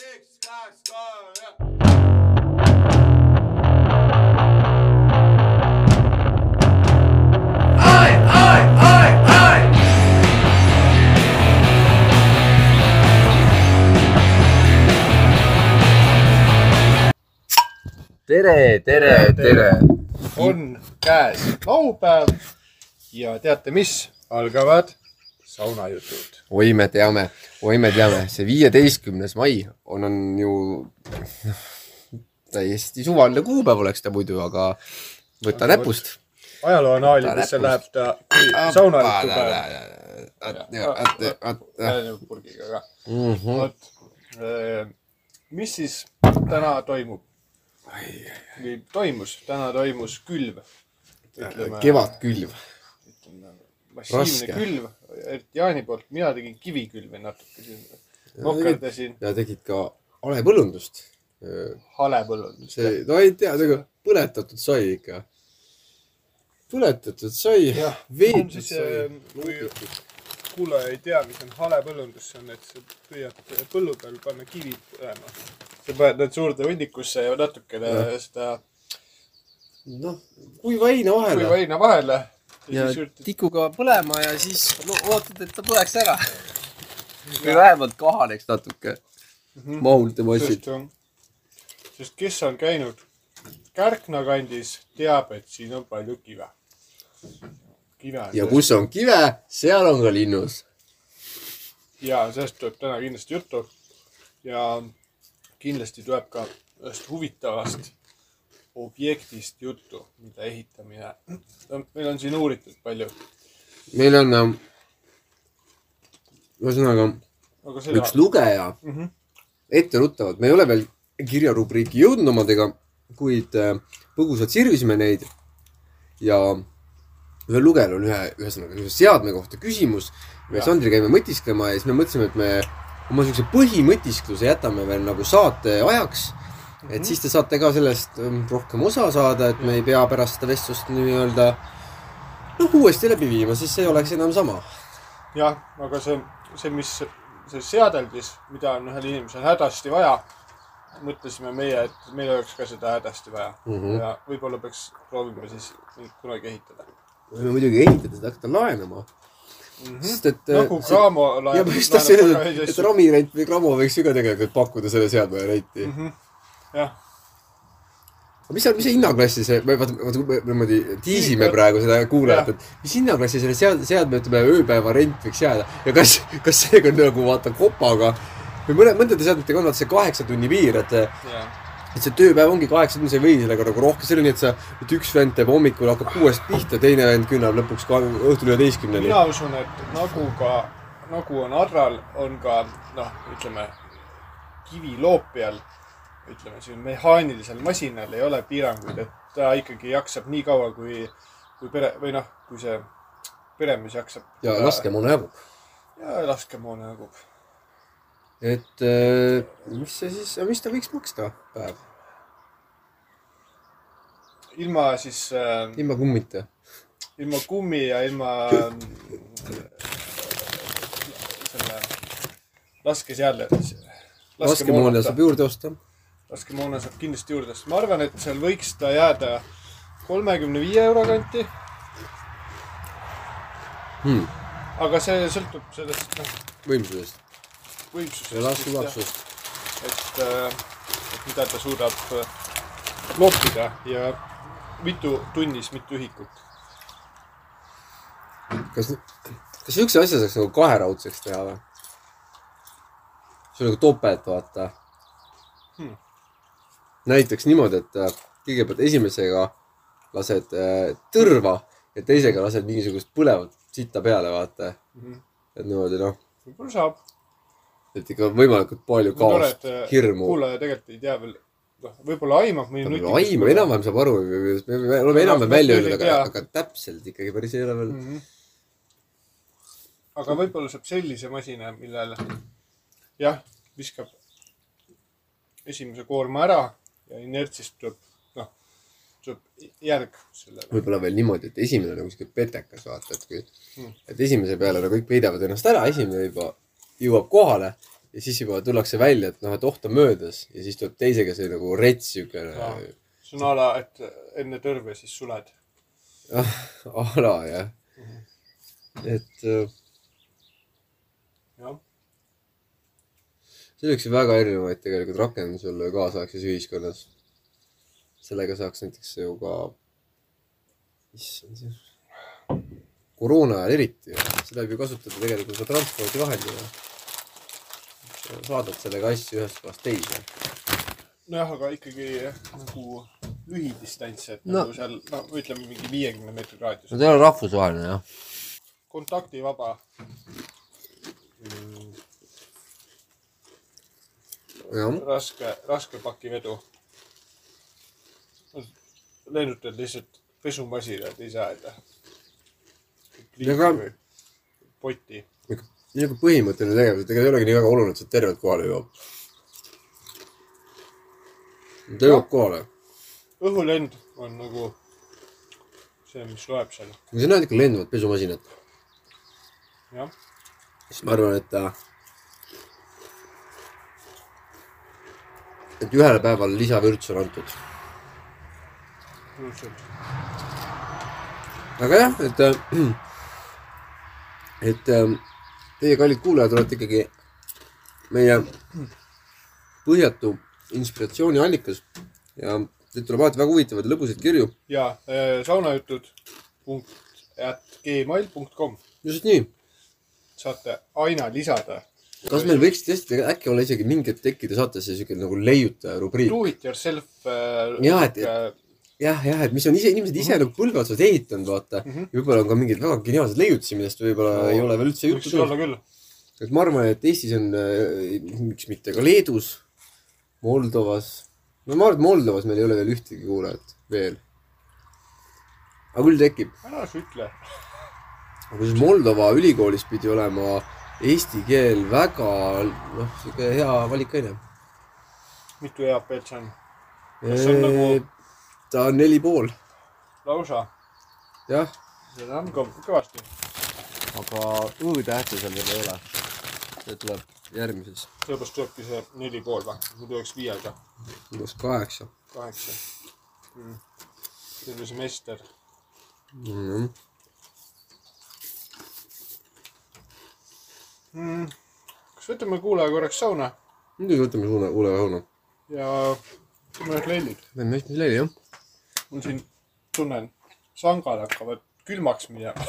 üks, kaks, kolm tere, tere, tere. on käes laupäev ja teate mis, algavad saunajutud. oi, me teame, oi, me teame, see viieteistkümnes mai on, on ju täiesti suvaline kuupäev oleks ta muidu, aga võta näpust. ajaloo anaalidesse läheb ta kui saunajutu päev. purgiga ka. Mhm. vot, mis siis täna toimub? toimus, täna toimus külv. kevadkülv. Massiivne Raske. külv, eriti Jaani poolt, mina tegin kivikülvi natuke siin. mokerdasin ja tegid ka halepõllundust. halepõllundust. see, no ei tea, nagu põletatud sai ikka. põletatud sai, veetud siis sai. kui kuulaja ei tea, mis on halepõllundus, see on, et sa püüad põllu peal panna kivi põlema. sa paned need suurde hunnikusse ja natukene seda noh, kuiva heina kuiva vahele heina vahele. Ja tikuga põlema ja siis no, ootad, et ta põleks ära. või vähemalt kahaneks natuke. Mhm. mahult ja massid. sest, kes on käinud Kärkna kandis, teab, et siin on palju kive. kive ja kus on kive, seal on ka linnus. ja sellest tuleb täna kindlasti juttu. ja kindlasti tuleb ka ühest huvitavast objektist juttu, mida ehitamine. meil on siin uuritud palju, meil on ähm, ühesõnaga aga seda üks lugeja mm. -hmm. etteruttavalt, me ei ole veel kirjarubriiki jõudnud omadega, kuid äh, põgusalt sirvisime neid ja ühel lugejal on ühe, ühesõnaga ühe seadme kohta küsimus. me. Sandri käime mõtisklema ja siis me mõtlesime, et me oma siukse põhimõtiskluse jätame veel nagu saate ajaks. Et siis te saate ka sellest ähm, rohkem osa saada, et me ei pea pärast seda vestlust nii-öelda noh, uuesti läbi viima, siis see ei oleks enam sama. jah, aga see, see, mis, see seadeldis, mida on ühel inimesel hädasti vaja, mõtlesime meie, et meil oleks ka seda hädasti vaja mm. -hmm. ja võib-olla peaks proovima siis kunagi ehitada võime muidugi ehitada, seda hakata laenama. mm. -hmm. sest et. nagu Cramo ja ma just tahtsin öelda, et ramirent või Cramo võiks ju ka tegelikult pakkuda selle seadme renti. mm. -hmm. jah, aga mis, mis see hinnaklassi see, vaata, vaata niimoodi tiisime praegu seda kuulajat, et mis hinnaklassi selle sead-, seadme, ütleme ööpäeva rent võiks jääda? Ja kas, kas seega on nagu vaata kopaga või mõne, mõndade seadmetega on vaata see kaheksa tunni piir, et, jah, et see tööpäev ongi kaheksa tundi, sa ei või sellega nagu rohkem, see on nii, et sa, et üks vend teeb hommikul hakkab kuuest pihta, teine vend künnab lõpuks ka õhtul üheteistkümneni. mina usun, et nagu ka, nagu on Adral, on ka noh, ütleme kiviloopijal, ütleme siin mehaanilisel masinal ei ole piiranguid, et ta ikkagi jaksab nii kaua, kui, kui pere või noh, kui see peremees jaksab. ja laskemoona jagub. ja laskemoona jagub. et äh, mis see siis, mis ta võiks maksta päev ilma siis äh,, ilma kummita? ilma kummi ja ilma äh, selle laskeseadle. laskemoona saab juurde osta. Laskemoona saab kindlasti juurde osta. ma arvan, et seal võiks ta jääda kolmekümne viie euro kanti. Hmm. aga see sõltub sellest noh, võimsusest võimsusest. ja laskeulatusest. et, et mida ta suudab äh, loopida ja mitu tunnis, mitu ühikut. kas, kas siukse asja saaks nagu kaheraudseks teha või? see on nagu topelt, vaata Hmm. Näiteks niimoodi, et äh, kõigepealt esimesega lased äh, tõrva ja teisega lased mingisugust põlevat sitta peale, vaata. et niimoodi noh, võib-olla saab. et ikka võimalikult palju kaost, hirmu. kuulaja tegelikult ei tea veel, noh, võib-olla aimab mõni aim, enam-vähem saab aru, me oleme enam-vähem välja öelnud, aga aga täpselt ikkagi päris ei ole veel. mm. -hmm. aga võib-olla saab sellise masina, millel jah, viskab esimese koorma ära ja inertsist tuleb, noh, tuleb järg sellele. võib-olla veel niimoodi, et esimene on nagu siuke petekas, vaata, et kui Hmm. et esimese peale nagu kõik peidavad ennast ära, esimene juba jõuab kohale ja siis juba tullakse välja, et noh, et oht on möödas ja siis tuleb teisega see nagu rets siukene Jaa. see on a la, et enne tõrve siis suled. ala jah. et äh, see oleks ju väga erinevaid tegelikult rakendusi olla ju kaasaegses ühiskonnas. sellega saaks näiteks ju ka, issand see, koroona ajal eriti, seda võib ju kasutada tegelikult ka transpordivahendina. saadad sellega asju ühest kohast teise. nojah, aga ikkagi nagu lühidistants, et No. nagu seal, no ütleme mingi viiekümne meetri raadius no. ta ei ole rahvusvaheline jah. kontaktivaba. raske, raske pakivedu. lennutad lihtsalt pesumasina, et ei saa. Ja ka- poti. nii nagu põhimõtteline tegevus, et ega ei olegi nii väga oluline, et sa tervelt kohale jõuab. ta jõuab kohale. õhulend on nagu see, mis loeb seal. kui sa näed ikka lenduvat pesumasinat, jah, siis ma arvan, et äh, et ühele päevale lisavürts on antud. aga jah, et äh, et äh, teie kallid kuulajad olete ikkagi meie põhjatu inspiratsiooniallikas ja teil tuleb alati väga huvitavaid lõbusaid kirju. ja äh, saunajutud punkt at gmail punkt kom just nii. saate aina lisada. Kas meil võiks tõesti äkki olla isegi mingi hetk tekkida saatesse siuke nagu leiutaja rubriik? Do it yourself äh,. Jaa, et- jah, jah, et mis on ise, inimesed ise nagu põlve otsas ehitanud, vaata mm. -hmm. võib-olla on ka mingeid väga geniaalseid leiutisi, millest võib-olla no, ei ole veel üldse juttu tulnud. küll. et ma arvan, et Eestis on, miks mitte ka Leedus, Moldovas. no ma arvan, et Moldovas meil ei ole veel ühtegi kuulajat veel. aga küll tekib. ära sa ütle. aga siis Moldova ülikoolis pidi olema eesti keel väga, noh, sihuke hea valikaine. mitu EAP-d see on? Kas see on nagu- ta on neli pool, lausa. jah. seda on kõv- kõvasti. aga õ-tähte seal veel ei ole. see tuleb järgmises, sellepärast tulebki see neli pool või? muidu oleks viiega, umbes kaheksa kaheksa mm.. terve semester. mm. -hmm. mm.. kas võtame kuulaja korraks sauna muidugi võtame suuna, kuule õuna. ja teeme ühed lellid. teeme hästi leili, jah. mul siin, tunnen, sangad hakkavad külmaks minema.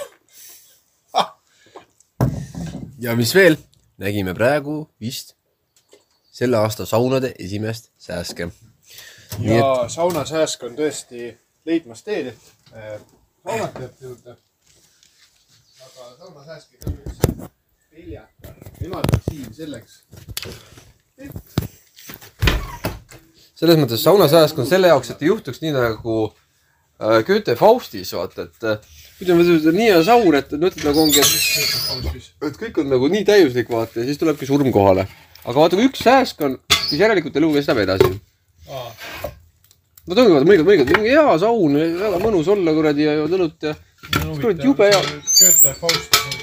ja mis veel? nägime praegu vist selle aasta saunade esimest sääske. nii et ja saunasääsk on tõesti leidmas teed äh, saunatajate juurde. aga saunasääsk ei tohiks peljata. Nemad on siin selleks, selles mõttes saunasääsk on selle jaoks, et ei juhtuks nii nagu äh, Goethe Faustis, vaata, et äh, ütleme, et nii hea saun, et mõtled nagu ongi, et, et kõik on nagu nii täiuslik, vaata, ja siis tulebki surm kohale. aga vaata, kui üks sääsk on, siis järelikult elu kestab edasi. no ongi, vaata, mõnikord, mõnikord hea saun, väga mõnus olla kuradi ja jood õlut ja Kurat, jube hea. Goethe Faust on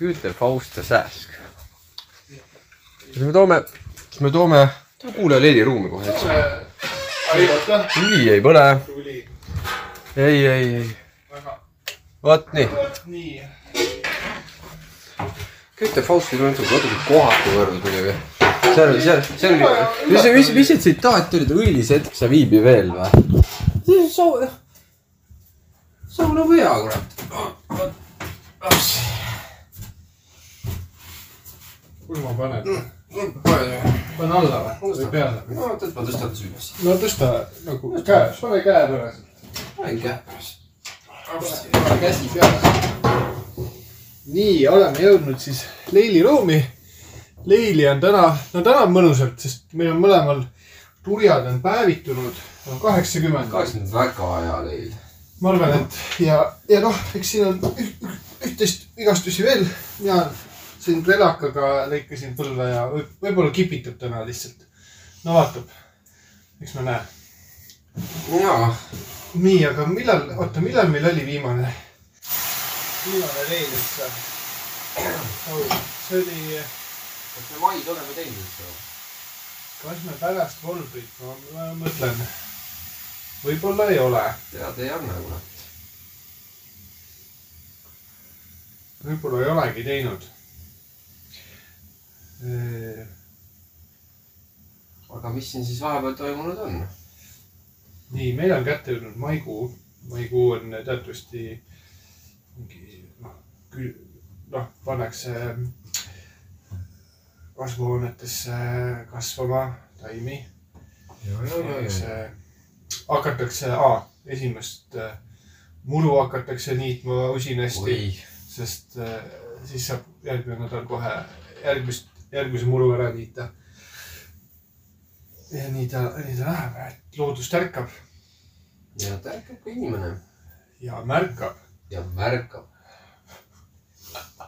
võrdlus. Goethe Faust ja sääsk. kas me toome, kas me toome, kuule leiliruumi kohe, eks. aidata. tuli ei põle. ei, ei, ei. vot nii. nii. Goethe Fausti on natuke, natuke kohatu võrdlus muidugi. seal seal, seal oli, mis, mis, mis see tsitaat oli, et õilis hetk sa viibi veel või? see on soo-, sauna või hea, kurat. Kuhu ma panen? pane panen alla või? või peale? no et ma tõstan su üles. no tõsta nagu käe, pane käe peale. panen käe pane käsi peale. nii, oleme jõudnud siis Leili ruumi. Leili on täna, no täna on mõnusalt, sest meil on mõlemal turjad on päevitunud, on kaheksakümmend. kaheksakümmend väga hea leil. ma arvan, et ja, ja noh, eks siin on üht- üht- üht-teist vigastusi veel. mina siin relakaga lõikasin põlve ja võib- võib-olla kipitab täna lihtsalt. no vaatab, eks me näe. jaa. nii, aga millal, oota, millal meil oli viimane, viimane leil üldse? see oli kas me mais oleme teinud üldse või? kas me pärast Volbrit, ma, mõtlen, võib-olla ei ole, teada ei anna kurat. võib-olla ei olegi teinud. Aga mis siin siis vahepeal toimunud on? nii, meil on kätte jõudnud maikuu. maikuu on teatavasti mingi noh, noh, pannakse kasvuhoonetesse kasvama taimi. pannakse, hakatakse, esimest äh, muru hakatakse niitma usinasti, sest äh, siis saab järgmine nädal kohe järgmist, järgmise muru ära niita. ja nii ta, nii ta läheb, et loodus tärkab ja ta ärkab ka inimene ja märkab. ja märkab.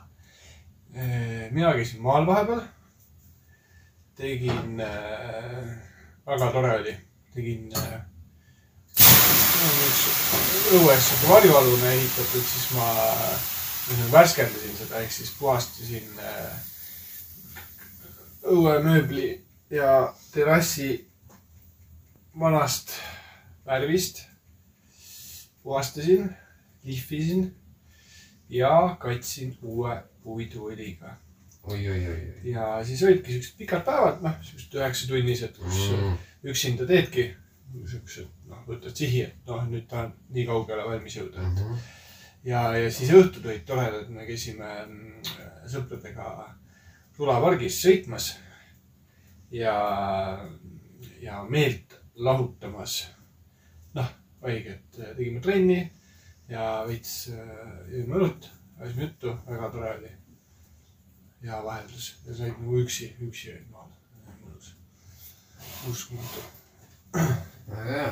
mina käisin maal vahepeal. tegin äh,, väga tore oli, tegin äh,. õues varjualune ehitatud, siis ma äh, värskendasin seda, ehk siis puhastasin äh, õuemööbli ja terrassi vanast värvist. puhastasin, lihvisin ja katsin uue puiduõliga. oi, oi, oi, ja siis olidki siuksed pikad päevad, noh, siuksed üheksatunnised, kus mm. üksinda teedki siuksed, noh, võtad sihi, et noh, nüüd ta on nii kaugele valmis jõuda. Mhm. ja, ja siis õhtud olid toredad, me käisime mm, sõpradega sulapargis sõitmas ja, ja meelt lahutamas. noh, oligi, et tegime trenni ja veits äh, jõime õlut, ajasime juttu, väga tore oli. hea vaheldus ja said nagu üksi, üksi olid maal, mõnus, uskumatu hea.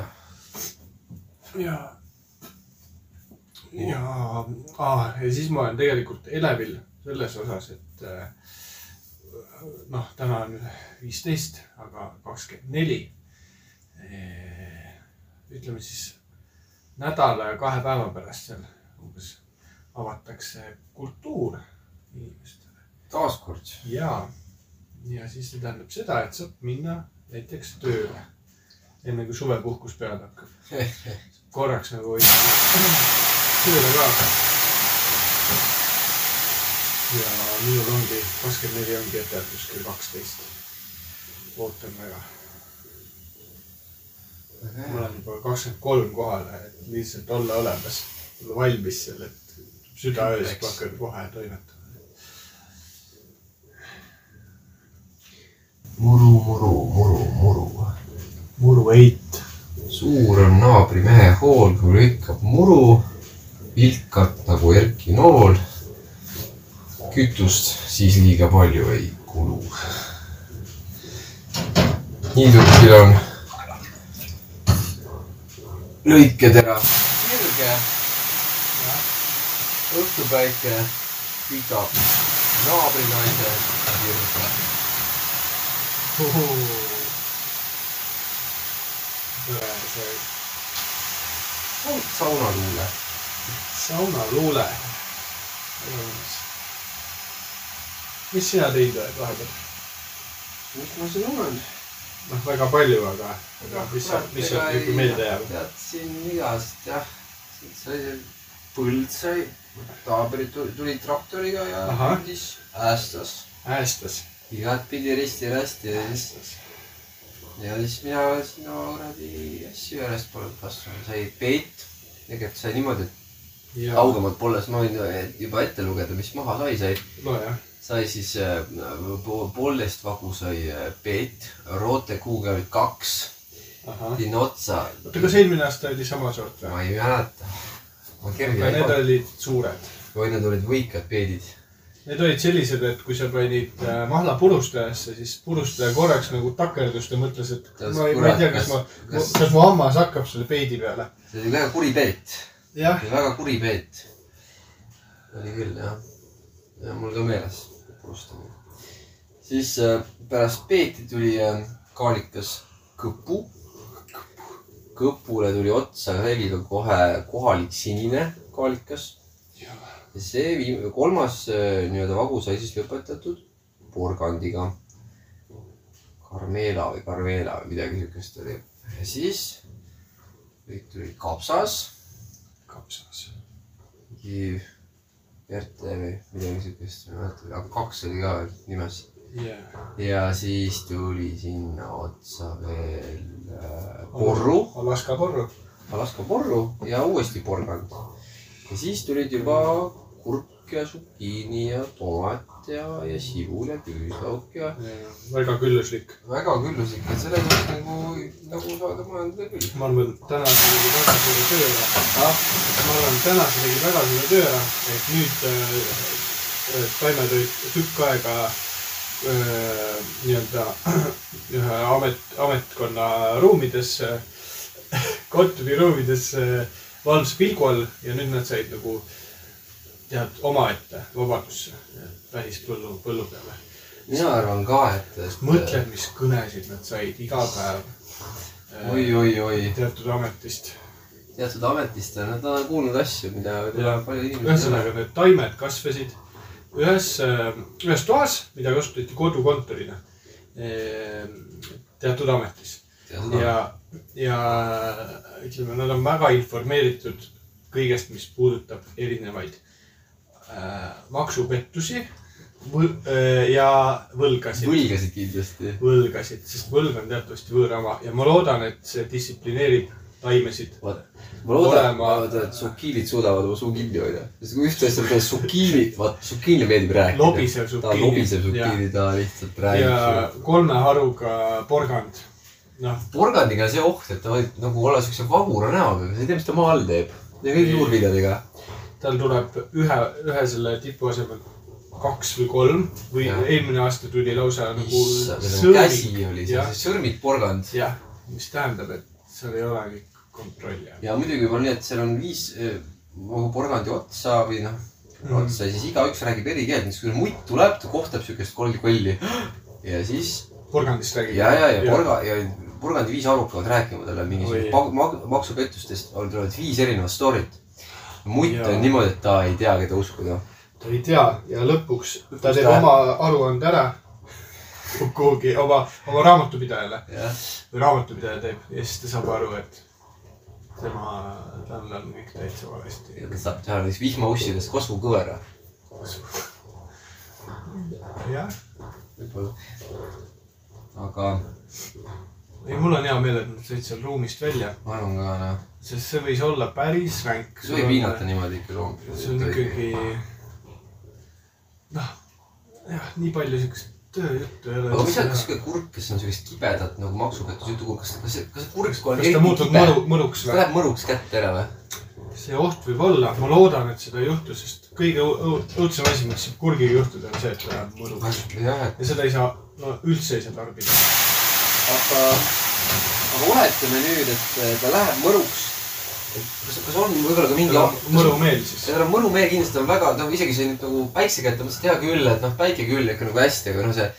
ja, ja ah,, ja siis ma olen tegelikult elevil selles osas, et äh, noh, täna on viisteist, aga kakskümmend neli. ütleme siis nädala ja kahe päeva pärast seal umbes avatakse kultuur inimestele taaskord. ja, ja siis see tähendab seda, et saab minna näiteks tööle, enne kui suvepuhkus peale hakkab. korraks nagu tööle ka. Ja minul ongi, kakskümmend neli ongi etendus kell kaksteist. ootan väga. ma olen juba kakskümmend kolm kohale, et lihtsalt olla olemas, olla valmis seal, et südaöös hakkan kohe toimetama. muru, muru, muru, muru. muruheit. suur on naabrimehe hool, kui lõikab muru, vilkab nagu Erki Nool. Kütust siis liiga palju ei kulu. niidukil on lõiketera sirge. õhtupäike kütab naabrinaise sirge. tore see saunaluule. saunaluule. Mis sina teinud oled vahepeal? mis ma siin olen? noh, väga palju, aga, aga mis sa, mis sa nagu meelde jääb? tead siin igast jah, siit sai põld sai, naabrid tuli- tulid traktoriga ja pildis äästas äästas. igatpidi risti-rästi ja siis, ja siis mina sinna kuradi asju järjest polnud kasvanud, sai peit. tegelikult sai niimoodi, et kaugemalt polles ma võin juba ette lugeda, mis maha sai, sai, nojah, sai siis äh, po- poolteist vagu sai äh, peet, roote olid kaks, sinna otsa oota, kas eelmine aasta oli sama sort või? ma ei mäleta. aga need olid suured. või need olid võikad peedid. Need olid sellised, et kui sa panid äh, mahla purustajasse, siis purustaja korraks nagu takerdus ja mõtles, et Tas ma ei, ma ei tea, kas ma kas-, kas- mu hammas hakkab selle peidi peale. see oli väga kuri peet, väga kuri peet. oli küll jah, ja mul ka meeles purustamine. siis äh, pärast peeti tuli äh, kaalikas kõpu. kõpule tuli otsa selga kohe kohalik sinine kaalikas. ja see viim-, kolmas äh, nii-öelda vagu sai siis lõpetatud porgandiga. Carmela või Carvela või midagi siukest oli. ja siis kõik tuli kapsas, kapsas. mingi Verte või midagi siukest, ma ei mäleta, aga kaks oli ka nimes. jaa. ja siis tuli sinna otsa veel äh, porru, Alaska porru. Alaska porru ja uuesti porgand. ja siis tulid juba kurk zucchini ja tomat ja, ja sibul ja küüslauk ja väga külluslik. väga külluslik, et selles mõttes nagu, nagu saada majandada küll. ma arvan, et täna sa tegid väga suure töö ära. ma arvan, et täna sa tegid väga suure töö ära, et nüüd äh, taimed olid tükk aega äh, nii-öelda ühe amet, ametkonna ruumides, kontoriruumides äh, valvsa pilgu all ja nüüd nad said nagu tead omaette vabadusse välispõllu, põllu peale. mina arvan ka, et, mõtled, mis kõnesid nad said iga päev oi, oi, oi, teatud ametist. teatud ametist on, nad on kuulnud asju, mida Jah. paljud inimesed. ühesõnaga, need taimed kasvasid ühes, ühes toas, mida kasutati kodukontorina. teatud ametis ja ja, ja ütleme, nad on väga informeeritud kõigest, mis puudutab erinevaid maksupettusi võl, äh, ja võlgasid. võlgasid kindlasti. võlgasid, sest võlg on teatavasti võõrama ja ma loodan, et see distsiplineerib taimesid. ma loodan, Olema- et sukiilid suudavad oma suu kinni hoida. sest kui ühte asja peale sukiilid, vaat sukiilile meeldib rääkida. Lobisev ta sukiili. lobisev sukiili, ta lihtsalt räägib ja. kolme haruga porgand. noh, porgandiga on see oht, et ta võib nagu olla siukse vagura näoga, aga sa ei tea, mis ta maa all teeb. ja kõik juurviljadega. Tal tuleb ühe, ühe selle tipu asemel kaks või kolm või Jah. eelmine aasta tuli lausa nagu käsi oli seal, jah, sõrmid porgand. jah, mis tähendab, et seal ei ole kõik kontrolli ja muidugi olla nii, et seal on viis nagu porgandi otsa või noh, otsa ja siis igaüks räägib eri keelt, näiteks kui mutt tuleb, ta kohtab siukest kolli kolli. ja siis porgandist räägib. ja, ja, ja porga ja porgandi viis aru hakkavad rääkima talle mingisugust Oi. mag- mag- maksupettustest, tulevad viis erinevat story't. Mutt on niimoodi, et ta ei tea, keda uskuda. ta ei tea ja lõpuks ta teeb ta- oma aruande ära kuhugi oma, oma raamatupidajale või raamatupidaja teeb ja siis ta saab aru, et tema, tal on kõik täitsa valesti. ja ta saab teha näiteks vihmaussidest kosmokõvera. jah, võib-olla. aga ei mul on hea meel, et nad said seal ruumist välja, ma arvan ka noh, sest see võis olla päris ränk. see võib hinnata niimoodi ikka loomi. see on ikkagi, noh, jah, nii palju siukest tööjuttu ei ole. aga mis on, kas sihuke kurk, kes on siukest kibedat nagu maksupettuse juttu kas, kas see, kas see kurk, on kas ta muutub mõru, mõruks kas ta või? läheb mõruks kätte ära või? see oht võib olla, ma loodan, et seda ei juhtu, sest kõige õu- õu- õudsem asi, mis kurgiga juhtuda, on see, et ta läheb mõruks. jah, ja seda ei saa, no üldse ei saa tarbida. aga, aga oletame nüüd, et ta läheb mõruks. kas, kas on võib-olla ka mingi mõrumeel siis. tal on mõrumeel kindlasti, on väga, noh isegi see nüüd nagu päikse kätte, mõtlesin, et hea küll, et noh, päike küll ikka nagu hästi, aga noh, see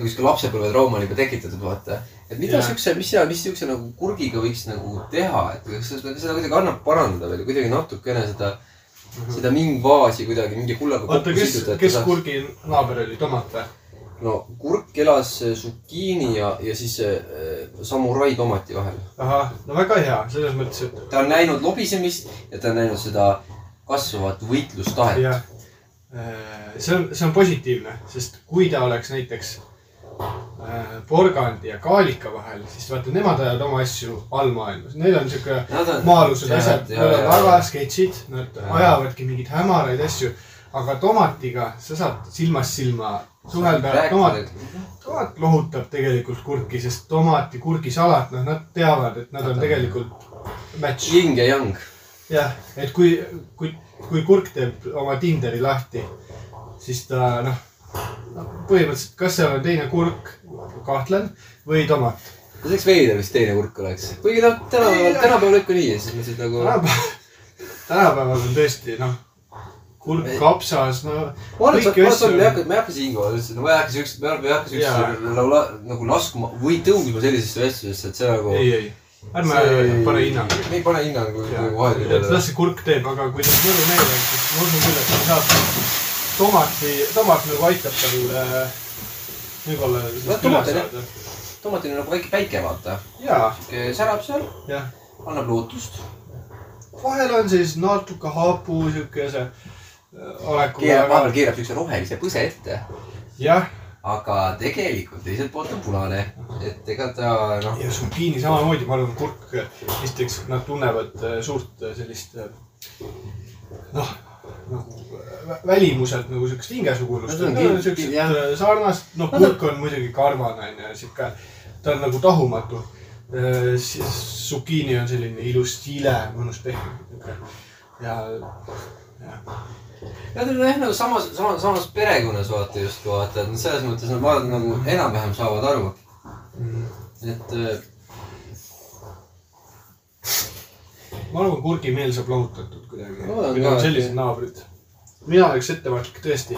nagu sihuke lapsepõlvetrauma on juba tekitatud, vaata. et mida Jah. siukse, mis seal, mis siukse nagu kurgiga võiks nagu teha, et kas seda, seda kuidagi annab parandada veel, kuidagi natukene seda, seda mingvaasi kuidagi mingi kullaga Mhm. oota, kes, kes kurgi naaber oli, tomat või? No kurk elas zucchini ja, ja siis äh, samurai tomati vahel. ahah, no väga hea, selles mõttes, et ta on näinud lobisemist ja ta on näinud seda kasvavat võitlustahet. jah, see on, see on positiivne, sest kui ta oleks näiteks porgandi ja kaalika vahel, siis vaata, nemad ajavad oma asju allmaailmas, neil on siuke maa-alused asjad, ja- nad on väga sketšid, nad Ja. ajavadki mingeid hämaraid asju. aga tomatiga sa saad silmast silma suhelda, tomat, tomat lohutab tegelikult kurki, sest tomat ja kurgisalat, noh, nad teavad, et nad on tegelikult match. Ying ja Yang. jah, et kui, kui, kui kurk teeb oma Tinderi lahti, siis ta noh, põhimõtteliselt, kas seal on teine kurk, kahtlen, või tomat. see oleks veider, vist teine kurk oleks. kuigi noh, tänapäeval, tänapäeval ikka nii, selles mõttes, nagu. tänapäeval on tõesti noh, kurk, kapsas, no ma arvan, et asju ei hakka, ma ei hakka siinkohal üldse, no ma ei hakka siukest, ma ei hakka siukest nagu, laskuma või tõusma sellisesse vestlusesse, et see nagu. ei, ei, ärme pane hinnanguid. me ei pane hinnanguid nagu vahepeal. las see kurk teeb, aga kui tal mõru meel on, siis ma usun küll, et ta saab tomati, tomat nagu aitab tal äh, võib-olla No üle tomatil, jah. tomatil on nagu väike päike, vaata. jaa, särab seal, annab lootust. vahel on siis natuke hapu siuke see äh, oleku keerab, vahepeal keerab siukse rohelise põse ette. jah, aga tegelikult teiselt poolt on punane. et ega ta noh, ja zucchini samamoodi, ma arvan, kurk, esiteks nad tunnevad äh, suurt äh, sellist noh, nagu vä- välimuselt nagu siukest hingesugulust No siukest sarnast, noh, kurk on muidugi karvane onju, siuke, ta on nagu tahumatu. siis zucchini on selline ilus sile, mõnus pehme. ja, ja Nad on jah nagu samas, samas, samas perekonnas vaata justkui vaata, et selles mõttes nad vaatavad nagu enam-vähem saavad aru, et äh, ma arvan, kurgimeel saab lahutatud kuidagi. Ka, on sellised naabrid. mina oleks ettevaatlik tõesti.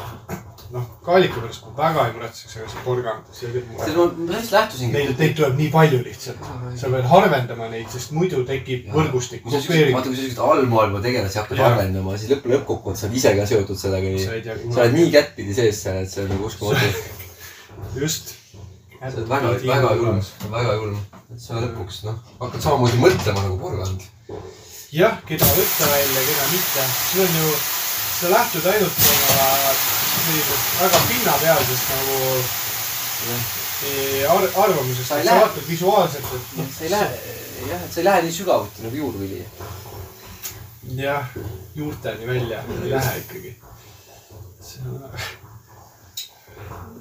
noh, kaalika pärast ma väga ei muretseks, aga see porgand, see teeb see muret. ma sellest lähtusingi. Neid, neid tuleb nii palju lihtsalt. sa pead harvendama neid, sest muidu tekib võrgustik, kui sa siukseid, grupeering. vaata kui sa siukseid allmaailma tegelasi hakkad Jaa. arendama, siis lõpp, lõppkokkuvõttes sa oled ise ka seotud sellega nii. sa sa oled nii. kättpidi sees seal, et see on nagu uskumatu. just. see on väga, väga julm, väga julm. et sa lõpuks noh, hakkad samamoodi mõtlema nagu porgand. jah, keda võtta välja, keda mitte. see on ju, sa lähtud ainult oma sellisest väga pinnapealsest nagu eh, ar arvamusest. Ei sa vaatad visuaalselt, et noh, sa ei lähe, jah, et sa ei lähe nii sügavuti nagu juurvili. jah, juurteni välja ei lähe ikkagi. see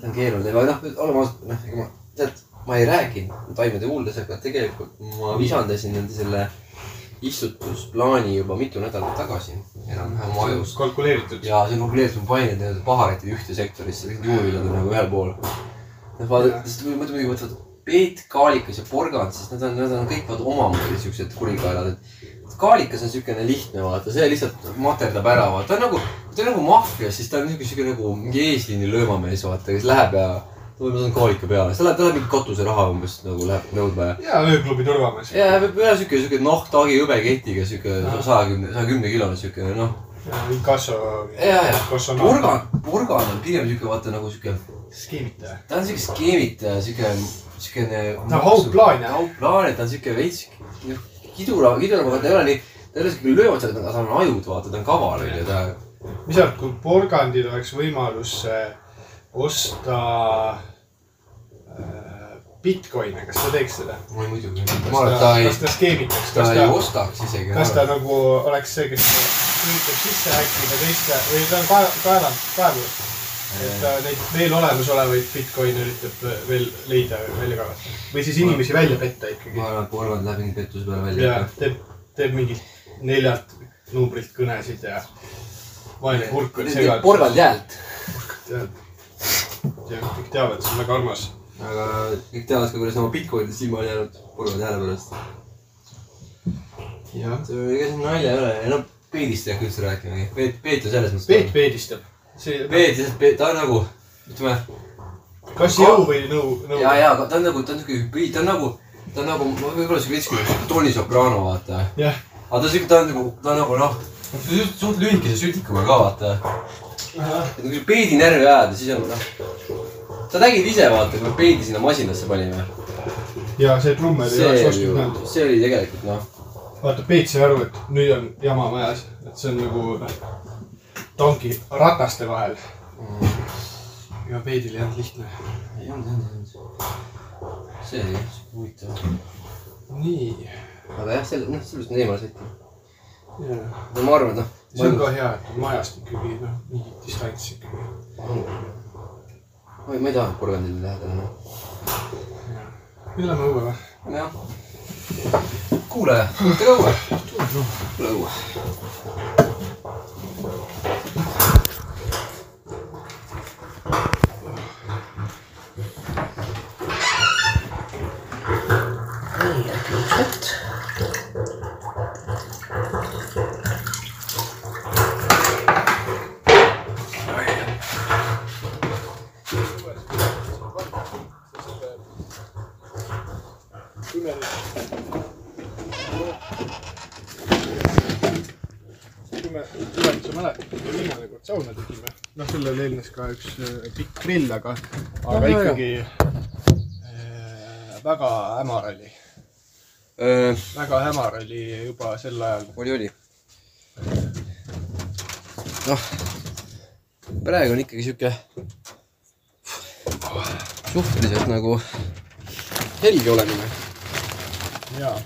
on, keeruline, aga noh, oleme ausad, noh, ega ma, tead, ma ei rääkinud taimede huuldes, aga tegelikult ma visandasin nende selle istutusplaani juba mitu nädalat tagasi enam-vähem oma ajus. kalkuleeritud. ja see on kalkuleeritud, ma panin need paharetid ühte sektorisse, kõik juurviljad on nagu ühel pool. noh, vaata, sest kui võtad peet, kaalikas ja porgand, siis nad on, nad on kõik vaata omamoodi siuksed kurikaelad, et kaalikas on siukene lihtne, vaata, see lihtsalt materdab ära, vaata, ta on nagu, ta on nagu maffias, siis ta on niuke siuke nagu mingi eesliini löömamees, vaata, kes läheb ja võib-olla on kaalika peale, ta läheb, ta läheb mingi katuseraha umbes nagu läheb nõudma ja ja ööklubi turvamees. ja võib ühe siuke, siuke nahktaagi hõbeketiga siuke saja kümne, saja kümne kilone siuke noh. inkasso. ja, ja Personaal. porgand, porgand on pigem siuke vaata nagu siuke, skeemitaja. ta on siuke skeemitaja, siuke, siukene. Ta on haugplaan, jah. haugplaan, et ta on siuke veits, kidura, kidura, aga ta ei ole nii, ta ei ole siuke löömas, aga tal on ajud, vaata, ta on kaval onju, ta. mis sa arvad, kui porgandil oleks võimalus äh, osta äh, Bitcoin'e, kas ta teeks seda? oi muidugi, ma arvan, et ta ei kas, ta skeemitaks, ta ei ta, ostaks isegi. kas ta nagu oleks see, kes üritab sisse häkkida teiste või ta on kae-, kaevand, kaevu. et ta neid veel olemasolevaid Bitcoin'e üritab veel leida, välja kaevata. või siis inimesi välja petta ikkagi ma. arvan, et porgand läheb mingi pettuse peale ja välja. teeb, teeb mingit neljalt numbrilt kõnesid ja vaene kurk on segatud. porgand jäält. tead, ja kõik teavad, see on väga armas. aga kõik teavad ka, kuidas oma Bitcoinidest ilma on jäänud porgand hääle pärast. jah. see ega siin nalja ei ole, no Peedist ei hakka üldse rääkimagi. Peet, Peet on selles mõttes. Peet peedistab. Peet lihtsalt, ta on nagu, ütleme kas jõu või nõu, nõu? ja, ja, aga ta on nagu, ta on siuke hübriid, ta on nagu, ta on nagu, võib-olla siuke veits kui Tony Soprano, vaata. aga ta on siuke, ta on nagu, ta on nagu noh, suht, lühikese sütikuga ka, vaata. Et kui sa peedi närvi ajad, siis on noh, sa nägid ise, vaata, kui peedi sinna masinasse panime. ja see trummer ei oleks ju pidanud., see oli tegelikult noh, vaata, Peet sai aru, et nüüd on jama majas, et see on nagu noh, ta ongi rataste vahel. ja Peedil ei olnud lihtne. ei olnud, ei olnud, see oli huvitav. nii, aga jah, selle, noh, sellest on eemale sõitnud. ja ma arvan, et noh. See on ka hea, et on majast ikkagi noh, mingi distants ikkagi. ei, ma ei taha porgandile lähedale noh. nüüd lähme õue või? jah. kuule, tulete ka õue? tule õue. nii, äkki üks hetk. kui me, kurat, sa mäletad, kui me viimane kord sauna tegime, noh, sellele eelnes ka üks äh, pikk grill, aga, aga jaa, ikkagi äh, väga hämar oli, väga hämar oli juba sel ajal. oli, oli. noh, praegu on ikkagi sihuke suhteliselt nagu helge olemine. jaa,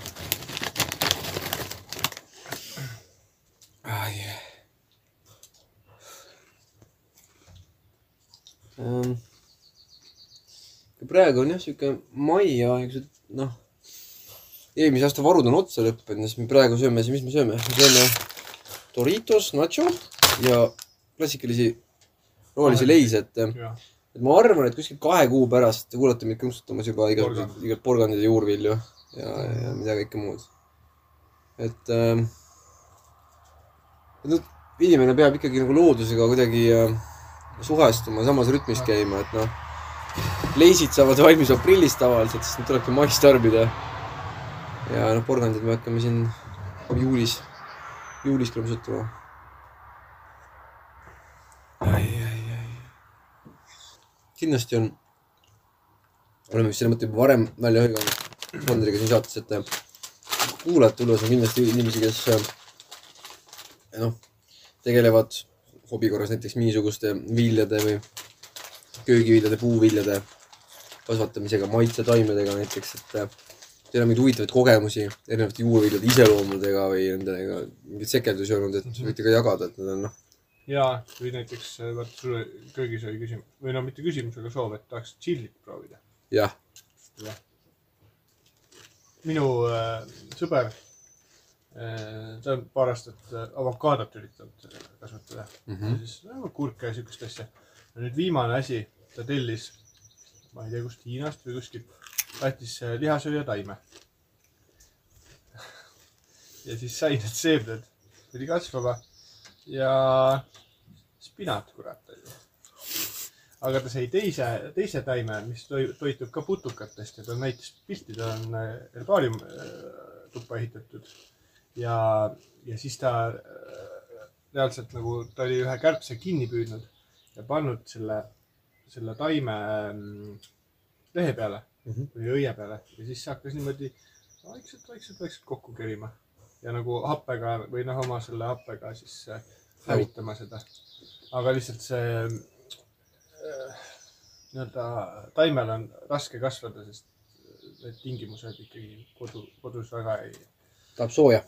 praegu on jah sihuke maiaeg, noh, eelmise aasta varud on otsa lõppenud siis me praegu sööme, mis me sööme, me sööme Doritos, nacho ja klassikalisi rohelisi leise, et, et ma arvan, et kuskil kahe kuu pärast te kuulete mind krõmpsutamas juba igat igat porgandit ja juurvilju ja, ja mida kõike muud. et ähm,, et noh, inimene peab ikkagi nagu loodusega kuidagi äh, suhestuma, samas rütmis käima, et noh, leisid saavad valmis aprillis tavaliselt, sest need tulebki mais tarbida. ja noh, porgandid me hakkame siin juulis, juulis krõmpsutama. kindlasti on, oleme vist selle mõtte juba varem välja hõiganud Sondriga siin saates, et äh, kuulajate hulgas on kindlasti inimesi, kes äh, noh, tegelevad hobi korras näiteks mingisuguste viljade või köögiviljade, puuviljade kasvatamisega, maitsetaimedega näiteks, et äh, teil on mingeid huvitavaid kogemusi erinevate juurviljade iseloomudega või nendega mingeid sekeldusi olnud, et võite ka jagada, et need on noh, jaa, või näiteks äh, vaata sulle köögis oli küsimus või no mitte küsimus, aga soov, et tahaks tšillit proovida. jah, minu äh, sõber ta on paar aastat äh, avokaadot üritanud äh, kasvatada mm. -hmm. siis no, kurke ja siukest asja. nüüd viimane asi, ta tellis, ma ei tea kust, Hiinast või kuskilt, tahtis äh, lihasööja taime. ja siis sai need seemned, tuli kasvama ja spinat, kurat on ju. aga ta sai teise, teise taime, mis toi- toitub ka putukatest ja ta näitas pilti, ta on äh, herbaarium äh, tuppa ehitatud. ja, ja siis ta äh, reaalselt nagu, ta oli ühe kärbse kinni püüdnud ja pannud selle, selle taime ähm, lehe peale mm. -hmm. või õie peale ja siis hakkas niimoodi vaikselt, vaikselt, vaikselt kokku kerima ja nagu happega või noh, oma selle happega siis äh, hävitama seda. aga lihtsalt see äh, nii-öelda taimel on raske kasvada, sest need tingimused ikkagi kodu, kodus väga ei, tahab sooja.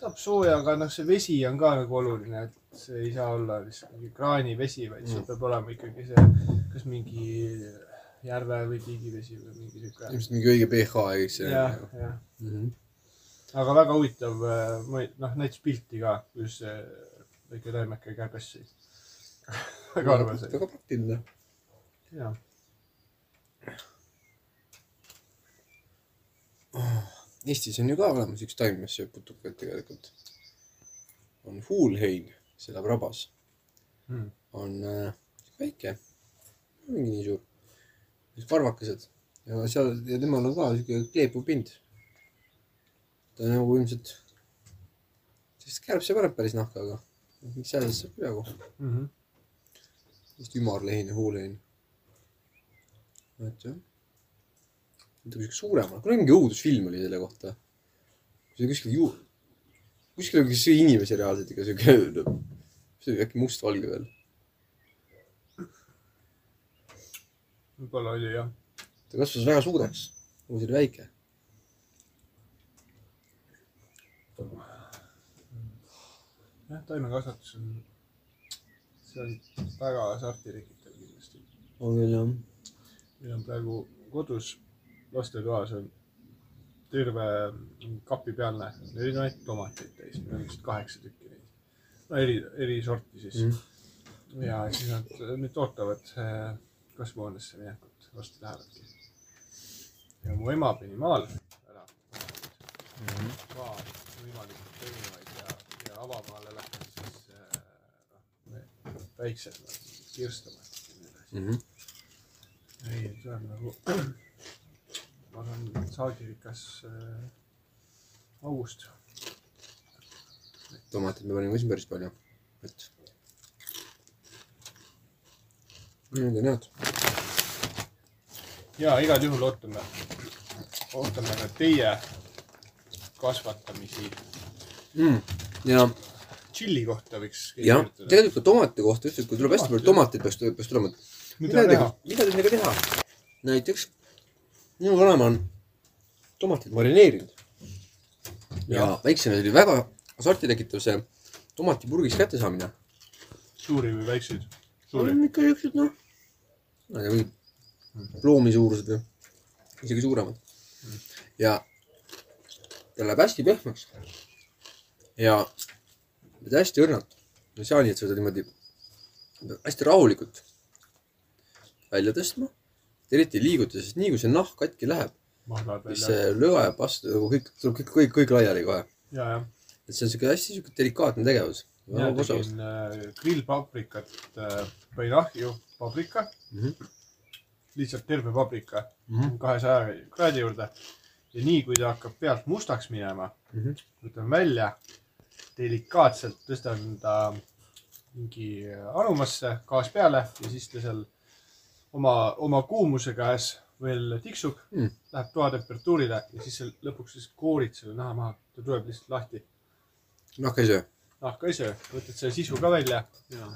tahab sooja, aga noh, see vesi on ka nagu oluline, et see ei saa olla lihtsalt mingi kraanivesi, vaid sul Mm. peab olema ikkagi see, kas mingi järve või tiigivesi või mingi sihuke. ilmselt mingi õige pH see. jah, jah. Mhm. aga väga huvitav, noh, näitas pilti ka, kuidas see väike taimeke kärbes sai. väga armas väga praktiline. jah, Eestis on ju ka olemas üks taim, mis sööb putukaid tegelikult. on huulhein, see elab rabas. Hmm. on äh, väike, mingi nii suur, karvakesed ja seal ja temal on ka siuke kleepuv pind. ta nagu ilmselt, sellist kärbse paneb päris nahka, aga miks sääsest saab üle kohe. mm. -hmm. vist ümarlehin ja huulehin. et jah. Ütleme siuke suurema, kunagi mingi õudusfilm oli selle kohta. see oli kuskil ju, kuskil oli see inimesi reaalselt ikka siuke, see oli äkki mustvalge veel. võib-olla oli jah. ta kasvas väga suureks, aga see oli väike. jah, taimekasvatus on, see on väga sarti tekitav kindlasti. on küll jah. meil on praegu kodus lastetoas on terve kapipealne erinevaid tomateid täis, meil on vist kaheksa tükki neid. no eri, eri sorti siis mm.. ja siis nad nüüd ootavad äh, kasvuhoonesse minekut, varsti lähevadki. ja mu ema pani maal ära mm. -hmm. maa võimalikult erinevaid ja, ja avamaale lähed siis äh, noh, väiksed kirstama ja nii edasi. Mhm. ei, see on nagu, ma arvan, saagirikas äh, august. tomatit me panime siin päris palju, et. Need on head. ja igal juhul ootame, ootame ka teie kasvatamisi. mm.. ja, tšilli kohta võiks. jah, tegelikult tomati kohta üldse, kui tuleb hästi palju tomateid, peaks, peaks tulema. mida teha?? mida nendega teha? näiteks minu vanaema on tomatid marineerinud. ja väiksena oli väga sorti tekitav see tomatipurgis kättesaamine. suuri või väikseid? ikka siuksed noh, ma ei tea, mingid loomi suurused või isegi suuremad. ja ta läheb hästi pehmeks. ja hästi õrnalt. ei saa nii, et seda niimoodi hästi rahulikult välja tõstma. Eriti ei liiguta, sest nii kui see nahk katki läheb, siis see lööb vastu nagu kõik, tuleb kõik, kõik, kõik laiali kohe. et see on siuke hästi siuke delikaatne tegevus. mina tegin äh, grillpaprikat äh,, panin ahju paprika Mhm. lihtsalt terve paprika Mhm. kahesaja kraadi juurde. ja nii kui ta hakkab pealt mustaks minema, Mhm. võtan välja, delikaatselt tõstan ta mingi anumasse, gaas peale ja siis ta seal oma, oma kuumuse käes veel tiksub Mm. läheb toatemperatuurile ja siis lõpuks siis koorid selle naha maha, ta tuleb lihtsalt lahti. nahk ei söö. nahka ei söö, võtad selle sisu ka välja ja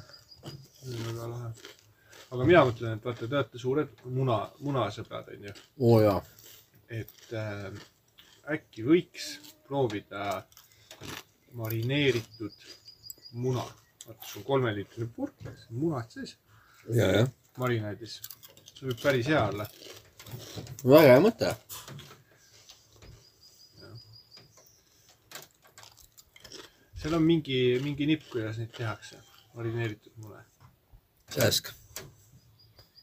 väga lahe. aga mina mõtlen, et vaata, te olete suured muna, munasõbrad onju, oo jaa. et äh, äkki võiks proovida marineeritud muna. vaata, sul on kolmeliitrine purk, munad sees ja, jah. marinaadis. see võib päris hea olla. väga hea mõte. seal on mingi, mingi nipp, kuidas neid tehakse, marineeritud mune. sääsk.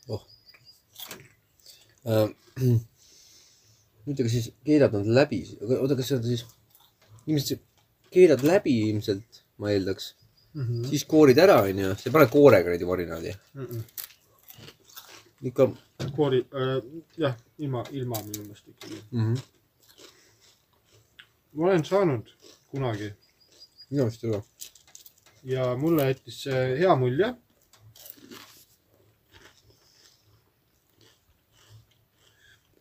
oh äh. nüüd aga siis keedad nad läbi, oota, kas seda siis, ilmselt keedad läbi ilmselt, ma eeldaks. Mm -hmm. siis koorid ära, onju, sa ei pane koorega neid ju marinaadi. Mm -mm. Ikka koori äh,, jah, ilma, ilma minu meelest ikkagi. mm. -hmm. ma olen saanud kunagi minu arust ei ole. ja mulle jättis see hea mulje.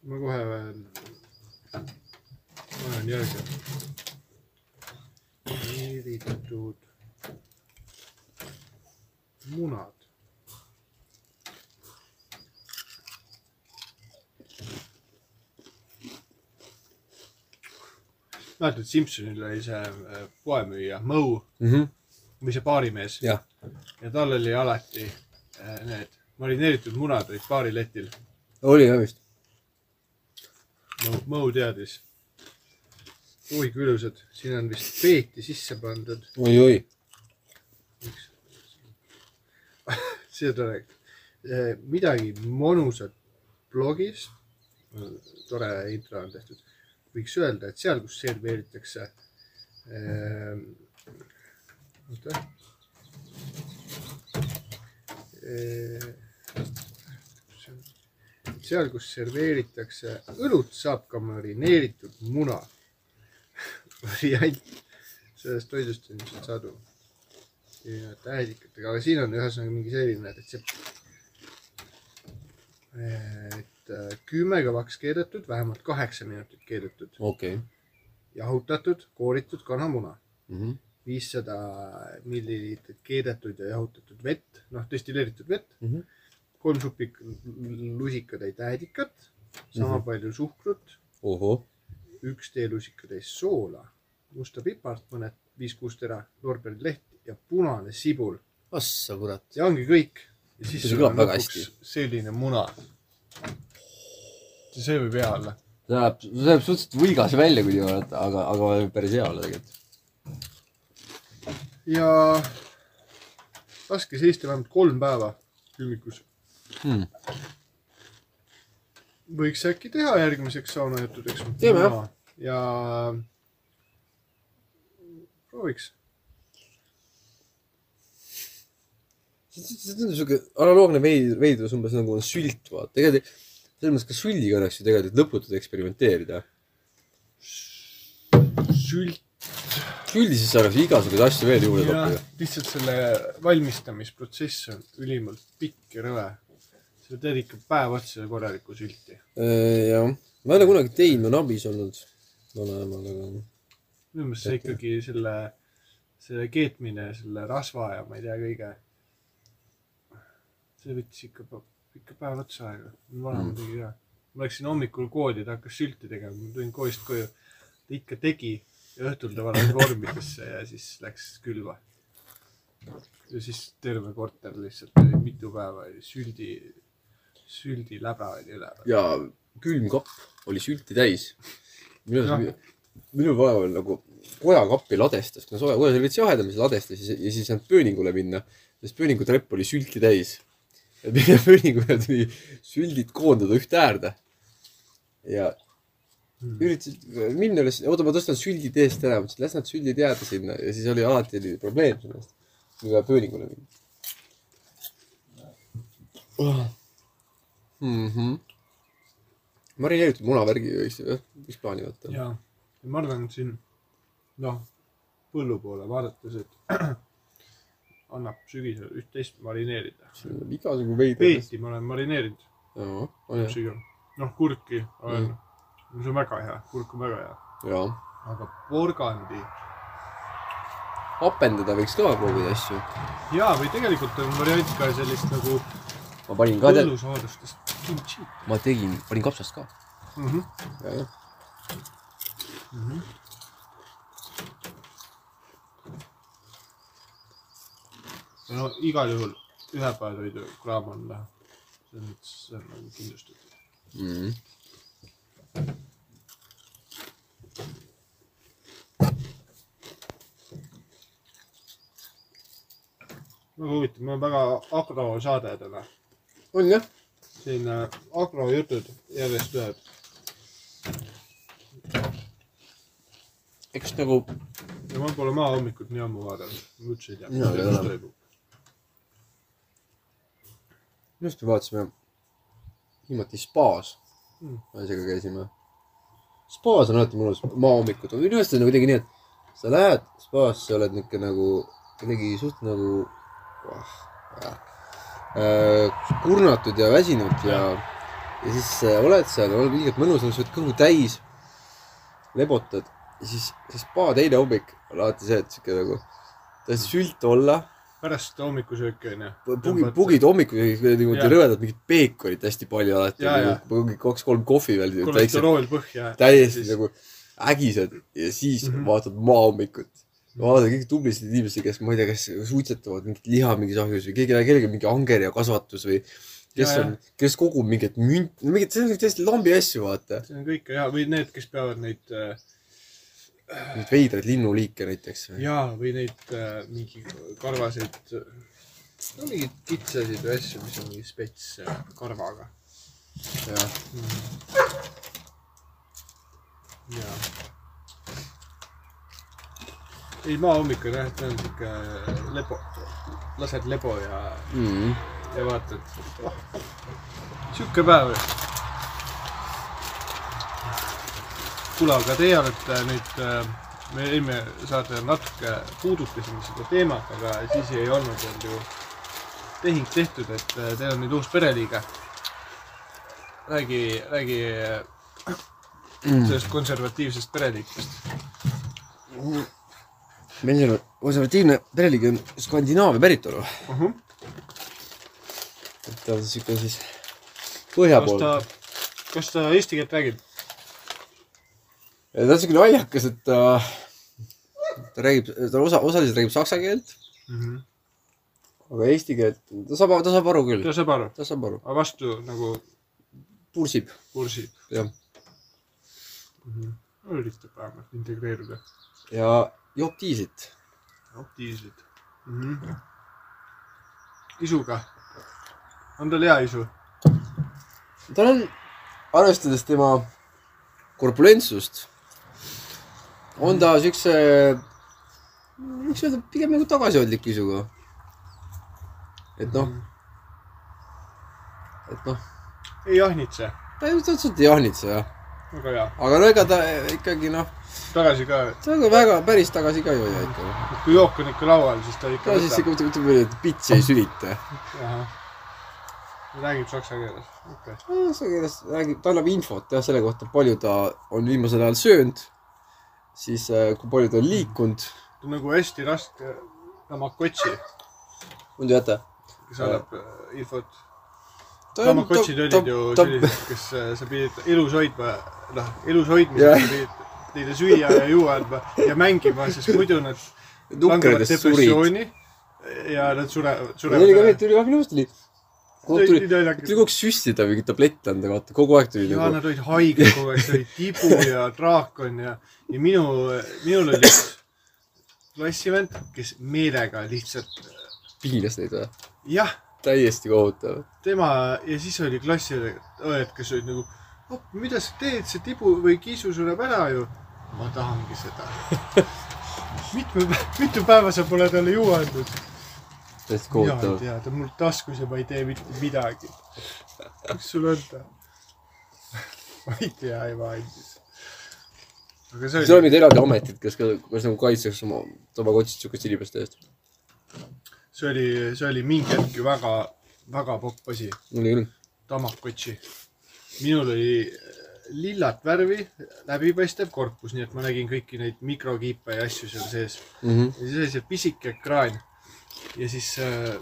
ma kohe veel panen järgi. eritud munad. mäletad, Simsonil oli see äh, poemüüja Moe Mhm. või see baarimees jah, ja tal oli alati äh, need marineeritud munad olid baariletil. oli ka vist. Mõu teadis. oi kui ilusad, siin on vist peeti sisse pandud. oi-oi. see tore, midagi monusat blogis. tore intro on tehtud. Võiks öelda, et seal, kus serveeritakse äh,. oota äh,. seal, kus serveeritakse õlut, saab ka marineeritud muna. variant sellest toidust on ilmselt sadu. erinevate tähedikutega, aga siin on ühesõnaga mingi selline retsept. et äh, kümme kõvaks keedetud, vähemalt kaheksa minutit keedetud, okei. jahutatud, kooritud kanamuna, Mhm. viissada milliliitrit keedetud ja jahutatud vett, noh destilleeritud vett Mhm. kolm supik lusikatäit tähedikat, sama mm. -hmm. palju suhkrut, üks teelusikatäis soola, musta pipart, mõned viis-kuus tera, lorberilehti ja punane sibul assa kurat. ja ongi kõik. ja siis sul on väga lõpuks hästi. selline muna. See võib hea olla. see näeb, see näeb suhteliselt võigas välja, kui vaadata, aga, aga võib päris hea olla tegelikult. ja laske seista vähemalt kolm päeva külmikus. Hmm. võiks äkki teha järgmiseks saunajuttudeks. Teeme, jah. ja prooviks. see tundub siuke analoogne veid-, veidrus umbes nagu on sült, vaata. tegelikult selles mõttes ka süldiga oleks ju tegelikult lõputult eksperimenteerida. sült, küldi sisse saaks igasuguseid asju veel juurde toppida., lihtsalt selle valmistamisprotsess on ülimalt pikk ja rõve. sa teed ikka päev otsa korralikku sülti. Äh, jah, ma ei ole kunagi teinud, olen abis olnud vanaemal, aga minu meelest see ikkagi selle, selle keetmine, selle rasva ja ma ei tea kõige. see võttis ikka, ikka päev otsa aega. vanaema Mm. tegi ka. ma läksin hommikul kooli, ta hakkas sülti tegema, ma tulin koolist koju. ta ikka tegi ja õhtul ta valas vormidesse ja siis läks külva. ja siis terve korter lihtsalt oli mitu päeva oli süldi, süldiläbra oli üleval. ja külmkapp oli sülti täis. minu Jah. arust, minu vanaemal nagu kojakappi ladestas, kuna sooja, kojas oli veits jahedam, siis ladestas ja siis, ja siis ei saanud pööningule minna. sest pööningu trepp oli sülti täis. Et minna pööningule tuli süldid koondada ühte äärde. ja üritasid minna üles, oota, ma tõstan süldid eest ära, mõtlesin, las nad süldid jääda sinna ja siis oli alati oli probleem sellest. kui vaja pööningule minna mm. -hmm. marineeritud munavärgi võiks, võiks plaani võtta. ja, ja ma arvan, et siin noh, põllu poole vaadates, et annab sügisel üht-teist marineerida. siin on igasugu veider. peeti ma olen marineerinud noh, kurki olen mm., see on väga hea, kurk on väga hea, aga porgandi hapendada võiks ka proovida asju. ja, või tegelikult on variant ka sellist nagu ma panin ka, põllusoodustest kimchi ma tegin, panin kapsast ka. mm. -hmm. ja, jah. Mm -hmm. No igal juhul ühepäevatoidu kraam on noh, selles mõttes see on nagu kindlustatud. Mhm. väga huvitav, meil on väga agro saade täna. on jah. siin äh, agrojutud järjest tuleb. eks nagu ja ma pole maahommikut nii ammu vaadanud, ma üldse ei tea. Mina ei ole. Just me vaatasime viimati spaas Mm. naisega käisime. spaas on alati mõnus maahommikud, minu arust on nagu kuidagi nii, et sa lähed spaasse, oled niuke nagu kuidagi suht nagu ah, äh, kurnatud ja väsinud ja, ja siis äh, oled seal, oled ilgelt mõnus, sul kõhu täis, lebotad ja siis see spa teine hommik on alati see, et siuke nagu täiesti sült olla pärast hommikusööki onju. pugid, pugid hommikul niimoodi rõvedad mingit peekonit hästi palju alati kaks-kolm kohvi veel, kolesterool põhja. täiesti nagu ägised ja siis mm Mhm. -hmm. vaatad maahommikut. vaatad kõiki tublisid inimesi, kes ma ei tea, kes suitsetavad mingit liha mingis ahjus või keegi, kellelgi mingi angerja kasvatus või kes Jaa, on, kes kogub mingit münt, mingit, see on täiesti lambi asju, vaata. see on kõik hea või need, kes peavad neid äh, Neid veidraid linnuliike näiteks. jaa, või neid äh, mingi karvaseid, no mingeid kitsasid või asju, mis on mingi spets äh, karvaga. jah, jaa. ei, maahommik on jah, et on siuke lebo, lased lebo ja, Mhm. ja vaatad oh,. sihuke päev. kuule, aga teie olete nüüd, me eelmine saade natuke puudutasime seda teemat, aga siis ei olnud veel ju tehing tehtud, et äh, teil on nüüd uus pereliige. räägi, räägi Mm. sellest konservatiivsest pereliikmest. meil on konservatiivne pereliigi on Skandinaavia päritolu, uh. -huh. et ta on siuke siis põhja pool. kas ta eesti keelt räägib? Ja ta on siuke naljakas, et ta, ta räägib, ta osa, osaliselt räägib saksa keelt, Mm -hmm. aga eesti keelt, ta saab, ta saab aru küll ta, saab aru, ta saab aru, aga vastu nagu pursib, kursib jah. mm. -hmm. üritab vähemalt integreeruda. ja joob diislit. aktiivsed mm. -hmm. isuga, on tal hea isu? tal on, arvestades tema korpulentsust, on ta siukse, võiks öelda pigem nagu tagasihoidlik isuga. et noh, et noh, ei ahnitse. ta ei, otseselt ei ahnitse jah. väga hea. aga no ega ta ikkagi noh, tagasi ka, ta nagu väga päris tagasi ka ei hoia ikka. kui jook on ikka laual, siis ta ikka no siis ikka ütleme et pitsi ei sülita. räägib saksa keeles, saksa keeles räägib, ta annab infot jah selle kohta, palju ta on viimasel ajal söönud, siis äh, kui palju ta on liikunud. nagu hästi raske Tamakotši, on teate? kes annab äh, infot. ta on, Tamakotšid olid ju sellised, kes äh, sa pidid elus hoidma, noh, elus hoidmiseks pidid neile süüa ja juua andma ja mängima, sest muidu nad langevad depressiooni ja nad surevad, surevad. tuli väga minu arust oli. See oli tuli, tuli kogu aeg süstida mingit tabletti anda, vaata kogu aeg tuli ja nagu. nad olid haiged kogu aeg, see oli tibu ja draakon ja, ja minu, minul oli üks klassivend, kes meelega lihtsalt, piinas neid või? jah, täiesti kohutav. tema ja siis oli klassiõed, kes olid nagu, mida sa teed, see tibu või kiisu sureb ära ju. ma tahangi seda. mitme, mitu päeva sa pole talle juua andnud? Täiesti mina ei tea, ta on mul taskus ja ma ei tee mitte midagi. mis sul on ta? ma ei tea, ema andis. aga see seal on oli, mingid eraldi ametid, kes kes nagu kaitseks oma tabakotsid siukeste inimeste eest. see oli, see oli mingi hetk ju väga, väga popp asi. oli küll. Tamakotši. minul oli äh, lillat värvi läbipaistev korpus, nii et ma nägin kõiki neid mikrokiipe ja asju seal sees. Mhm. ja siis oli see pisike ekraan. Ja siis äh,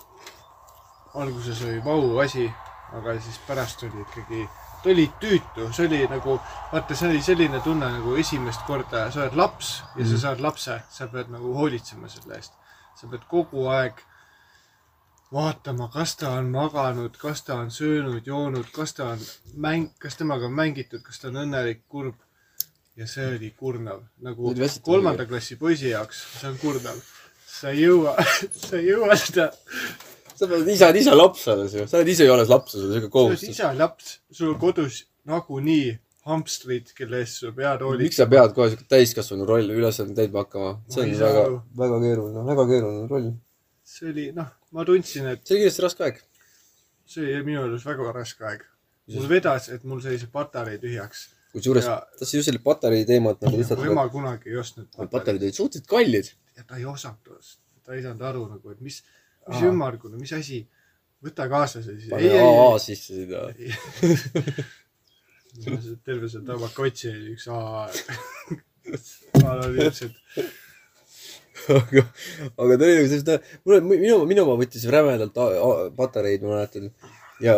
alguses oli vau asi, aga siis pärast oli ikkagi, ta oli tüütu, see oli nagu, vaata, see oli selline tunne nagu esimest korda, sa oled laps ja sa Mhm. saad lapse, sa pead nagu hoolitsema selle eest. sa pead kogu aeg vaatama, kas ta on maganud, kas ta on söönud, joonud, kas ta on mäng, kas temaga on mängitud, kas ta on õnnelik, kurb. ja see oli kurnav, nagu kolmanda klassi poisi jaoks, see on kurnav. Sa ei jõua, sa ei jõua seda, sa pead ise, oled ise laps alles ju, sa oled ise alles laps, sul on siuke sa oled kohustus. ise laps, sul on kodus nagunii hamstrid, kelle eest sa pead miks hoolitsema. sa pead kohe siuke täiskasvanu rolli ülesandeid täitma hakkama? see on väga väga keeruline, väga keeruline roll. see oli, noh, ma tundsin, et see oli kindlasti raske aeg. see oli minu arust väga raske aeg. mul vedas, et mul sai see patarei tühjaks. kusjuures Ja- tahtsin just selle patarei teemat nagu lihtsalt mu, ema kunagi ei ostnud patareid patareid olid suhteliselt kallid. Ja ta ei osanud osta, ta ei saanud aru nagu, et mis, mis ümmargune, mis asi, võta kaasa see siis. pane AA sisse sinna. terve see tabakotsi oli üks AA. anonüümsed. aga, aga ta oli nagu sellist, mul, minu, minu oma võttis rämedalt patareid, ma mäletan. ja,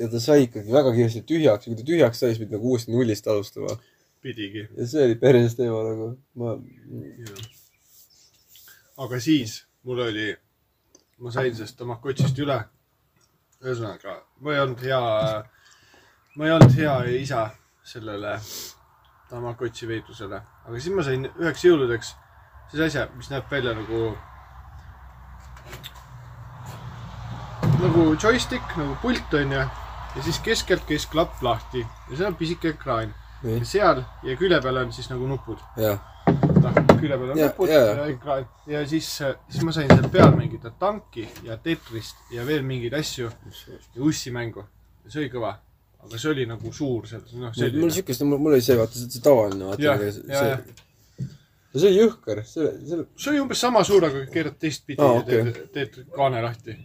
ja ta sai ikkagi väga kiiresti tühjaks ja kui ta tühjaks sai, siis pidi nagu uuesti nullist alustama. pidigi. ja see oli päris teema nagu, ma, aga siis mul oli, ma sain sellest tamakotšist üle. ühesõnaga, ma ei olnud hea, ma ei olnud hea isa sellele tamakotši veidlusele, aga siis ma sain üheks jõuludeks sellise asja, mis näeb välja nagu, nagu joystick, nagu pult onju. ja siis keskelt käis klapp lahti ja seal on pisike ekraan seal ja külje peal on siis nagu nupud jah. noh, külje peal on Ja- nupud ja- ja, ja ekraan ja siis, siis ma sain seal peal mängida tanki ja Tetrist ja veel mingeid asju ja ussimängu. see oli kõva, aga see oli nagu suur seal, noh, mul selline. siukest, mul oli see, vaata, see tavaline, vaata see ja, ja., see oli jõhker, see, see, see oli umbes sama suur, aga keerad teistpidi Aa, ja okei. teed, teed kaane lahti.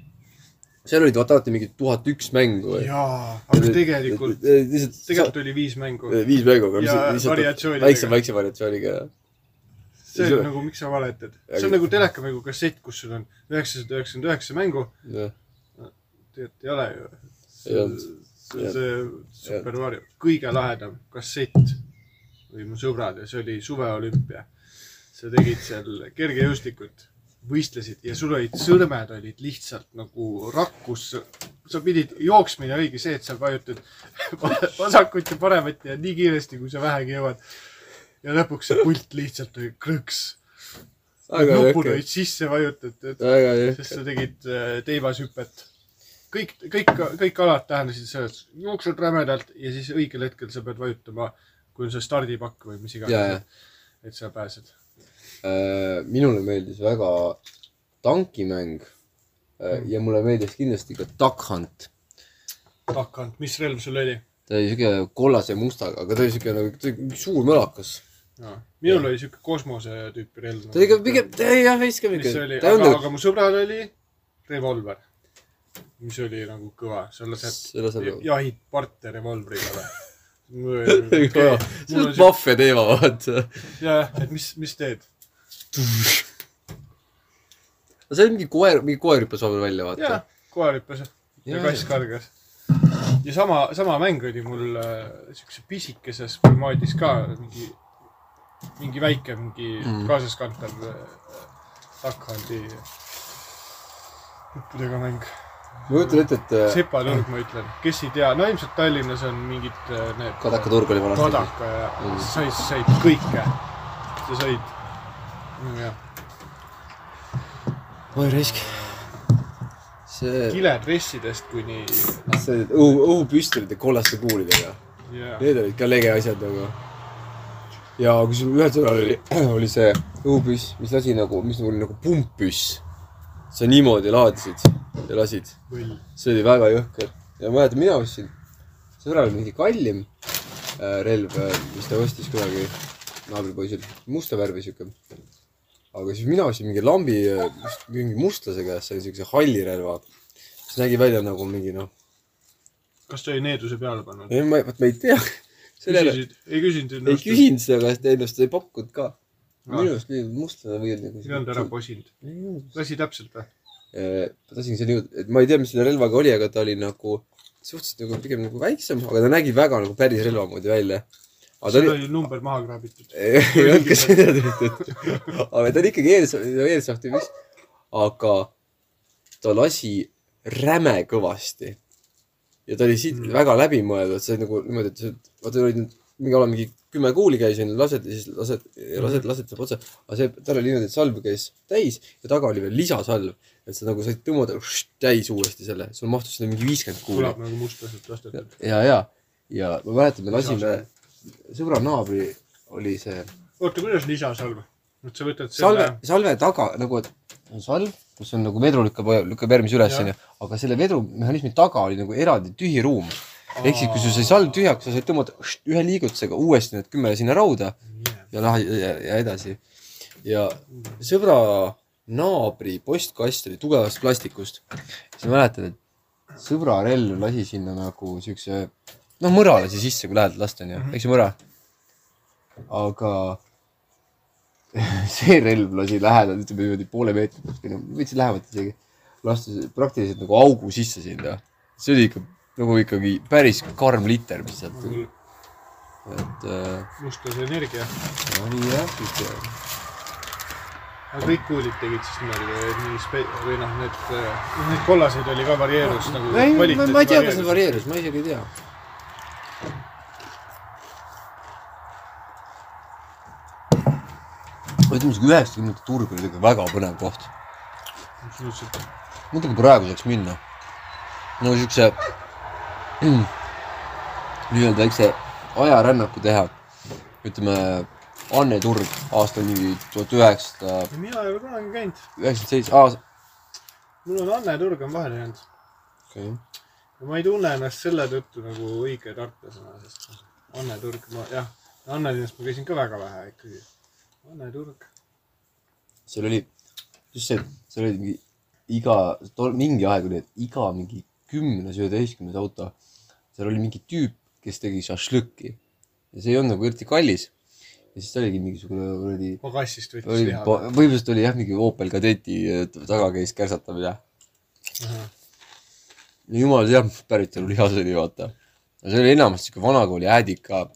seal olid vaata alati mingi tuhat üks mängu. jaa, aga tegelikult, tegelikult oli viis mängu. viis mängu, aga Ja lihtsalt väikse, väikse variatsiooniga. See on nagu, miks sa valetad. see on nagu telekamängu kassett, kus sul on üheksasada üheksakümmend üheksa mängu. tegelikult ei ole ju. See on see Super Mario, kõige lahedam kassett oli mu sõbrad ja see oli suveolümpia. sa tegid seal kergejõustikut, võistlesid ja sul olid sõrmed olid lihtsalt nagu rakkus. sa pidid, jooksmine oligi see, et sa vajutad vasakut ja paremat ja nii kiiresti, kui sa vähegi jõuad. Ja lõpuks see pult lihtsalt oli krõks. nupud olid, sisse vajutatud, sest sa tegid äh, teivashüpet. kõik, kõik, kõik alad tähendasid seda, et jooksed rämedalt ja siis õigel hetkel sa pead vajutama, kui on see stardipakk või mis iganes et sa pääsed. minule meeldis väga tankimäng. ja mulle meeldis kindlasti ka Duck Hunt. takkant, mis relv sul oli? ta oli siuke kollase mustaga, aga ta oli siuke nagu suur mölakas. Minul oli siuke kosmose tüüpi relv. ta oli ka pigem, jah veits ka mingi aga, aga mu sõbral oli revolver, mis oli nagu kõva, selle saab jahid parte revolvriga või? see on maffia teema, vaata. jah, et mis, mis teed? no see oli mingi koer, mingi koer hüppas vahepeal välja, jah vaata., koer hüppas ja kass kargas. ja sama, sama mäng oli mul äh, siukse pisikeses formaadis ka mingi, mingi väike, mingi Mm. kaasaskantav äh, Duckhandi nuppudega mäng. ma kujutan ette, et äh, sepaturg, ma ütlen, kes ei tea, no ilmselt Tallinnas on mingid äh, need Kadaka turg oli vanasti. Kadaka ja Mm. sa said, sa said kõike. sa said, jah, oi raisk. see, kiledressidest kuni, see õhu, õhupüstolid ja kollaste kuulidega. jah, Need olid ka lege asjad nagu. Ja kusjuures ühel sõnal oli, oli see õhupüss, mis lasi nagu, mis oli nagu pumppüss. sa niimoodi laadisid ja lasid. see oli väga jõhker. ja ma mäletan, mina ostsin, sõbral oli mingi kallim äh, relv, mis ta ostis kunagi naabripoisil, musta värvi siuke. aga siis mina ostsin mingi lambi, mingi mustlase käest, sain siukse halli relva. see nägi välja nagu mingi noh, kas ta oli needuse peale pannud? ei ma, vot ma ei tea. Sellele küsisid, ei küsinud ei ennast? küsinud seda, kas ta ennast ei pakkunud ka. Ah. minu arust nii mustlane või nagu. ei olnud ära posinud. ei lasi täpselt või? ma tahtsingi selle jõuda, et ma ei tea, mis selle relvaga oli, aga ta oli nagu suhteliselt nagu pigem nagu väiksem, aga ta nägi väga nagu päris relva moodi välja. aga ta oli, oli number maha kraabitud. ei ei olnud ka seda tehtud. aga ta oli ikkagi ees, eelsahti vist. aga ta lasi räme kõvasti. Ja ta oli siit Mm. väga läbimõeldud, see nagu niimoodi, et vaata olid nüüd mingi ala mingi kümme kuuli käis onju, lased ja siis lased, lased, lased saab otsa. aga see, tal oli niimoodi, et salv käis täis ja taga oli veel lisasalv. et sa nagu said tõmmata täis uuesti selle, sul mahtus sinna mingi viiskümmend kuuli tuleb. nagu mustlaselt lastetud. ja, ja, ja ma mäletan, me lasime, sõbra naabri oli see oota, kuidas lisasalv? et sa võtad salve selle,, salve taga nagu, et on salv, kus on nagu vedru lükkab, lükkab järgmise üles onju, aga selle vedrumehhanismi taga oli nagu eraldi tühi ruum. ehk siis, kui sul sai salv tühjaks, sa said tõmmata ühe liigutusega uuesti need kümme sinna rauda ja lähe ja, ja edasi. ja sõbra naabri postkast oli tugevast plastikust. siis ma mäletan, et sõbra relv lasi sinna nagu siukse, noh mõra lasi sisse, kui lähedalt lasta onju, eks ju mõra. aga see relv lasi lähedalt, ütleme niimoodi poole või noh, veits lähemalt isegi. lastes praktiliselt nagu augu sisse sinna. see oli ikka nagu ikkagi päris karm liter, mis sealt tuli, et äh, mustlase energia. no nii jah, siuke aga kõik kuulid tegid siis niimoodi või nii spe-, või noh, need, neid kollaseid oli ka varieerus nagu. ei, ma, ei tea, kas see varieerus, ma isegi ei tea. Ütleme siuke üheksakümnendate turg oli ikka väga põnev koht. absoluutselt. muidugi praegu saaks minna. no siukse mm, nii-öelda väikse ajarännaku teha. ütleme Anne Turg aastal mingi tuhat üheksasada mina ei ole kunagi käinud. üheksakümmend seitse aasta. mul on Anne Turg on vahele jäänud. okei. ja ma ei tunne ennast selle tõttu nagu õige tartlasena, sest Anne Turg, ma jah, Annelinnas ma käisin ka väga vähe ikkagi. Anne Turg. seal oli just see, seal oli mingi iga, mingi aeg oli, et iga mingi kümnes, üheteistkümnes auto, seal oli mingi tüüp, kes tegi šašlõkki ja see ei olnud nagu eriti kallis. ja siis oligi mingisugune kuradi, pagassist võttis oli liha., võib-olla oli jah, mingi Opel Kadeti taga käis kärsatamise. jumal teab, mis päritolu liha see oli, vaata. see oli enamasti siuke vanakooli äädika,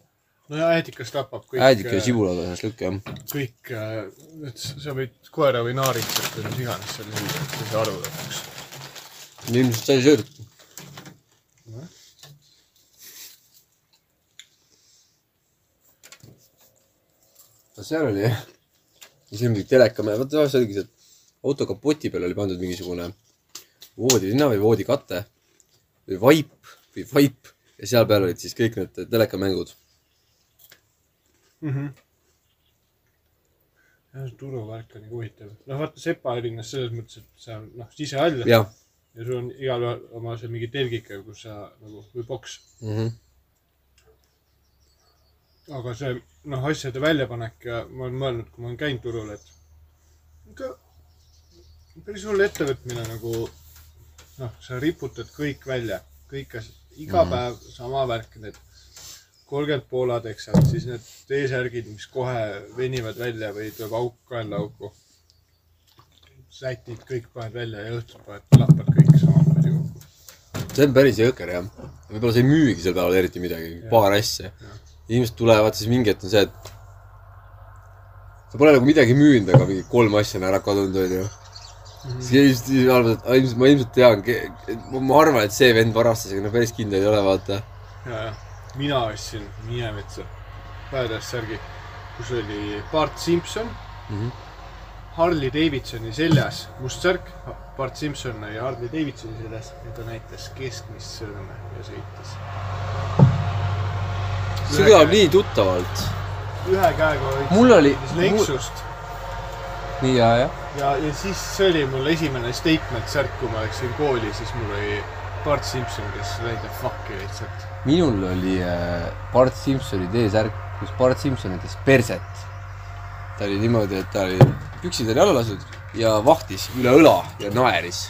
no ja äädikas tapab kõik. äädika ja. sibulaga šašlõkk jah. kõik, et sa võid koera või naaritsat või mis iganes seal süüa, et sa aru lõpuks. ilmselt sai söödud. no seal oli jah, ja see oli mingi telekamäe, vaata tavaliselt oligi see, et auto kapoti peale oli pandud mingisugune voodilina või voodikate või vaip või vaip ja seal peal olid siis kõik need telekamängud. jah, see turuvärk on nagu huvitav. noh, vaata Sepa linnas selles mõttes, et on noh, sisehall ja. ja sul on igalühel oma see mingi telgike, kus sa nagu või boks, mm. -hmm. aga see noh, asjade väljapanek ja ma olen mõelnud, kui ma olen käinud turul, et ikka päris hull ettevõtmine nagu noh, sa riputad kõik välja, kõik asjad, iga mm. -hmm. päev sama värk, need kolmkümmend poolateksad, siis need T-särgid, mis kohe venivad välja või tuleb auk kaenlaauku. sätid kõik paned välja ja õhtul paned, lappad kõik samamoodi kokku. see on päris jõhker jah. võib-olla sa ei müügi sel päeval eriti midagi, paar asja. inimesed tulevad, siis mingi hetk on see, et sa pole nagu midagi müünud, aga mingi kolm asja on ära kadunud, onju. siis ilmselt, siis et aa, ilmselt ma ilmselt tean, ma arvan, et see vend varastas, aga no päris kindel ei ole, vaata. ja, ja mina ostsin Minemetsa Badass särgi, kus oli Bart Simson mm. -hmm. Harley Davidsoni seljas must särk, Bart Simson oli Harley Davidsoni seljas ja ta näitas keskmist sõrme ja sõitis. see kõlab nii tuttavalt. ühe käega hoidis Mul oli- Lexust nii ja, jah. ja, ja siis see oli mul esimene statement särk, kui ma läksin kooli, siis mul oli Bart Simson, kes the fuck'i lihtsalt. Minul oli äh, Bart Simpsoni T-särk, kus Bart Simpson näitas perset. ta oli niimoodi, et ta oli, püksid oli alla lastud ja vahtis üle õla ja naeris.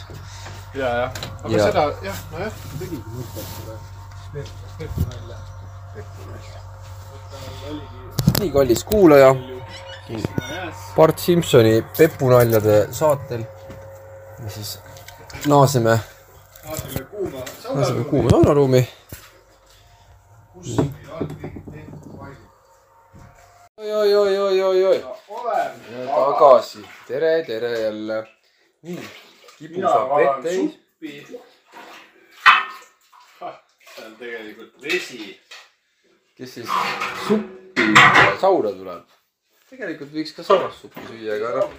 ja, jah, aga Ja. seda jah, nojah, tegigi mõtet seda Peppu nalja. Peppu nalja. nii kallis kuulaja. Bart Simpsoni pepunaljade saatel. ja siis naaseme, naaseme kuuma saunaruumi. Kus meil on kõik tehtud paigad. oi, oi, oi, oi, oi, oi. oleme tagasi, tere, tere jälle. nii, kipu saab vett täis. see on tegelikult vesi. kes siis suppi sauna tuleb. tegelikult võiks ka saunas suppi süüa, aga noh,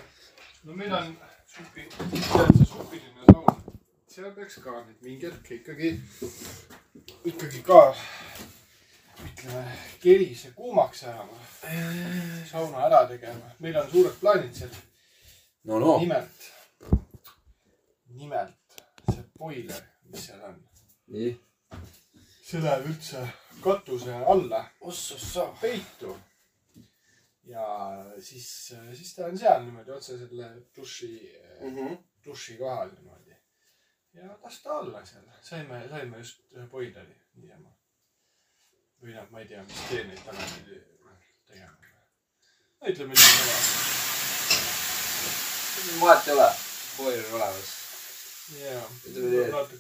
no meil on supi, see supiline saun, seal peaks ka nüüd mingi hetk ikkagi, ikkagi ka ütleme, kerise kuumaks ajama. sauna ära tegema, meil on suured plaanid seal. no no, nimelt, nimelt see boiler, mis seal on, nii. see läheb üldse katuse alla ossossa. peitu. ja siis, siis ta on seal niimoodi otse selle duši mm, -hmm. duši kohal niimoodi. ja las ta olla seal, saime, saime just ühe boileri niisama. Või noh, ma ei tea, mis teeneid tagasi tegema. no ütleme niisama. vahet ei ole, boiler on olemas. jaa.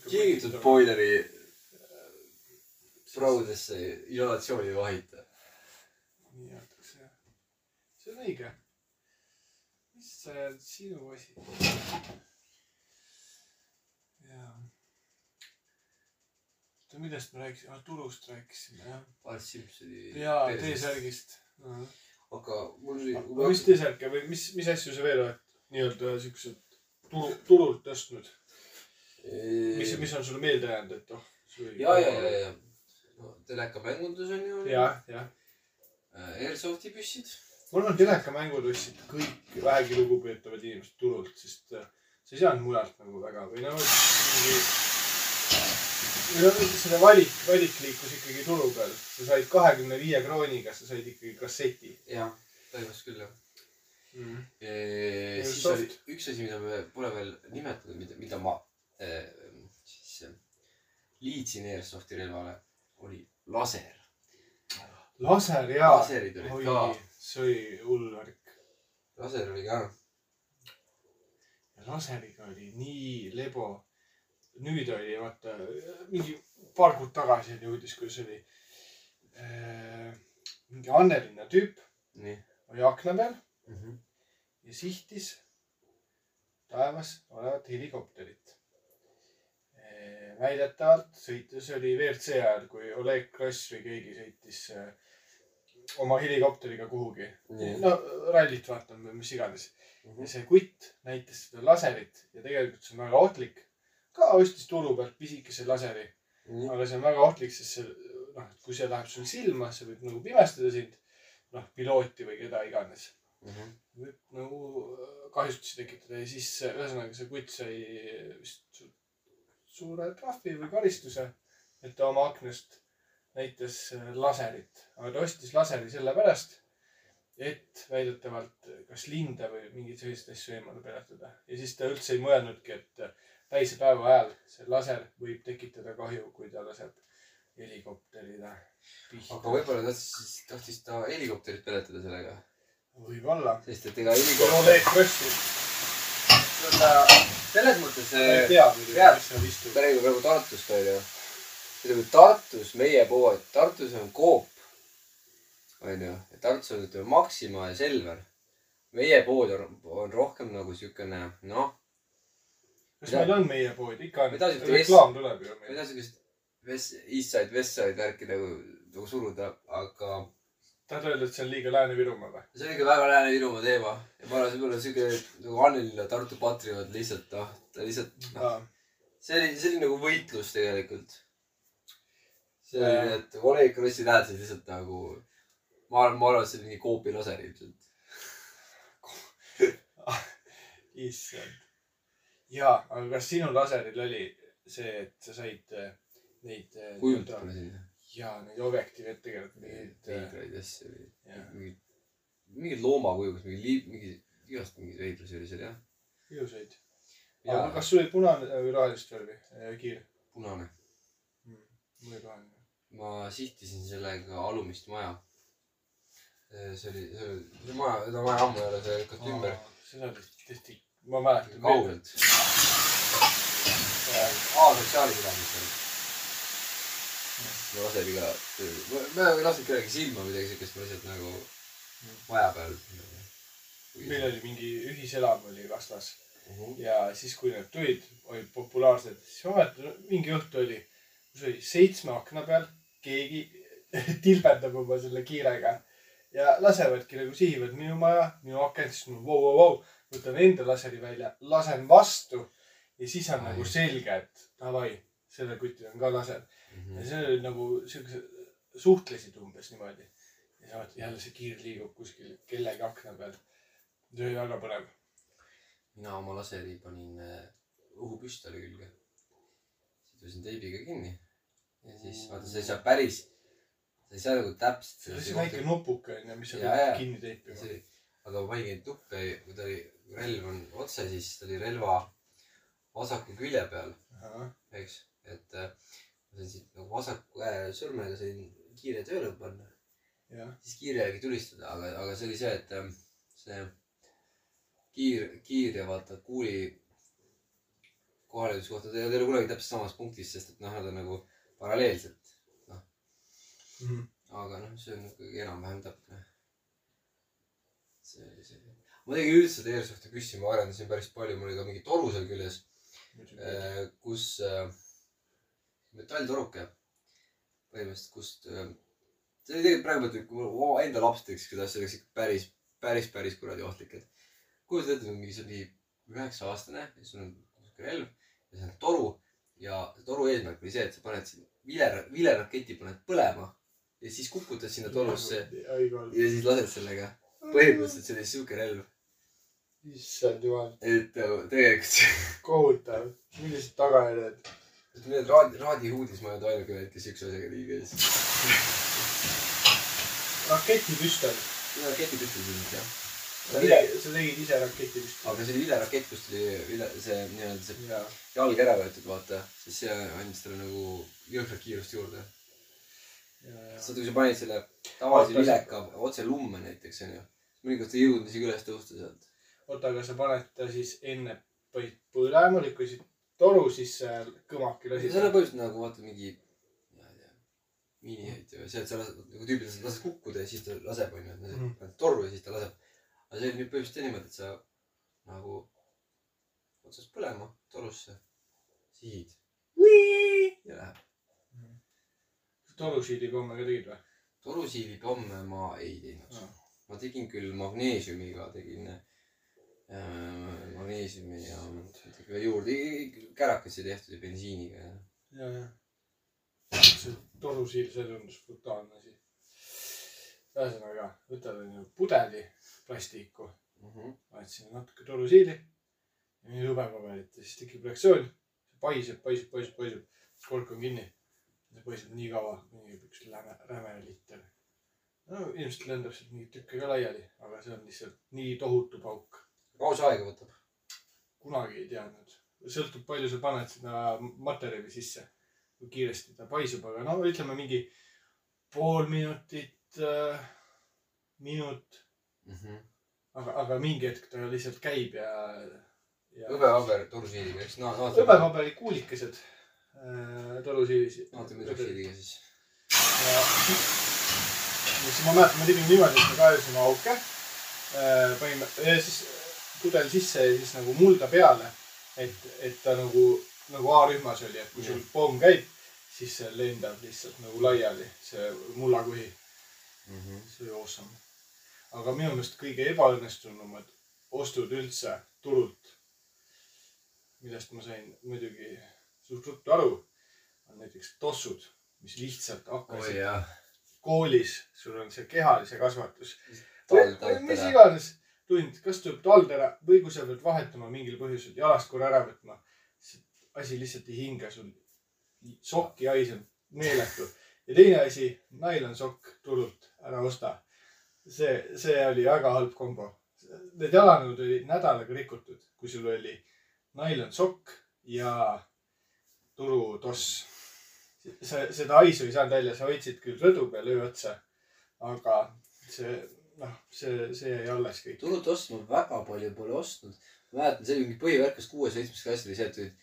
kingitud boileri praudesse isolatsiooni ei vahita. nii öeldakse jah. see on õige. mis see on sinu asi? oota, millest me rääkisime ah,? turust rääkisime jah. Bart Simpsoni. jaa, T-särgist. aga mul oli. aga mis T-särke või mis, mis asju sa veel oled nii-öelda siuksed turu, turult tõstnud? mis, mis on sulle meelde jäänud, et oh. ja, ja, ja, ja. no telekamängundus on ju. jah, jah. Airsofti püssid. mul on telekamängud ostsid kõik vähegi lugupeetavad inimesed turult, sest äh, sa ei saanud mujalt nagu väga või no mingi. Selle valik, valik liikus ikkagi turu peal. sa said kahekümne viie krooniga, sa said ikkagi kasseti jah, põhimõtteliselt küll jah. mm.. siis Airsoft. oli üks asi, mida me pole veel nimetanud, mida, mida ma äh, siis liitsin Airsofti relvale, oli laser. laser jaa. laserid olid oi ka,, see oli hull värk. laser oli ka. laseriga oli nii lebo. Nüüd oli vaata mingi paar kuud tagasi oli uudis, kus oli äh, mingi Annelinna tüüp nii oli akna peal mm. -hmm. ja sihtis taevas olevat helikopterit. väidetavalt sõitis, oli WRC ajal, kui Oleg Kross või keegi sõitis äh, oma helikopteriga kuhugi. no rallit vaatame mis iganes. Mhm. ja see kutt näitas seda laserit ja tegelikult see on väga ohtlik. Ka ostis turu pealt pisikese laseri, nii aga see on väga ohtlik, sest see noh, kui see läheb sul silma, see võib nagu pimestada sind. noh, pilooti või keda iganes Mhm. võib nagu äh, kahjustusi tekitada ja siis äh, ühesõnaga see kutt sai vist su suure trahvi või karistuse, et ta oma aknast näitas äh, laserit, aga ta ostis laseri sellepärast, et väidetavalt kas linde või mingeid selliseid asju eemale peletada ja siis ta üldse ei mõelnudki, et päise päeva ajal see laser võib tekitada kahju, kui ta laseb helikopterile aga pihta. võib-olla tahtis siis, tahtis ta helikopterit peletada sellega. võib-olla. sest et ega helikopter, Oleg Krõssil, selles mõttes ma ei see tea muidugi, mis seal istub. me räägime praegu Tartust onju. ütleme Tartus meie pood, Tartus on Coop. onju, Tartus on ütleme Maxima ja Selver. meie pood on, on rohkem nagu siukene noh, kas meil on meie pood, ikka on reklaam tuleb ju meil. taha siukest West, Eastside, Westside värki nagu, nagu suruda, aga tahad öelda, et see on liiga Lääne-Virumaa või? see on ikka väga Lääne-Virumaa teema ja ma arvan, see pole siuke nagu Annelina Tartu patrioot lihtsalt noh, ta lihtsalt noh, see oli, see oli nagu võitlus tegelikult. see oli nii, et Oleg Krossi tähendas lihtsalt nagu, ma arvan, ma arvan, et see oli mingi Coopi laser ilmselt. issand. jaa, aga kas sinu laseril oli see, et sa said äh, neid äh, kujutame sinna. jaa, neid objektiive ette kirjutada, äh, veidraid asju jah, mingid, mingid loomakuju, kas mingi liip, mingi, igast mingeid veidrusi oli seal jah. ilusaid. Aga kas sul oli punane või rohelist värvi kiir punane. mm.? mul oli roheline. ma sihtisin sellega alumist maja. see oli, see oli, see maja, seda maja ammu ei ole, see lükati ümber. seda tõesti, ma mäletan. kaugelt. aa, sotsiaalkülamis oli. ma lasen iga, ma ei lasknud kellelegi silma või midagi siukest, ma lihtsalt nagu maja peal. meil oli mingi ühiselamu oli vastas Mhm. ja siis, kui need tulid, olid populaarsed, siis ma mäletan, mingi õhtu oli, kus oli seitsme akna peal, keegi tilbendab oma selle kiirega ja lasevadki nagu sihivad minu maja, minu akent, siis ma vau, vau, vau, võtan enda laseri välja, lasen vastu ja siis on Ai. nagu selge, et davai, sellel kutil on ka laser. Mhm. ja see oli nagu siukse, suhtlesid umbes niimoodi. ja sa vaatad jälle see kiir liigub kuskil kellegi akna peal. see oli väga põnev. mina oma laseri panin äh, õhupüstoli külge. sidusin teibiga kinni ja siis vaata, sa ei saa päris, sa ei saa nagu täpselt. see oli see väike nupuke onju, mis sa pead kinni teipima. aga ma paningi tuppe, kui ta oli, relv on otse, siis ta oli relva vasaku külje peal, eks, et äh, ma sain siit nagu vasaku käe sõrmega sain kiire tööle panna, siis kiire järgi tulistada, aga, aga see oli see, et ähm, see kiir, kiir ja vaata kuuli kohaleviimiskohtad ei ole kunagi täpselt samas punktis, sest et noh, nad on nagu paralleelselt, Mhm. aga noh, see on ikkagi enam-vähem täpne. see oli see. Ma tegin üldse seda Airsofti püssi, ma arendasin päris palju, mul oli ka mingi toru seal küljes, kus äh, metalltoruke põhimõtteliselt, kust äh, see oli tegelikult praegu kui oma enda laps teeks seda asja, oleks ikka päris, päris, päris kuradi ohtlik, et kujutad ette, mingi see mingi üheksa aastane ja sul on sihuke relv ja see on toru ja toru eesmärk oli see, et sa paned vile, vileraketi paned põlema ja siis kukutad sinna torusse õige ja siis lased sellega. põhimõtteliselt see oli sihuke relv, issand jumal, et äh, tegelikult kohutav. millised tagajärjed? et need raadi, raadihuudis ma ei olnud ainukene, kes siukse asjaga nii käis. raketipüstol. raketipüstol ilmselt jah. sa tegid, sa tegid ise raketipüstoli? aga see oli vilerakett, kust tuli vile, see nii-öelda see jaa. jalg ära võetud, vaata, siis see andis talle nagu jõhkrat kiirust juurde. ja, ja. saad, kui sa panid selle tavalise vileka otse lumme näiteks onju, mõnikord ei jõudnud isegi üles tõusta sealt. oota, aga sa paned ta siis enne panid põlema, lükkasid toru sisse ja kõmaki lasid see on. põhimõtteliselt nagu vaata mingi, ma ei tea, miiniheit ju, see, et sa lased nagu tüübid lased lased kukkuda ja siis ta laseb onju, Mhm. paned torru ja siis ta laseb. aga see oli nüüd põhimõtteliselt niimoodi, et sa nagu otsast põlema torusse, sihid ja läheb. torusiilipomme ka tegid või? torusiilipomme ma ei teinud Aa. ma tegin küll magneesiumiga, tegin magneesiumi ja midagi veel juurde, kärakasi tehtud bensiiniga ja. ja, ja. see torusiil, see tundus brutaalne asi. ühesõnaga, võtad onju pudeli plastikku, paned sinna natuke torusiili hõbepaberit ja siis tekib reaktsioon. paiseb, paisub, paisub, paisub, kork on kinni. see paistab nii kaua, kuni üks läme, räme liter. no ilmselt lendab sealt mingeid tükke ka laiali, aga see on lihtsalt nii tohutu pauk. Kaua see aega võtab? kunagi ei teadnud. sõltub, palju sa paned sinna materjali sisse. kui kiiresti ta paisub, aga no ütleme mingi pool minutit äh,, minut, aga, aga mingi hetk ta lihtsalt käib ja, ja. hõbepaber torusiiliga, eks no vaata. hõbepaberi kuulikesed äh, torusiilis. vaata, mida siiliga siis. ja siis ma mäletan, me tegime niimoodi, et me kaevasime auke. panime ja siis pudel sisse ja siis nagu mulda peale. et, et ta nagu, nagu A-rühmas oli, et kui sul pomm käib, siis see lendab lihtsalt nagu laiali, see mullakuhi. see oli awesome. aga minu meelest kõige ebaõnnestunumad ostud üldse turult, millest ma sain muidugi suht ruttu aru, on näiteks tossud, mis lihtsalt hakkasid jah. koolis, sul on see kehalise kasvatus. Mis iganes tund, kas tuleb tald ära või kui sa pead vahetama mingil põhjusel, jalast korra ära võtma. asi lihtsalt ei hinga sul. sokki haiseb meeletu ja teine asi, nailonsokk turult ära osta. see, see oli väga halb kombo. Need jalanõud olid nädalaga rikutud, kui sul oli nailonsokk ja turutoss. sa, seda haisu ei saanud välja, sa hoidsid küll rõdu peal öö otsa, aga see, noh, see, see jäi alles kõik. turult ostma väga palju pole ostnud. mäletan, see oli mingi põhivärk, kas kuues-seitsmes klass oli see, et olid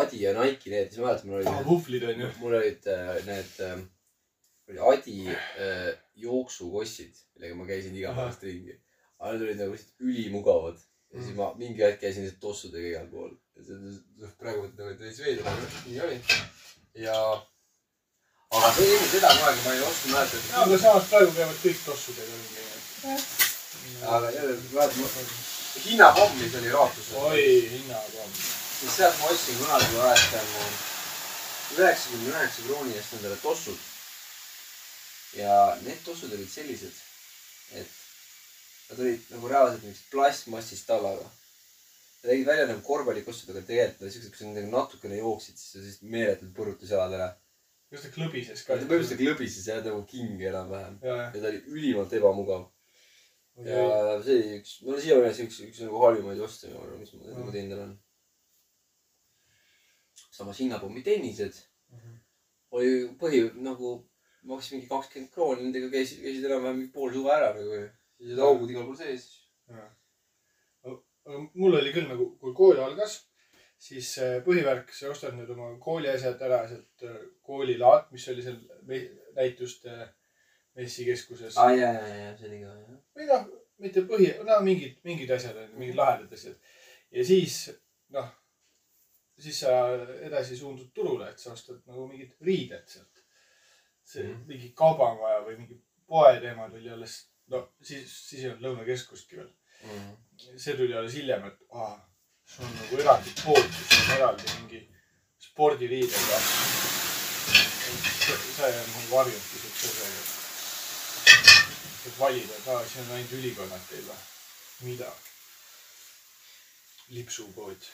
Adi ja Nike'i need, siis mäletan, mul olid, vuhvlid on ju. mul olid äh, need äh,, oli Adi äh, jooksukossid, millega ma käisin igapäevaselt ringi. aga need olid nagu lihtsalt ülimugavad. ja siis ma mingi hetk käisin lihtsalt tossudega igal pool. praegu mõtlen nagu, et veits veider, aga nii oli. ja, aga see enne seda kunagi ma ei ostnud, mäletan. aga samas praegu käivad kõik tossudega ringi. Aga jälle, mäletan, hinnapomm, mis oli Raatuses. oi, hinnapomm. siis sealt ma ostsin kunagi, ma mäletan, üheksakümne üheksa krooni eest endale tossud. ja need tossud olid sellised, et nad olid nagu reaalselt mingist plastmassist tallaga. Nad nägid välja nagu korvpallikossud, aga tegelikult olid siuksed, kui sa nendega natukene jooksid, siis sa sellist meeletult põrutas jalad ära. kas ta klõbises ta ka? põhimõtteliselt klõbises ja nagu king enam-vähem. ja ta oli ülimalt ebamugav. Ja ja. see oli üks, mul on siiamaani see üks, üks nagu halvimaid oste, ma arvan, mis ma Mm. nagu teinud olen. samas hinnapommi tennised oli põhi nagu, maksis mingi kakskümmend krooni, nendega käisid, käisid enam-vähem mingi pool suve ära nagu. siis olid augud igal pool sees. mul oli küll nagu, kui kool algas, siis äh, põhivärk, sa ostad nüüd oma kooliasjad ära sealt äh, koolilaat, mis oli seal näituste messikeskuses. aa jaa, jaa, jaa, see oli ka jah. või noh, mitte põhi, no mingid, mingid asjad on, mingid lahedad asjad. ja siis noh, siis sa edasi suundud turule, et sa ostad nagu mingid riided sealt. see mm. mingi kaubamaja või mingi poe teema tuli alles, no siis, siis ei olnud Lõunakeskustki veel. see tuli alles hiljem, et aa, sul on nagu eraldi pood, kus on eraldi mingi ja. on mul varjunud pisut sellega, et saad valida, aa, siin on ainult ülikonnad teil või? mida? lipsupood.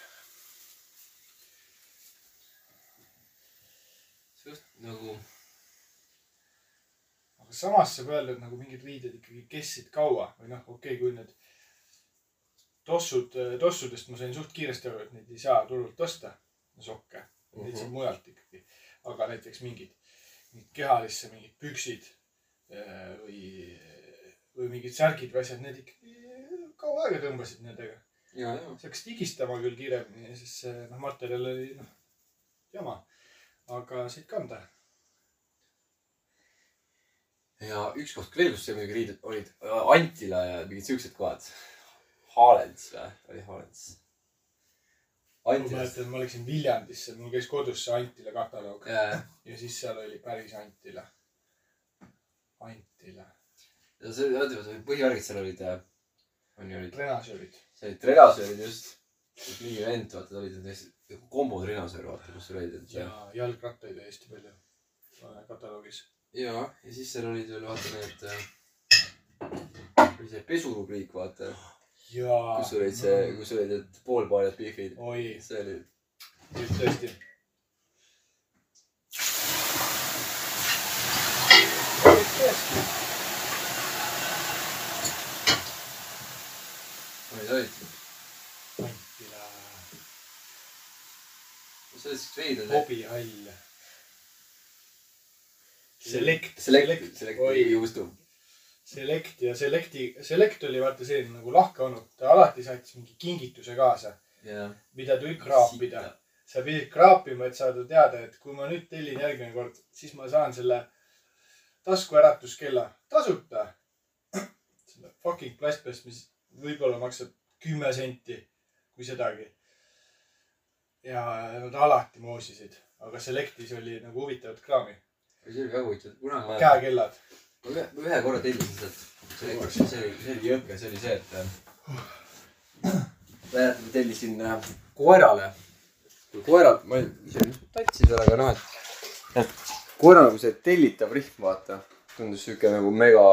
just nagu, aga samas saab öelda, et nagu mingid riided ikkagi kestsid kaua või noh, okei okay,, kui need tossud, tossudest ma sain suht kiiresti aru, et neid ei saa turult osta, sokke, neid saab mujalt ikkagi. aga näiteks mingid, mingid kehalisse mingid püksid eh, või, või mingid särgid või asjad, need ikkagi kaua aega tõmbasid nendega. ja, ja. see hakkas tigistama küll kiiremini, sest see noh, materjal oli noh, jama. aga said kanda. ja üks koht veel, kus muidugi riided olid, Antila ja mingid siuksed kohad. Haalens või, oli Haalens? ma Antilas. mäletan, ma läksin Viljandisse, mul käis kodus see Antila kataloog ja, ja siis seal oli päris Antila. Antila, see, oota, oota, põhivärgid seal olid, on ju olid, treenažöörid. see oli trenasöörid just. mingi vend, vaata, olid hästi, kombo trenasöör, vaata, kus olid ja jalgrattaid oli hästi palju äh, kataloogis. ja, ja siis seal olid veel vaata need, oli see pesurubriik, vaata, kus olid see, kus olid need poolpaljad pihvid. see oli, tõesti. rühma sa olid? Antila, siukse veider. hobihall. Select. Select, select, oi, juustu. Select ja Selecti, Select oli vaata selline nagu lahke olnud, ta alati saatis mingi kingituse kaasa, jah. mida tuli kraapida. sa pidid kraapima, et saada teada, et kui ma nüüd tellin järgmine kord, siis ma saan selle taskuäratuskella tasuta. selle fucking plastpest, mis võib-olla maksab kümme senti, kui sedagi. Ja nad alati moosisid, aga Selectis oli nagu huvitavat kraami, see oli väga huvitav, kunagi ma käekellad. ma ühe, ma ühe korra tellisin sealt. see oli, see oli, see oli jõhker, see oli see, et äh, ma mäletan, ma tellisin äh, koerale. kui koeral, ma ei, ise tatsi seal, aga noh, et, koeral nagu see tellitav rihm, vaata, tundus siuke nagu mega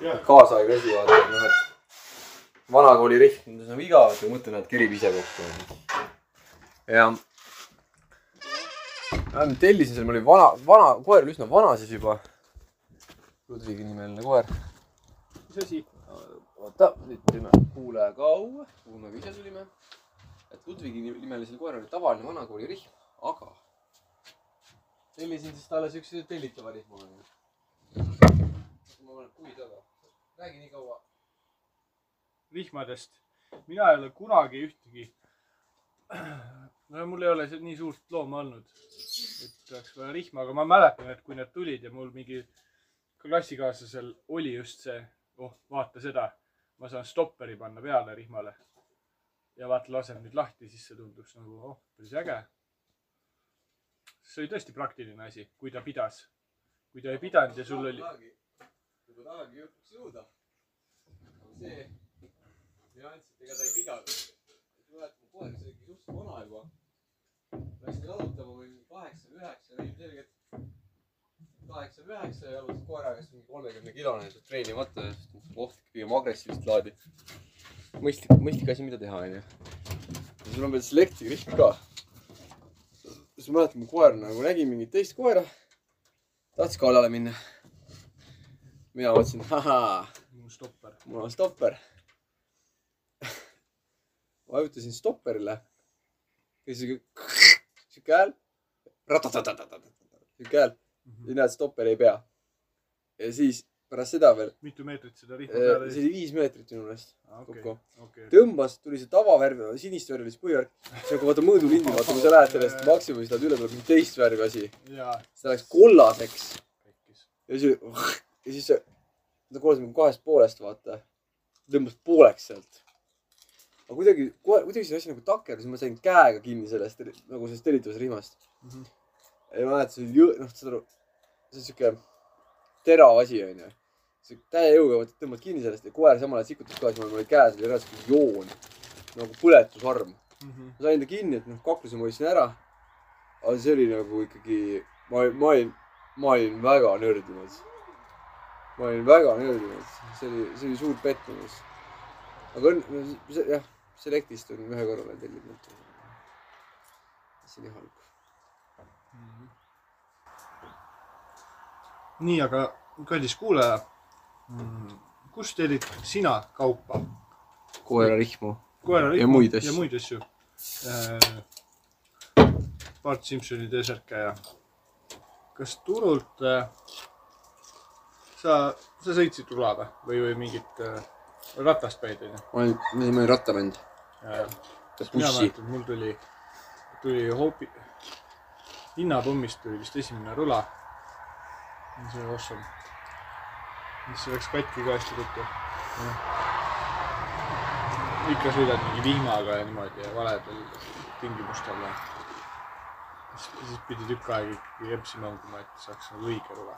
kaasaegne asi, vaata, noh, et vanakooli rihm tundus nagu igav, et ma mõtlen, et kerib ise kokku. Ja ma tellisin seal, mul oli vana, vana, koer oli üsna vana siis juba. Ludvigi nimeline koer. mis asi? oota, nüüd teeme kuulekau, kuhu me ka ise tulime. et Ludvigi nimelisel koeral oli tavaline vanakooli rihm, aga tellisin siis talle siukse tellitava rihma. ma panen puid taga. räägi nii kaua. vihmadest. mina ei ole kunagi ühtegi, no mul ei ole nii suurt looma olnud, et oleks vaja rihma, aga ma mäletan, et kui need tulid ja mul mingi klassikaaslasel oli just see, oh vaata seda, ma saan stopperi panna peale rihmale. ja vaata, lasen nüüd lahti, siis see tunduks nagu oh, päris äge. see oli tõesti praktiline asi, kui ta pidas. kui ta ei pidanud ja sul oli, juba tahagi lõpuks jõuda. see nüanss, et ega ta ei pidanud. mäletan, see oli suhteliselt vana juba. Läksin jalutama või üheksa, ilmselgelt kaheksa või üheksa ja jalutas koera käest mingi kolmekümne kilone treenimata, ohtlik, pigem agressiivset laadi. mõistlik, mõistlik asi, mida teha, onju. ja sul on veel selekti rihm ka. siis ma mäletan, mu koer nagu nägi mingit teist koera, tahtis kallale minna mina mõtlesin, ahaa, mu stopper. mul on stopper. vajutasin stopperile. ja siuke, siuke hääl. siuke hääl ja näed, stopper ei pea. ja siis pärast seda veel, mitu meetrit seda rihma see peale oli viis meetrit minu meelest okei, kokku. okei. tõmbas, tuli see tavavärv, sinist värvi siis põhivärv. see on nagu vaata mõõdulindil, vaata kui sa lähed sellest maksimumist läheb üle, tuleb mingi teist värvi asi. see läks kollaseks ja siis, ja siis see, ta korras nagu kahest poolest, vaata. tõmbas pooleks sealt. Aga kuidagi, kuidagi see asi nagu takerdus, ma sain käega kinni sellest nagu sellest tellitavast rihmast. Mhm. ja ma mäletan, see oli jõ-, noh, saad aru, see on siuke terav asi, onju. täie jõuga tõmbad kinni sellest ja koer samal ajal sikutas ka, siis mul oli käes oli reaalselt joon nagu põletusarm. Mhm. ma sain ta kinni, et noh, kakluse ma hoidsin ära. aga see oli nagu ikkagi, ma, ma olin, ma olin väga nördinud. ma olin väga nördinud, see oli, see oli suur pettumus. aga õnn, jah, Selectist on ühe korra veel tellinud. see oli halb. nii, aga kallis kuulaja, kust tellid sina kaupa? koerarihmu. koerarihma Ja muid asju. ja muid asju. Bart Simpsoni T-särke ja kas turult äh, sa, sa sõitsid rula või, või, mingit äh, ratast päid onju? ma olin, ma olin rattabänd. Mina mäletan, mul tuli, tuli hoopi-, hinnapommist tuli vist esimene rula. see oli awesome. mis läks katki ka hästi ruttu. ikka sõidad mingi vihmaga ja niimoodi ja valedel tingimustel ja siis, siis pidi tükk aega ikkagi empsi mängima, et saaks nagu õige rula.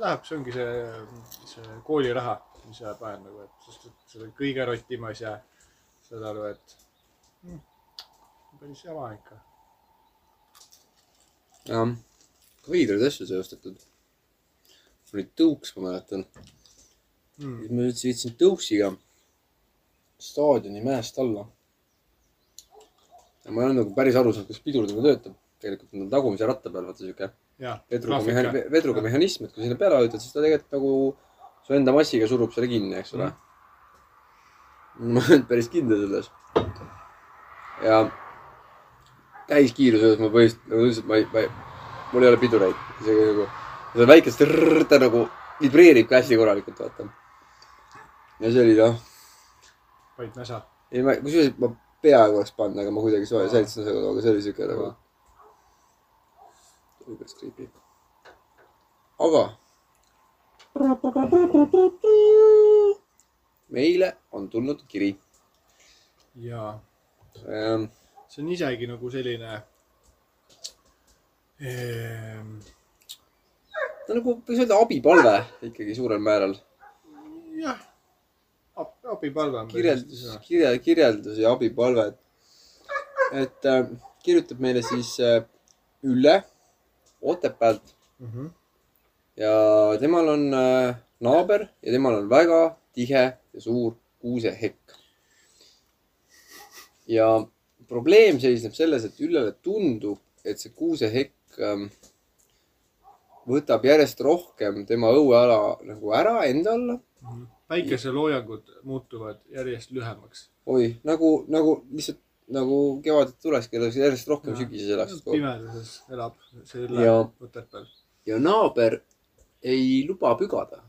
Läheb, see ongi see, see kooliraha, mis jääb vahel nagu, et sest et selle kõige rotimas ja saad aru, et mm, päris jama ikka. jah, veidraid asju seostatud. mul oli tõuks, ma mäletan. Mm. siis ma üldse sõitsin tõuksiga staadioni mäest alla. ja ma ei olnud nagu päris aru saanud, kuidas pidurdamine töötab. tegelikult on ta tagumise ratta peal, vaata siuke jaa, vedruga vedruga mehhanism, et kui sinna peale vajutad, siis ta tegelikult nagu su enda massiga surub selle kinni, eks ole. ma ei olnud päris kindel selles. ja täiskiiruse juures ma põhimõtteliselt ütlesin, et ma ei, ma ei, mul ei ole pidureid. isegi nagu, seda väikest rrrr, ta nagu vibreerib ka hästi korralikult, vaata. ja see oli noh, vaid näsa. ei ma, kusjuures ma peaaegu oleks pannud, aga ma kuidagi soe- säilitasin seda, aga see oli siuke nagu. päris creepy. aga. Meile on tulnud kiri ja ähm,. see on isegi nagu selline ehm, ta on nagu, võiks öelda abipalve ikkagi suurel määral. jah, abipalve on. kirjeldus, kirja, kirjeldus ja abipalve. et äh, kirjutab meile siis äh, Ülle Otepäält Mhm. Ja temal on äh, naaber ja temal on väga tihe ja suur kuusehekk. ja probleem seisneb selles, et Üllele tundub, et see kuusehekk ähm, võtab järjest rohkem tema õueala nagu ära enda alla. päikeseloojangud muutuvad järjest lühemaks. oi, nagu, nagu lihtsalt nagu kevadet tulekski, järjest rohkem sügises elaks. pimeduses elab see Ülle Ja- Otepääl ja naaber ei luba pügada.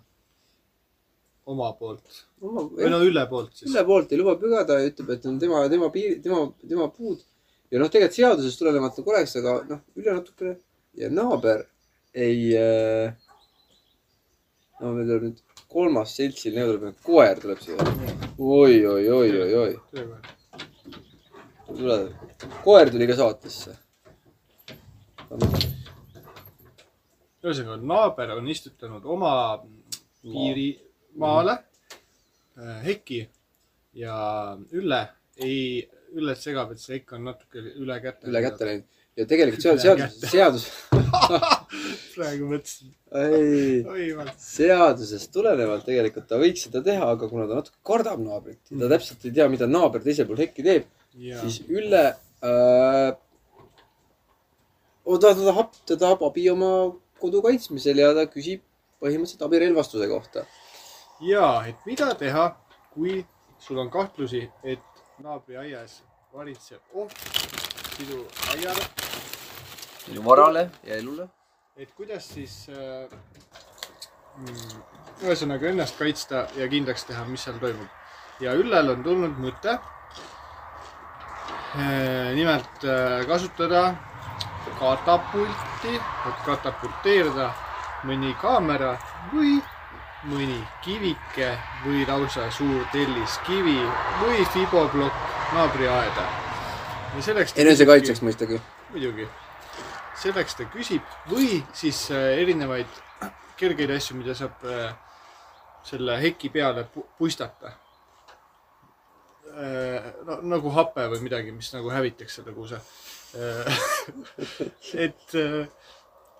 oma poolt või Ülle no Ülle poolt siis. poolt ei luba pügada ja ütleb, et on tema, tema piir, tema, tema puud. ja noh, tegelikult seadusest tulenevalt nagu oleks, aga noh, Ülle natukene ja naaber ei äh,. no meil tuleb nüüd kolmas seltsiline tuleb, koer tuleb siia. oi, oi, oi, oi, oi, tule, koer tuli ka saatesse. ühesõnaga, naaber on istutanud oma piirimaale äh, heki ja Ülle ei, Üllet segab, et see hekk on natuke üle käte. üle kätte läinud. Ja tegelikult seadus, Üle seadus, seadus, praegu mõtlesin, ei, seadusest tulenevalt tegelikult ta võiks seda teha, aga kuna ta natuke kardab naabrit ja ta täpselt ei tea, mida naaber teisel pool hekki teeb, siis Ülle äh,. ta tahab, ta tahab abi oma kodu kaitsmisel ja ta küsib põhimõtteliselt abirelvastuse kohta. ja, et mida teha, kui sul on kahtlusi, et naabri aias varitseb oht sinu aiale, sinu varale ja elule. et kuidas siis äh, mm, ühesõnaga ennast kaitsta ja kindlaks teha, mis seal toimub. ja Üllel on tulnud mõte äh, nimelt äh, kasutada katapulti, et katapulteerida mõni kaamera või mõni kivike või lausa suur telliskivi või fiboplokk naabriaeda. ja selleks enesekaitseks mõistagi. muidugi. selleks ta küsib või siis äh, erinevaid kergeid asju, mida saab äh, selle heki peale pu- puistata. no nagu hape või midagi, mis nagu hävitaks selle kuuse. et,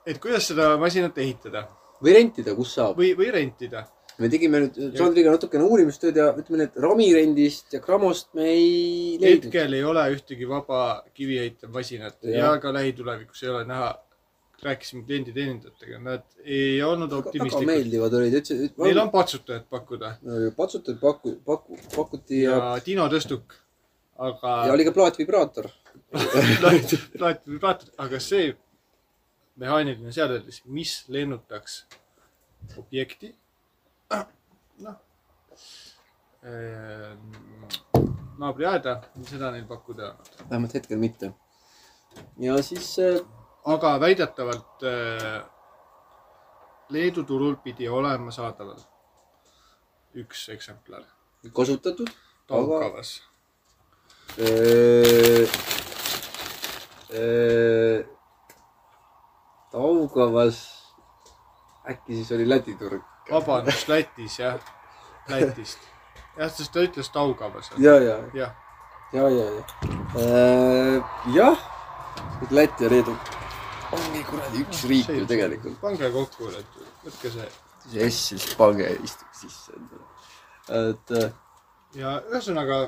et kuidas seda masinat ehitada või rentida, kus saab. või, või rentida. me tegime nüüd Sandriga natukene uurimistööd ja ütleme nii, et ramirendist ja Gramost me ei leidnud. hetkel ei ole ühtegi vaba kiviehitav masinat ja. Ja ka lähitulevikus ei ole näha. rääkisime klienditeenindajatega, nad ei olnud väga optimistlikud. meeldivad olid, ütlesid, Neil on patsutajat pakkuda patsutajad paku-, paku-, pakuti ja, ja Tino Tõstuk, aga ja oli ka plaatvibraator. plaat, plaatud, aga see mehaaniline seadeldis, mis lennutaks objekti, noh, naabriaeda, seda neil pakkuda ei olnud. vähemalt hetkel mitte. ja siis äh, aga väidetavalt äh, Leedu turul pidi olema saadaval üks eksemplar kasutatud. Taukavas. Taugavas, äkki siis oli Läti turg. vabandust, Lätis jah, Lätist. jah, sest ta ütles Taugavas. ja, ja, jah, ja, ja, ja. jah, Läti ja Leedu ongi kuradi üks riik ju tegelikult. pange kokku võtke see see S siis pange istuge sisse endale. et äh, ja ühesõnaga,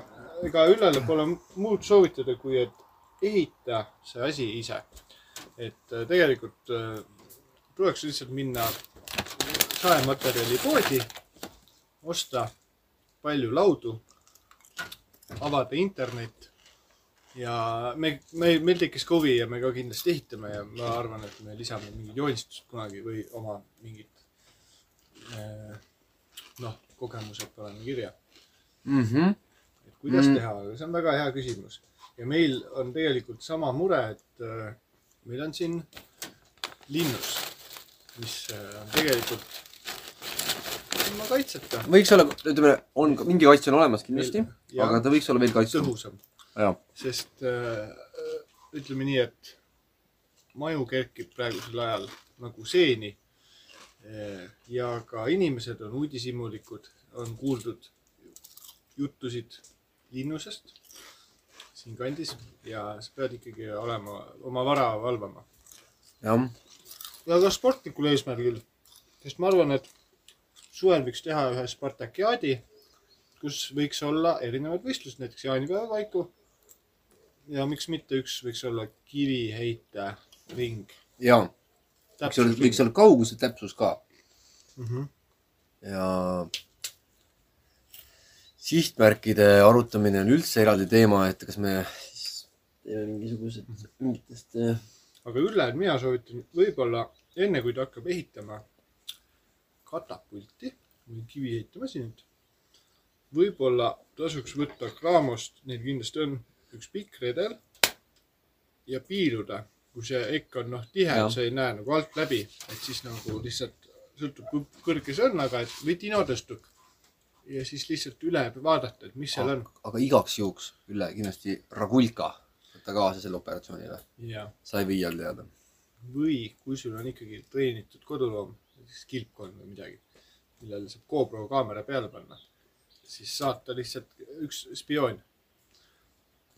ega Üllele pole muud soovitada, kui et ehita see asi ise. et äh, tegelikult äh, tuleks lihtsalt minna saematerjali poodi, osta palju laudu avada internet ja me, me, meil tekkis huvi ja me ka kindlasti ehitame ja ma arvan, et me lisame mingid joonistused kunagi või oma mingid eh, noh, kogemused paneme kirja, mhmh. et kuidas Mm. mm. teha, aga see on väga hea küsimus. Ja meil on tegelikult sama mure, et äh, meil on siin linnus, mis äh, on tegelikult ilma kaitseta võiks olla, ütleme, on mingi kaitse on olemas kindlasti, aga ta võiks olla veel kaitstum. tõhusam, sest äh, ütleme nii, et maju kerkib praegusel ajal nagu seeni. ja ka inimesed on uudishimulikud, on kuuldud juttusid linnusest siinkandis ja sa pead ikkagi olema, oma vara valvama. jah, ja ka sportlikul eesmärgil, sest ma arvan, et suvel võiks teha ühe Spartakiaadi, kus võiks olla erinevad võistlused, näiteks jaanipäeva paiku. ja miks mitte üks võiks olla kiviheite ring. jaa, võiks olla, võiks olla kauguse täpsus ka mm. -hmm. ja sihtmärkide arutamine on üldse eraldi teema, et kas me siis teeme mingisugused, mingitest äh, aga Ülle, mina soovitan võib-olla enne, kui ta hakkab ehitama katapulti või kiviheitemasinat, võib-olla tasuks võtta Kraamost, neil kindlasti on üks pikk redel ja piiluda, kui see ekk on noh tihe sa ei näe nagu alt läbi, et siis nagu lihtsalt sõltub, kui kõrge see on, aga et või tinotõstuk ja siis lihtsalt üle vaadata, et mis seal on aga igaks juhuks Ülle kindlasti Ragulka võtta kaasa selle operatsioonile, sa ei või all teada. või kui sul on ikkagi treenitud koduloom, näiteks kilpkonn või midagi, millele saab GoPro kaamera peale panna, siis saata lihtsalt üks spioon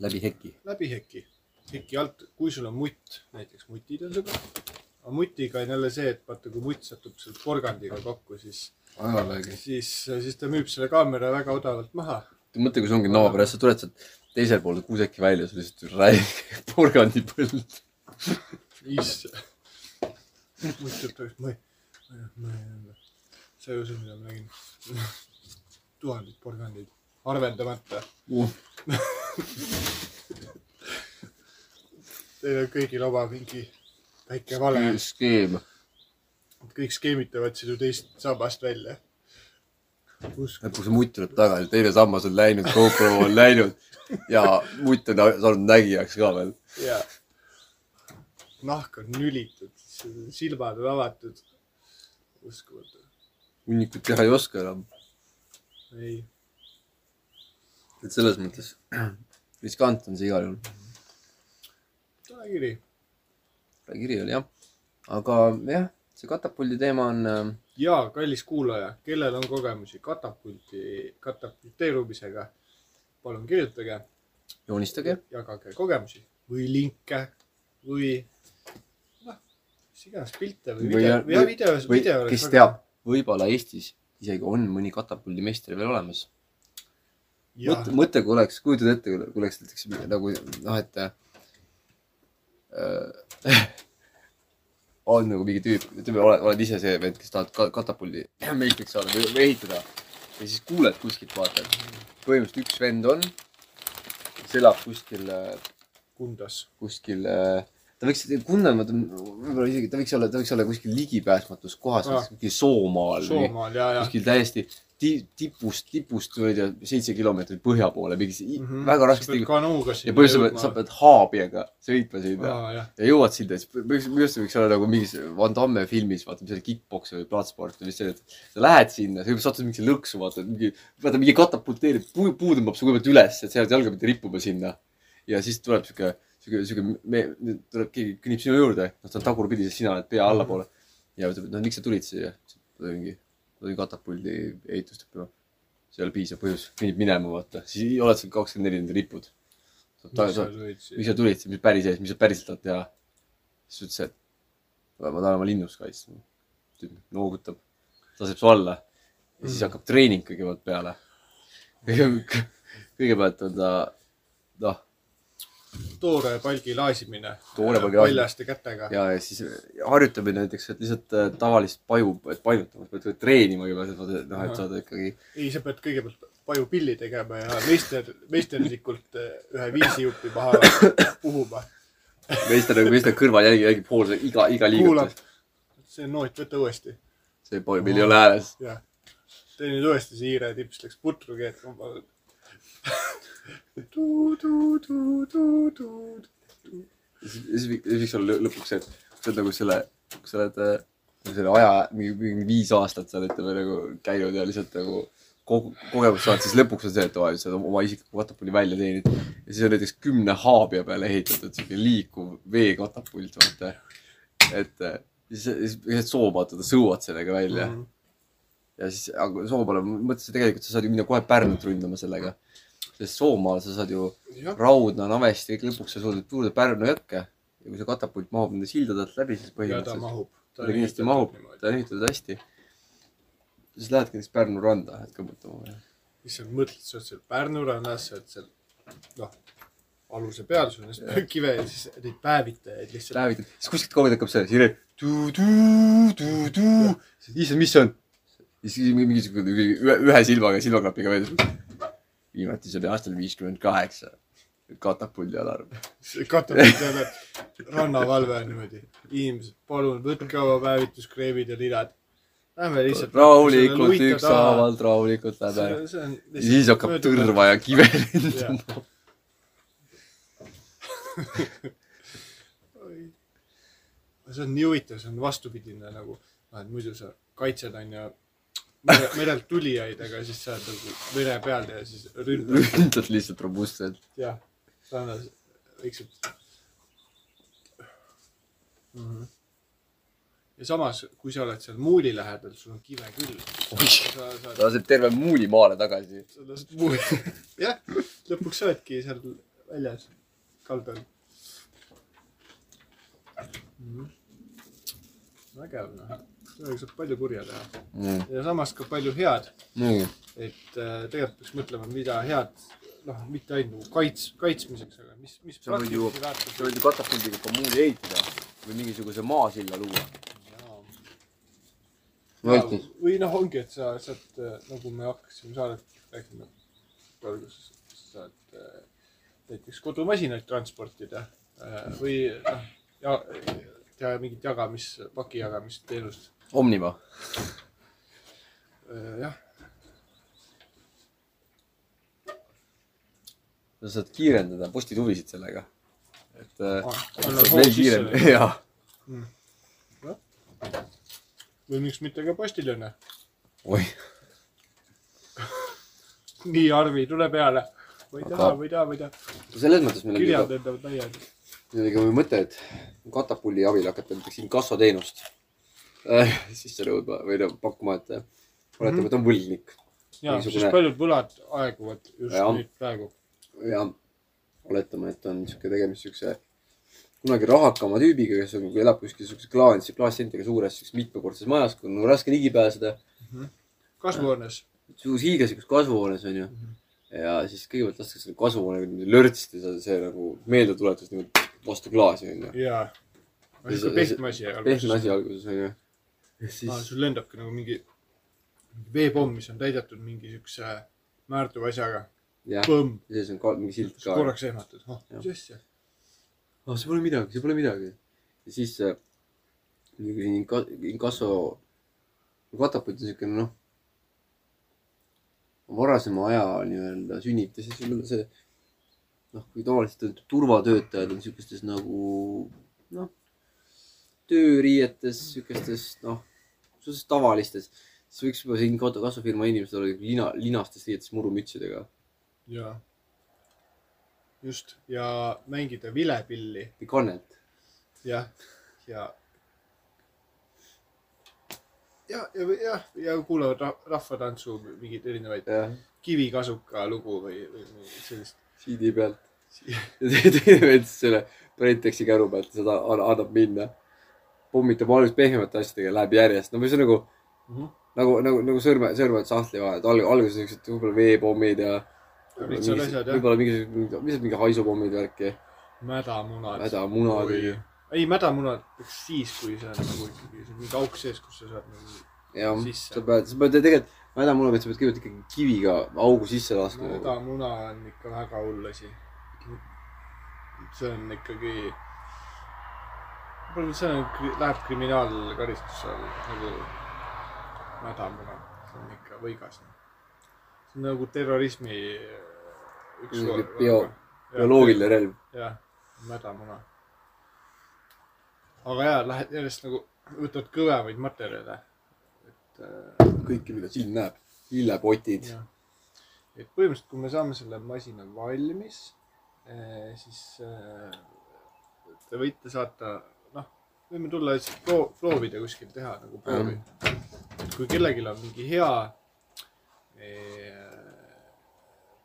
läbi heki. läbi heki, heki alt, kui sul on mutt, näiteks mutid on sõbrad. aga mutiga on jälle see, et vaata, kui mutt satub seal porgandiga kokku, siis, ajalegi. siis, siis ta müüb selle kaamera väga odavalt maha. mõtle, kui sul ongi naaber ja sa tuled sealt teisel pool kuuseki välja, sul lihtsalt räige porgandipõld. issand. mutt ütleb, ma ei, ma ei, sa ei usu, mida ma nägin. tuhanded porgandid, arveldamata. Teil on kõigil oma mingi väike vale, skeem. Kõik skeemitavad sinu teist sammast välja. lõpuks see mutt tuleb tagasi, teine sammas on läinud, GoPro on läinud ja mutt on saanud nägijaks ka veel. ja nahk on nülitud, silmad on avatud. uskumatu, hunnikut teha ei oska enam. ei, et selles mõttes riskant on see igal juhul. tore kiri kiri oli jah, aga jah, see katapuldi teema on äh, ja kallis kuulaja, kellel on kogemusi katapulti, katapulteerumisega, palun kirjutage, joonistage, jagage kogemusi või linke või noh, mis iganes pilte või video, või või- video, video kes teab, võib-olla Eestis isegi on mõni katapuldimeistri veel olemas. jah mõtle, mõtle, kui oleks, kujutad ette, kui oleks näiteks nagu noh, et äh, on nagu mingi tüüp, ütleme, oled, oled ise see vend, kes tahad ka- katapuldi meistriks saada või, või ehitada. ja siis kuuled kuskilt, vaata, et põhimõtteliselt üks vend on, kes elab kuskil, Kundas. kuskil, ta võiks, Gunnar, ma ütlen, võib-olla isegi, ta võiks olla, ta võiks olla kuskil ligipääsmatus kohas kuskil Soomaal Soomaal ja, ja kuskil täiesti ti, tipust, tipust, ma ei tea, seitse kilomeetrit põhja poole, mingi mm. -hmm. väga raske kanuuga ja sinna põhimõtteliselt sa pead haabijaga sõitma sinna aa jah, ja jõuad sinna, siis minu arust see võiks olla nagu mingis Van Damme filmis, vaata, mis oli kick-poks või plaatsport või mis see et sa lähed sinna, sa satud mingisse lõksu, vaata, mingi, vaata mingi katapulteerib, puu, puu tõmbab su kõigepealt üles, et sa jääd jalga pidi rippuma sinna. ja siis tuleb sihuke, sihuke, sihuke, me, tuleb keegi kõnnib sinu juurde, noh, ta on tagurpidi, sest sina oled pea allapoole. ja ütleb, et noh, miks sa tulid siia? mingi, katapuldi ehitust õppima. see ei ole piisav põhjus, kõnnib minema, vaata, siis oled seal kakskümmend neli nende ripud. miks sa tulid siia? sa mis päris ees, mis sa päriselt tahad teha? siis ütles, et ma tahan oma linnust kaitsta. tüüp noogutab, laseb su alla ja siis Mhm. hakkab treening kõigepealt peale. kõigepealt on ta, noh, toore palgi laasimine. Toore palgi laasimine. paljaste kätega. ja, ja siis harjutamine näiteks, et lihtsalt äh, tavalist paju, et painutama, pead pead treenima juba, et noh, et saada ikkagi. ei, sa pead kõigepealt pajupilli tegema ja meister, meisterlikult eh, ühe viisijupi maha puhuma. meister nagu, meister kõrval jälgib, jälgib hoolsa iga, iga liigutust., see noot, võta uuesti. see meil ei ole hääles. jah. tee nüüd uuesti, see hiire tips läks putru keetma. siis võiks võiks olla lõ- lõpuks see, et sa oled nagu selle, sa oled selle aja, mingi, mingi viis aastat oled ütleme nagu käinud ja lihtsalt nagu kogu, kogemust saanud, siis lõpuks on see, et aa, sa oled oma isikliku katapuldi välja teeninud. ja siis on näiteks kümne haabia peale ehitatud siuke liikuv veekatapult, vaata. et äh, siis, siis lihtsalt soomata, sõuad sellega välja mm. -hmm. ja siis, aga Soomale ma mõtlesin tegelikult sa saad ju minna kohe Pärnut ründama sellega. Sest Soomaal sa saad ju jah, Raudna, Navesti, kõik lõpuks sa suudad tuua Pärnu jõkke ja kui see katapult mahub nende sildade alt läbi, siis ja ta põhimõtteliselt mahub. ta kindlasti mahub, ta on ehitatud hästi. siis lähedki näiteks Pärnu randa, et kõmmutama. issand, mõtled, sa oled seal Pärnu rannas, sa oled seal, noh, aluse peal, sul on kive ja siis neid päevitajaid lihtsalt. päevitad, siis kuskilt kaugelt hakkab see sireen. issand, mis see on? siis mingisugune ühe silmaga, silmaklapiga veel. Viimati see oli aastal viiskümmend kaheksa. katapuldi alarm. katapult jälle, rannavalve on niimoodi. inimesed, palun võtke oma päevituskreemid ja lilad. Lähme lihtsalt. rahulikult, ükshaaval, rahulikult ja siis hakkab. tõrva ja kive lendama. see on nii huvitav, see on vastupidine nagu, noh, et muidu sa kaitsed, onju, merelt tulijaid, aga siis sa oled nagu mere peal ja siis ründad. ründad lihtsalt robustselt. jah, rannas vaikselt mm. -hmm. ja samas, kui sa oled seal muuli lähedal, sul on kive küll. sa saad, ta laseb terve muuli maale tagasi. sa lased muuli, jah, lõpuks sa oledki seal väljas, kaldal mm. -hmm. vägev, noh, sellega saab palju kurja teha Mm. ja samas ka palju head nii, et äh, tegelikult peaks mõtlema, mida head, noh, mitte ainult nagu kaits-, kaitsmiseks, aga mis, mis Sa võid ju- sa võid ju katapuldiga ka muuli ehitada või mingisuguse maasilla luua. Või noh, ongi, et sa saad, nagu me hakkasime saadet rääkima alguses, sa saad äh, näiteks kodumasinaid transportida äh, või noh, ja teha mingit jagamis, paki jagamisteenust. Omniva. jah, sa saad kiirendada postituvisid sellega. et äh, Ah, jaa. või miks mitte ka postiljon. oih, nii, Arvi, tule peale. ma ei Aga- taha, ma ei taha, ma ei taha. selles mõttes meil on kirjad lendavad laiali. meil oli ka mõte, et katapuldi abil hakata näiteks inkassoteenust äh, sisse nõudma või noh, pakkuma, et äh, oletame, et on võlgnik ja, Niisugune- sest paljud võlad aeguvad just Jah. nüüd praegu. ja oletame, et on sihuke tegemist siukse kunagi rahakama tüübiga, kes on, elab kuskil siukses klaas, klaassentiga suures mitmekordses majas, kuhu on raske ligi pääseda. kasvuhoones. suur hiigelsikus kasvuhoones onju. ja siis kõigepealt lastakse selle kasvuhoonega niimoodi lörtsti see, nagu meeldetuletus niimoodi vastu klaasi onju. jaa. Ja pehme asi. pehme asi. alguses onju. Ja aa, siis, sul lendabki nagu mingi mingi veepomm, mis on täidetud mingi siukse määrduva asjaga. ja siis on ka mingi silt ka. korraks ehmatad, Jah. mis asja. ah, see pole midagi, see pole midagi. ja siis äh, inkasso, katapult on siukene noh, varasema aja nii-öelda sünnitis ja siis see noh, kui tavaliselt on turvatöötajad on siukestes nagu noh, tööriietes, siukestes noh, suhteliselt tavalistes, siis võiks juba siin kasvufirma inimesed olla lina, linastes riietes murumütsidega jaa. just, ja mängida vilepilli, või kannet. jah, ja. ja, ja, jah, ja kuulavad rah- rahvatantsu mingeid erinevaid kivikasuka lugu või, või sellist. CD pealt. ja teine siis selle Brentexi käru pealt seda an- annab minna. Pommitab alguses pehmemate asjadega, läheb järjest, no või see nagu Mhm. nagu, nagu, nagu sõrme, sõrmed sahtli vahel, et alg-, alguses siuksed võib-olla veepommid ja. Võib-olla mingisugused, lihtsalt mingi haisupommid värki. mädamunad. mädamunad. ei, mädamunad peaks siis, kui see on nagu ikkagi mingi auk sees, kus sa saad nagu. jah, sa pead, sa pead tegelikult, mädamuna pead, sa pead kõigepealt ikkagi kiviga augu sisse laskma. mädamuna on ikka väga hull asi. see on ikkagi, see on, läheb kriminaalkaristuse alla nagu mädamuna, see on ikka võigas. see on nagu terrorismi üks Mingi bio- bioloogiline relv. jah, mädamuna. aga jaa, lähed järjest nagu, võtad kõvemaid materjale. et äh, kõike, mida silm näeb. lillepotid. et põhimõtteliselt, kui me saame selle masina valmis, siis äh, te võite saata, noh, võime tulla lihtsalt proo-, proovida kuskil teha nagu proovi. et kui kellelgi on mingi hea eh,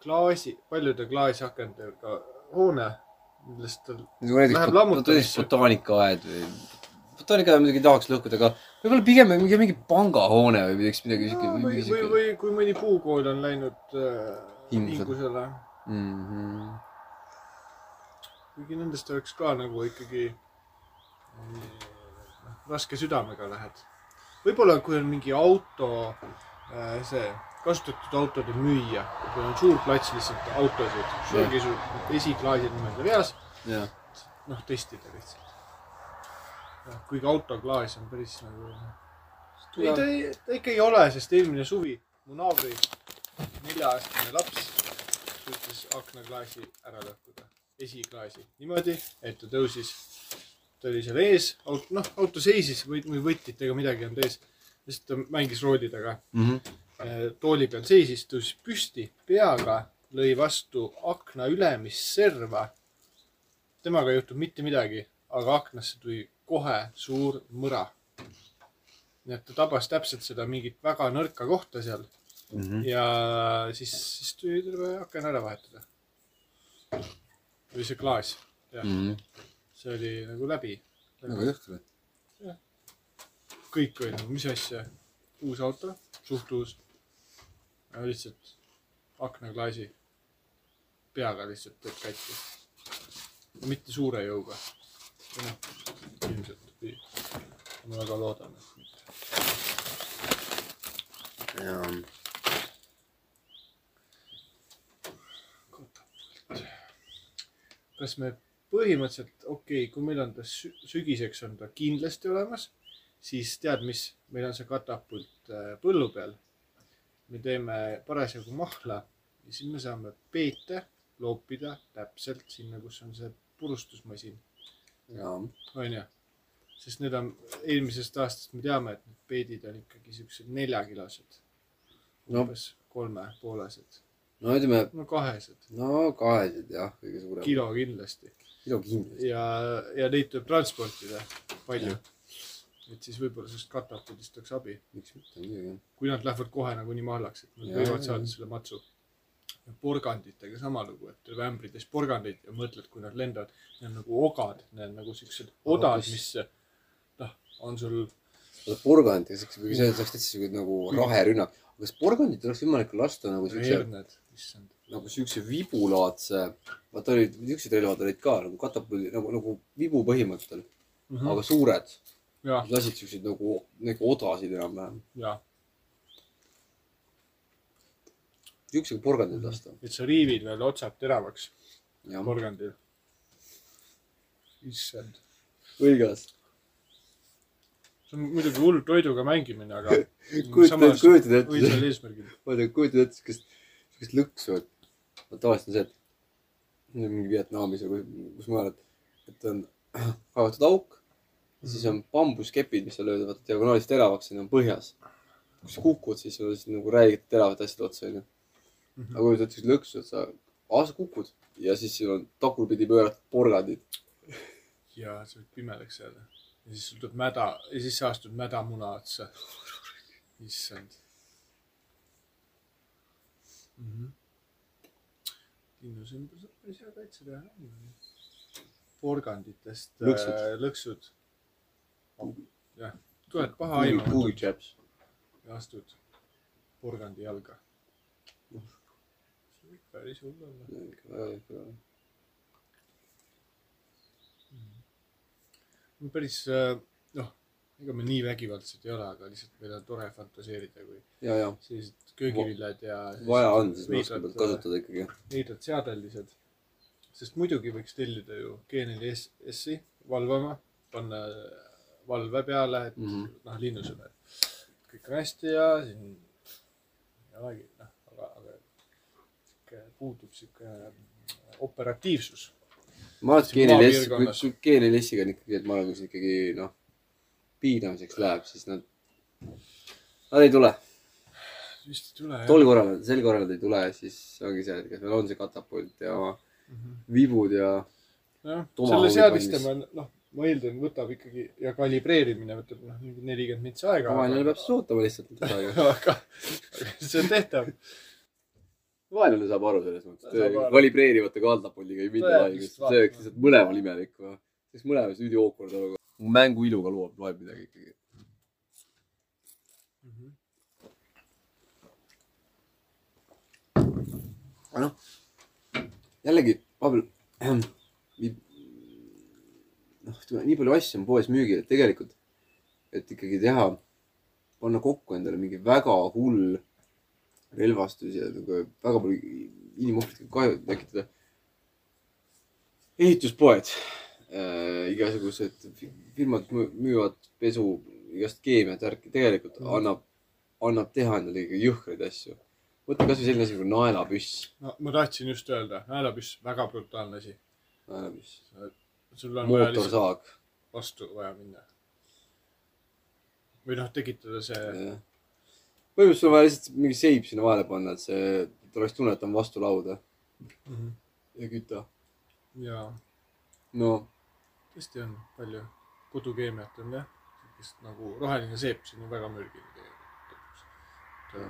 klaasi, paljude klaasakendega hoone, millest näiteks Läheb lammutamisse. botaanikaaed või, botaanikaaed muidugi tahaks lõhkuda, aga võib-olla pigem mingi, mingi pangahoone või midagi, midagi siuke. või, või, või kui mõni puukool on läinud äh, Hingusele. hingusele või. kuigi nendest oleks ka nagu ikkagi raske südamega lähed. võib-olla kui on mingi auto, see kasutatud autode müüja, kui on suur plats lihtsalt autosid, su esiklaasid niimoodi veas, noh testida lihtsalt. kuigi autoklaas on päris nagu. ei, ta ei, ta ikka ei ole, sest eelmine suvi mu naabri nelja-aastane laps suutis aknaklaasi ära lõhkuda, esiklaasi niimoodi, et ta tõusis, ta oli seal ees, noh, auto seisis või, või võtitega midagi olnud ees, siis ta mängis rooli taga. Tooli peal seisis, tõusis püsti peaga, lõi vastu akna ülemist serva. temaga ei juhtunud mitte midagi, aga aknasse tuli kohe suur mõra. nii et ta tabas täpselt seda mingit väga nõrka kohta seal. Ja siis, siis tuli terve aken ära vahetada. või see klaas, jah, see oli nagu läbi. väga jõhker. kõik oli nagu, mis asja, uus auto, suht uus. lihtsalt aknaklaasi peaga lihtsalt teeb katki. mitte suure jõuga. noh, ilmselt, ma väga loodan, et mitte. jaa. kas me põhimõtteliselt, okei okay,, kui meil on ta sü- sügiseks on ta kindlasti olemas, siis tead, mis, meil on see katapult äh, põllu peal. me teeme parasjagu mahla ja siis me saame peete loopida täpselt sinna, kus on see purustusmasin, onju. sest need on, eelmisest aastast me teame, et need peedid on ikkagi siuksed neljakilosed, no, umbes kolmepoolesed, no ütleme, no kahesed, no kahesed jah, kõige suurem. kilo kindlasti. Kilo kindlasti. ja, ja neid tuleb transportida palju. et siis võib-olla sellest katapuldist oleks abi, miks mitte, muidugi kui nad lähevad kohe nagunii mahlaks, et nad Jaa, võivad jaa, saada jaa. selle matsu. porganditega sama lugu, et tuleb ämbritäis porgandeid ja mõtled, kui nad lendavad, need on nagu ogad, need on nagu siuksed odad, mis noh, on sul saaks, see oleks täitsa siuke nagu raherünnak. kas porgandit oleks võimalik lasta nagu siukse, herned, issand. Nagu siukse vibulaadse, vaata olid, niisugused relvad olid ka nagu katapuldi, nagu, nagu vibu põhimõttel, aga suured. lasid siukseid nagu, nagu odasid enam-vähem. jah, siuksega porgandit lasta. et sa riivid veel otsad teravaks porgandil. issand, võigas. see on muidugi hull toiduga mängimine, aga kujutad, kujutad ette, õilsal eesmärgil. ma ei tea, kujutad ette siukest, siukest lõksu, et tavaliselt on see, et mingi Vietnamis või kus- mujal, et, et on kaevatud auk ja siis on bambuskepid, mis on löödud vaata diagonaalist teravaks, on põhjas. kui sa kukud, siis sul on siis nagu räägid teravad asjad otsa, onju. aga kui sa ütled lõksu, et sa, sa kukud ja siis sul on tagurpidi pööratud porgandid. ja sa võid pimedaks jääda. ja siis sul tuleb mäda ja siis sa astud mädamuna otsa. issand mm. -hmm linnusümbrus on päris hea kaitseväe nimi. porganditest äh, lõksud, lõksud.. jah, tuled paha aimama. puujaps. ja astud porgandi jalga. see võib päris hull olla. Mhm. päris äh, ega me nii vägivaldsed ei ole, aga lihtsalt meil on tore fantaseerida, kui ja, ja sellised köögiviljad ja. vaja on, siis me oskame kasutada ikkagi. veidrad seadelised. sest muidugi võiks tellida ju G4S-i valvama, panna valve peale, et mm. -hmm. noh, linnusõber. kõik on hästi ja siin ei olegi, noh, aga, aga sihuke puudub sihuke operatiivsus. ma arvan, et G4S, maapiirkonnas. kui G4S-iga on ikkagi, et ma see ikkagi noh, piinamiseks läheb, siis nad, nad ei tule. vist ei tule tol korral, sel korral nad ei tule, siis ongi see, et kas meil on see katapult ja vibud ja jah, selle seadistamine, noh, ma eeldan, võtab ikkagi ja kalibreerimine võtab noh, mingi nelikümmend mintsi aega. vaenlane peab siis ootama lihtsalt natuke aega. aga aga see on tehtav. vaenlane saab aru selles mõttes, kalibreerivate kaldapuliga ei minda lihtsalt see oleks lihtsalt mõlemal imelik. oleks mõlemas üli awkward olukord. Mängu iluga loeb, loeb midagi ikkagi. aga noh, jällegi, Pavel, noh, ütleme nii palju asju on poes müügil, et tegelikult, et ikkagi teha, panna kokku endale mingi väga hull relvastus ja nagu väga palju inimohvrit kahju tekitada. ehituspoed äh,, igasugused fi- firmad mü- müüvad pesu, igast keemiat, värki, tegelikult Mhm. annab, annab teha endale ikka jõhkraid asju. võta kasvõi selline asi nagu naelapüss. no ma tahtsin just öelda, naelapüss, väga brutaalne asi. naelapüss, sul on mootorsaag. vastu vaja minna. või noh, tekitada see, põhimõtteliselt sul on vaja lihtsalt mingi seip sinna vahele panna, et see, et oleks tunne, et on vastu lauda ja küta. ja no tõesti on palju kodukeemiat on jah, sihukest nagu roheline seep, see on väga mürgine tegelikult. ja,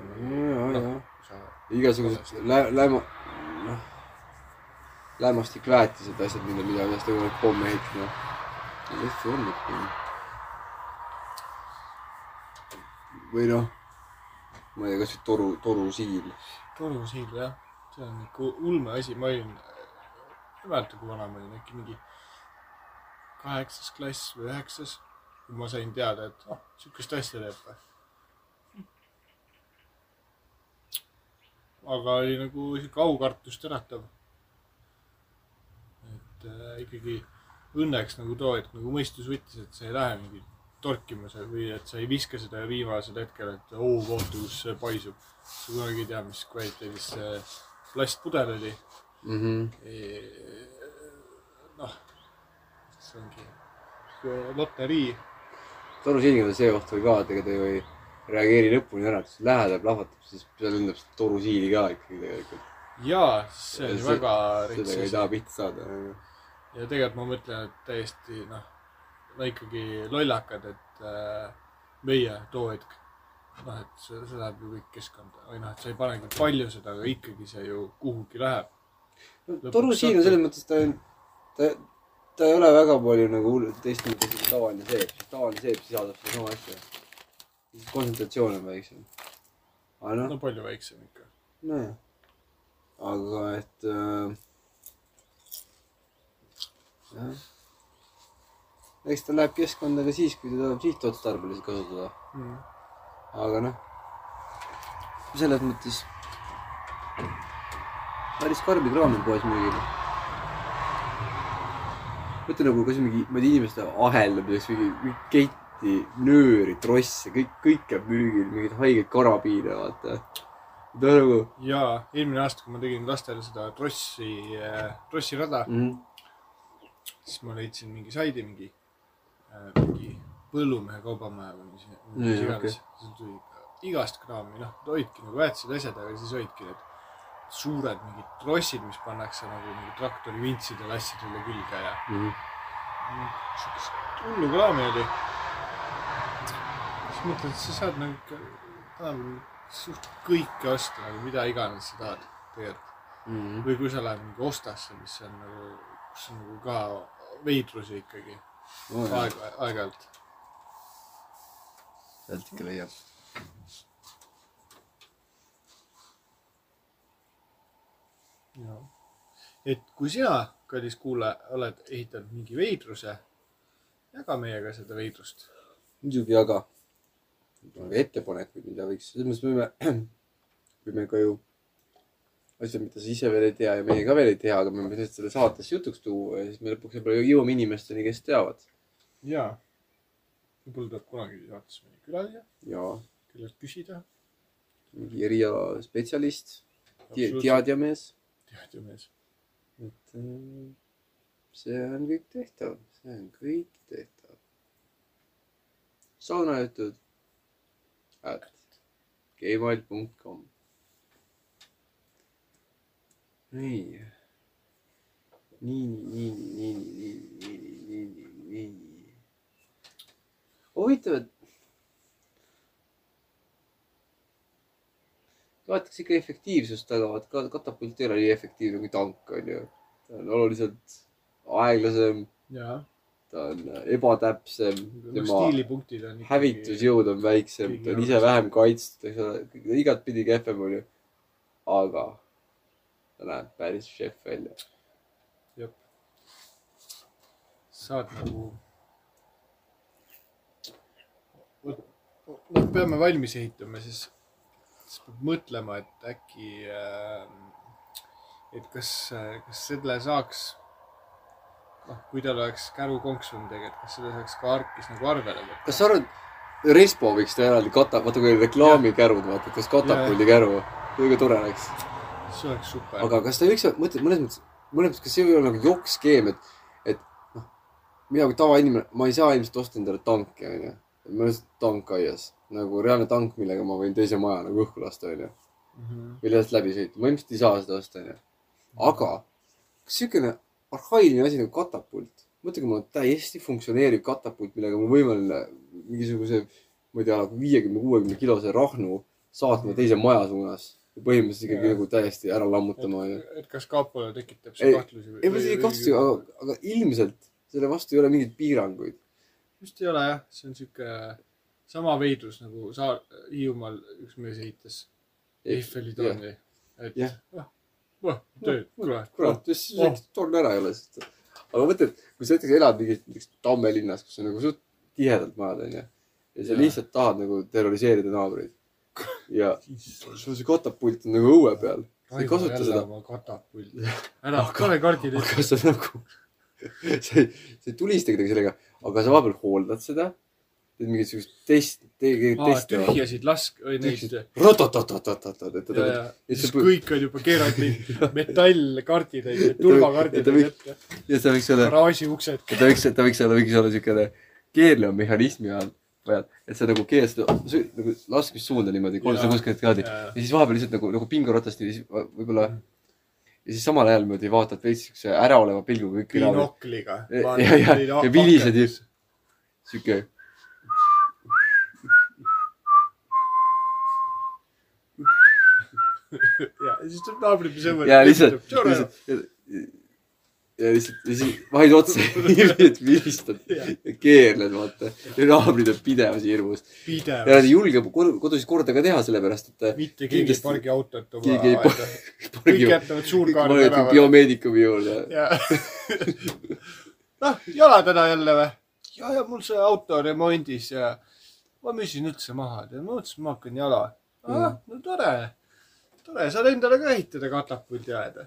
ja, ja sa igasugused lä-, läma, noh, lämmastikväetised, asjad, mida, mida, millest on võimalik pomme ehitada. lihtsalt on ikkagi. või noh, ma ei tea, kasvõi toru, torusiil. torusiil jah, see on ikka ulme asi, ma olin, ei mäleta, kui vana ma olin, äkki mingi kaheksas klass või üheksas, kui ma sain teada, et oh, sihukest asja teeb või. aga oli nagu sihuke aukartust äratav. et äh, ikkagi õnneks nagu too hetk nagu mõistus võttis, et sa ei lähe mingi torkima seal või et sa ei viska seda viimasel hetkel, et oo, vaata kus see paisub. sa kunagi ei tea, mis kvaliteedis see plastpudel oli. noh, see ongi sihuke loterii. torusiiliga on see või ka, et ega ta ju ei reageeri lõpuni ära, et kui lähed ja plahvatab, siis seal lendab seda torusiili ka ikkagi tegelikult. jaa, see See- väga sellega ei taha pihta saada. ja tegelikult ma mõtlen, et täiesti noh, no ikkagi lollakad, et äh, meie too hetk, noh, et see, see läheb ju kõik keskkonda või noh, et sa ei panegi palju seda, aga ikkagi see ju kuhugi läheb. torusiil on selles mõttes, ta on, ta, ta ei ole väga palju nagu hull- teistmoodi kui tavaline seep, sest tavaline seep sisaldab sedasama asja. kontsentratsioon on väiksem. aga noh, no palju väiksem ikka. nojah. aga et äh,. jah. eks ta läheb keskkonda ka siis, kui teda sihtotstarbeliselt kasutada. Mm. aga noh, selles mõttes päris karmi kraam on poes müügil. Mõtle nagu kas mingi, ma ei tea, inimeste aheldamiseks mingi, mingi ketti, nööri, trosse, kõik, kõik jääb müügil, mingeid haigeid karabiine, vaata. ta on nagu jaa, eelmine aasta, kui ma tegin lastele seda trossi, trossirada, mm,, siis ma leidsin mingi saidi, mingi, mingi põllumehe kaubamaja või mis, iganes. seal tuli igast kraami, noh, olidki nagu väetised, asjad, aga siis olidki need suured mingid trossid, mis pannakse nagu mingi traktori vintsidele asjadele külge ja mm. siukest hullu kraami oli. siis mõtled, et sa saad nagu ikka tänapäeval suht kõike osta nagu mida iganes sa tahad tegelikult. Mm. või kui sa lähed mingi Ostasse, mis on nagu, kus on nagu ka veidrusi ikkagi Oh, aeg, aeg-ajalt. sealt ikka leiab. Et kui sina, kallis kuulaja, oled ehitanud mingi veidruse, jaga meiega seda veidrust. muidugi jaga. ettepanekuid, mida võiks, selles mõttes võime, võime ka ju asjad, mida sa ise veel ei tea ja meie ka veel ei tea, aga me võime lihtsalt selle saates jutuks tuua ja siis me lõpuks võib-olla jõuame inimesteni, kes teavad. jaa. võib-olla tuleb kunagi saatesse mõni külaline, ja kellelt küsida. mingi erialaspetsialist, teadjamees, teadjamees. et äh, see on kõik tehtav, see on kõik tehtav. saunajutud at gmail.com. nii. nii, nii, nii, nii, nii, nii, nii, nii. huvitav, et. Vaataks ikka efektiivsust taga, vaat ka katapult ei ole nii efektiivne kui tank on ju. ta on oluliselt aeglasem, ta on ebatäpsem, tema on. hävitusjõud on väiksem, ta on ise vähem kaitstud, eks ole, igatpidi kehvem onju. aga ta näeb päris šef välja. saad nagu. noh, peame valmis ehitama, siis, siis peab mõtlema, et äkki äh,, et kas, kas selle saaks, noh, kui tal oleks kärukonksun tegelikult, kas seda saaks ka arkis nagu arvele võtta? kas sa arvad, Respo võiks teha eraldi kata-, vaata kui reklaamikärud, vaata, kas katapuldi käru, väga tore oleks. see oleks super. aga kas ta võiks, mõtled mõnes mõttes, mõnes mõttes, kas see ei või olla nagu jokk-skeem, et, et noh, mina kui tavainimene, ma ei saa ilmselt osta endale tanki, onju. On lihtsalt tank aias, nagu reaalne tank, millega ma võin teise maja nagu õhku lasta, onju. Mhm. või lihtsalt läbi sõita, ma ilmselt ei saa seda osta, onju. aga siukene arhailine asi nagu katapult, mõtle, kui mul on täiesti funktsioneeriv katapult, millega mul võimeline mingisuguse, ma ei tea, viiekümne, kuuekümne kilose rahnu saatma teise maja suunas. põhimõtteliselt ikkagi nagu täiesti ära lammutama, et, kas kapole tekitab see kahtlusi? ei, ma isegi ei kahtlusta, aga, aga ilmselt selle vastu ei ole mingeid piiranguid. Vist ei ole jah, see on sihuke sama veidrus nagu saar, Hiiumaal üks mees ehitas Eiffeli torni. et Jah. noh, noh, tööd, kuule. kurat, siis Oh. torn ära ei ole. aga mõtle, et kui sa näiteks elad mingis näiteks Tamme linnas, kus on nagu suht tihedalt majad, onju. ja sa Jaa. lihtsalt tahad nagu terroriseerida naabreid. ja sul see katapult on nagu õue peal. sa ei kasuta seda. oma katapuldi. ära, pane kaardid ette. aga sa nagu, sa ei, sa ei tulista kedagi sellega, aga sa vahepeal hooldad seda. teed mingisugust test, teed testi. tühjasid lask- või ja siis see- kõik on ette. ja see võiks olla, garaaži uksed. ta võiks, ta võiks olla, võiks olla siukene keerleva mehhanismi all, peal, et sa nagu sü- nagu laskmissuunda niimoodi kolmsada kuuskümmend kraadi ja, siis vahepeal lihtsalt nagu, nagu pinguratast ja siis võib-olla ja siis samal ajal niimoodi vaatad veits siukse äraoleva pilguga kõik üle. binokliga. ja, ja, ja vilised ja siuke. ja siis tuleb naabrid sõber. ja lihtsalt, lihtsalt ja lihtsalt, siis vahid otsa ja vilistad ja keerled, vaata. ja naabrid on pidevas hirmus. ja nad ei julge kodu, kodus korda ka teha, sellepärast et mitte keegi ei pargi autot oma ei aeda. kõik jätavad suurkaare tänavale. biomeedikumi juurde. ja. noh, jala täna jälle või? ja, ja mul see auto remondis ja ma müüsin üldse maha, ma mõtlesin, ma hakkan jala. ah, no tore, tore, saad endale ka ehitada katapuldi aeda.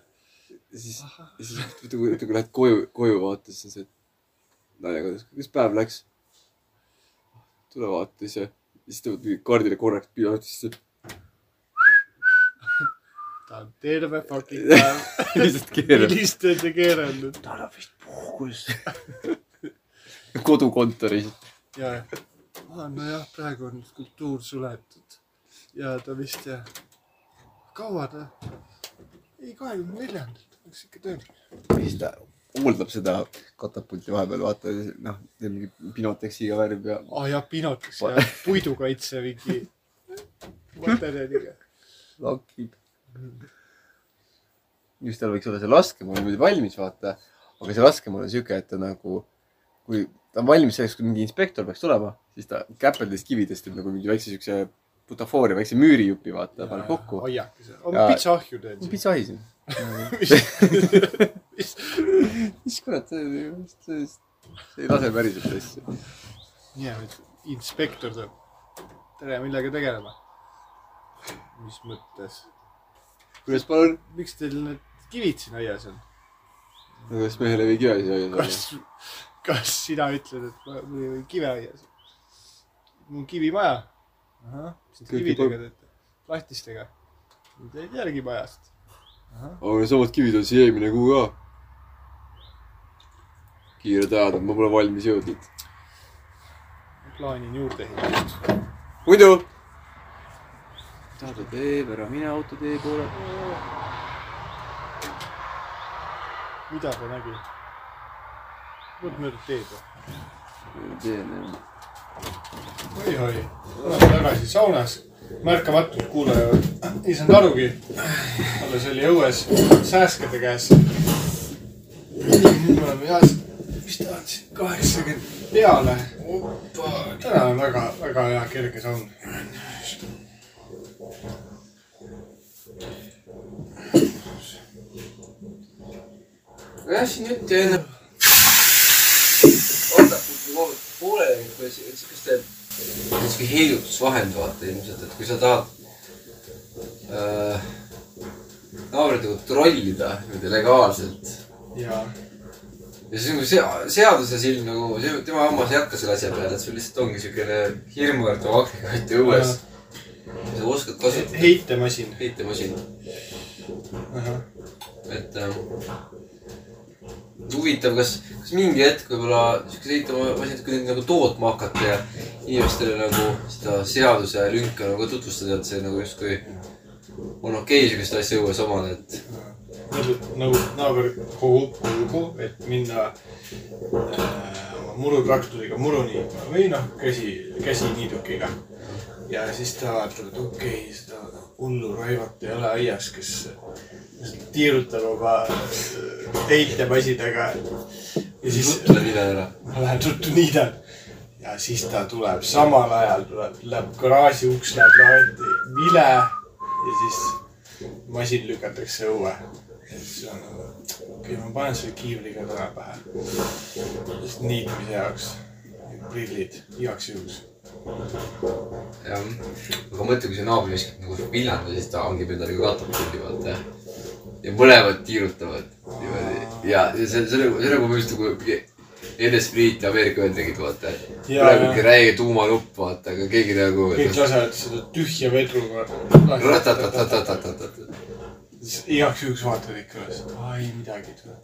siis, siis kui, kui lähed koju, koju vaata, siis on see, et naine kodus, kuidas päev läks? tule vaata ise. siis tõmbad mingi kaardile korraks piiratisse. ta on terve fucking päev lihtsalt keerad. vilistanud ja keeranud. tal on vist puhkus. kodukontoris. ja, nojah, praegu on skulptuur suletud ja ta vist jah, kaua ta, ei kahekümne neljandalt oleks ikka tööl. siis ta hooldab seda katapulti vahepeal, vaata, noh, teeb mingi pinoteksiga värv ja aa ah, jah, pinotis ja puidukaitse mingi materjaliga. lakib. just tal võiks olla see laskemoon niimoodi valmis, vaata. aga see laskemoon on siuke, et ta nagu, kui ta on valmis selleks, kui mingi inspektor peaks tulema, siis ta käpeldest kividest teeb nagu mingi väikse siukse butafooria, väikse müürijupi, vaata, paneb kokku. hoiakese, Ja- oma pitsaahju teed siis. pitsa ahi siin. mis, mis kurat, see, ei lase päriselt asja. ja nüüd inspektor tuleb. tere, millega tegelema? mis mõttes? kuidas palun? miks teil need kivid siin aias on? no kas mehele ei või kive siis hoida? kas, kas sina ütled, et ma- mul ei või kive aias? mul on kivimaja. Mis te kividega teete? lahtistega? Teid järgi majast. aga samad kivid on siia eelmine kuu ka. kiired ajad on, ma pole valmis jõudnud. plaanin juurdeehitust. muidu. tahad tee ära, mine autotee poole. mida ta nägi? vot mööda teed või? teen jah. oi-oi, oleme tagasi saunas. märkamatult kuulaja ei saanud arugi. alles oli õues sääskede käes. nüüd me oleme heas, mis ta on siin, kaheksakümmend peale. täna on väga, väga hea kerge saun. jah, jutt jäi enne. oota, pooleli, kas te, sihuke heidutusvahend vaata ilmselt, et kui sa tahad äh, naabrit nagu trollida niimoodi legaalselt. Ja, see on nagu sea- seaduses ilm nagu, tema hammas ei hakka selle asja peale, et sul lihtsalt ongi siukene hirmuäratav agregaat õues. sa oskad kasutada. Heitemasin. heitemasin, et ähm, huvitav, kas, kas mingi hetk võib-olla siukseid heitemasinad kuidagi nagu tootma hakata ja inimestele nagu seda seaduse lünka nagu tutvustada, et see nagu justkui on okei okay, siukest asja õues omada, et nagu naaber kogub kulgu, et minna äh, murutraktoriga muruni või noh, käsi, käsiniidukiga. ja siis ta vaatab, et okei okay,, seda hullu Raivot ei ole aias, kes tiirutab oma heitemasinaga. ja siis tule mine ära. ma lähen ruttu niidan ja siis ta tuleb samal ajal tuleb, läheb garaaži uks läheb lahti, vile ja siis masin lükatakse õue. siis on okei okay,, ma panen selle kiivriga täna pähe. just niitmise jaoks, prillid igaks juhuks. jah, aga mõtle, kui see naaber viskab nagu viljanda, siis ta hangib endale ka katapuldi, vaata ja mõlemad tiirutavad niimoodi ja see, see nagu, see nagu just nagu NSV-t ja Ameerika Ühendriigid vaata. praegu ikka räige tuumanupp vaata, aga keegi nagu. kõik lasevad seda tühja vedruga. igaks juhuks vaatad ikka üles, et aa ei midagi ei tule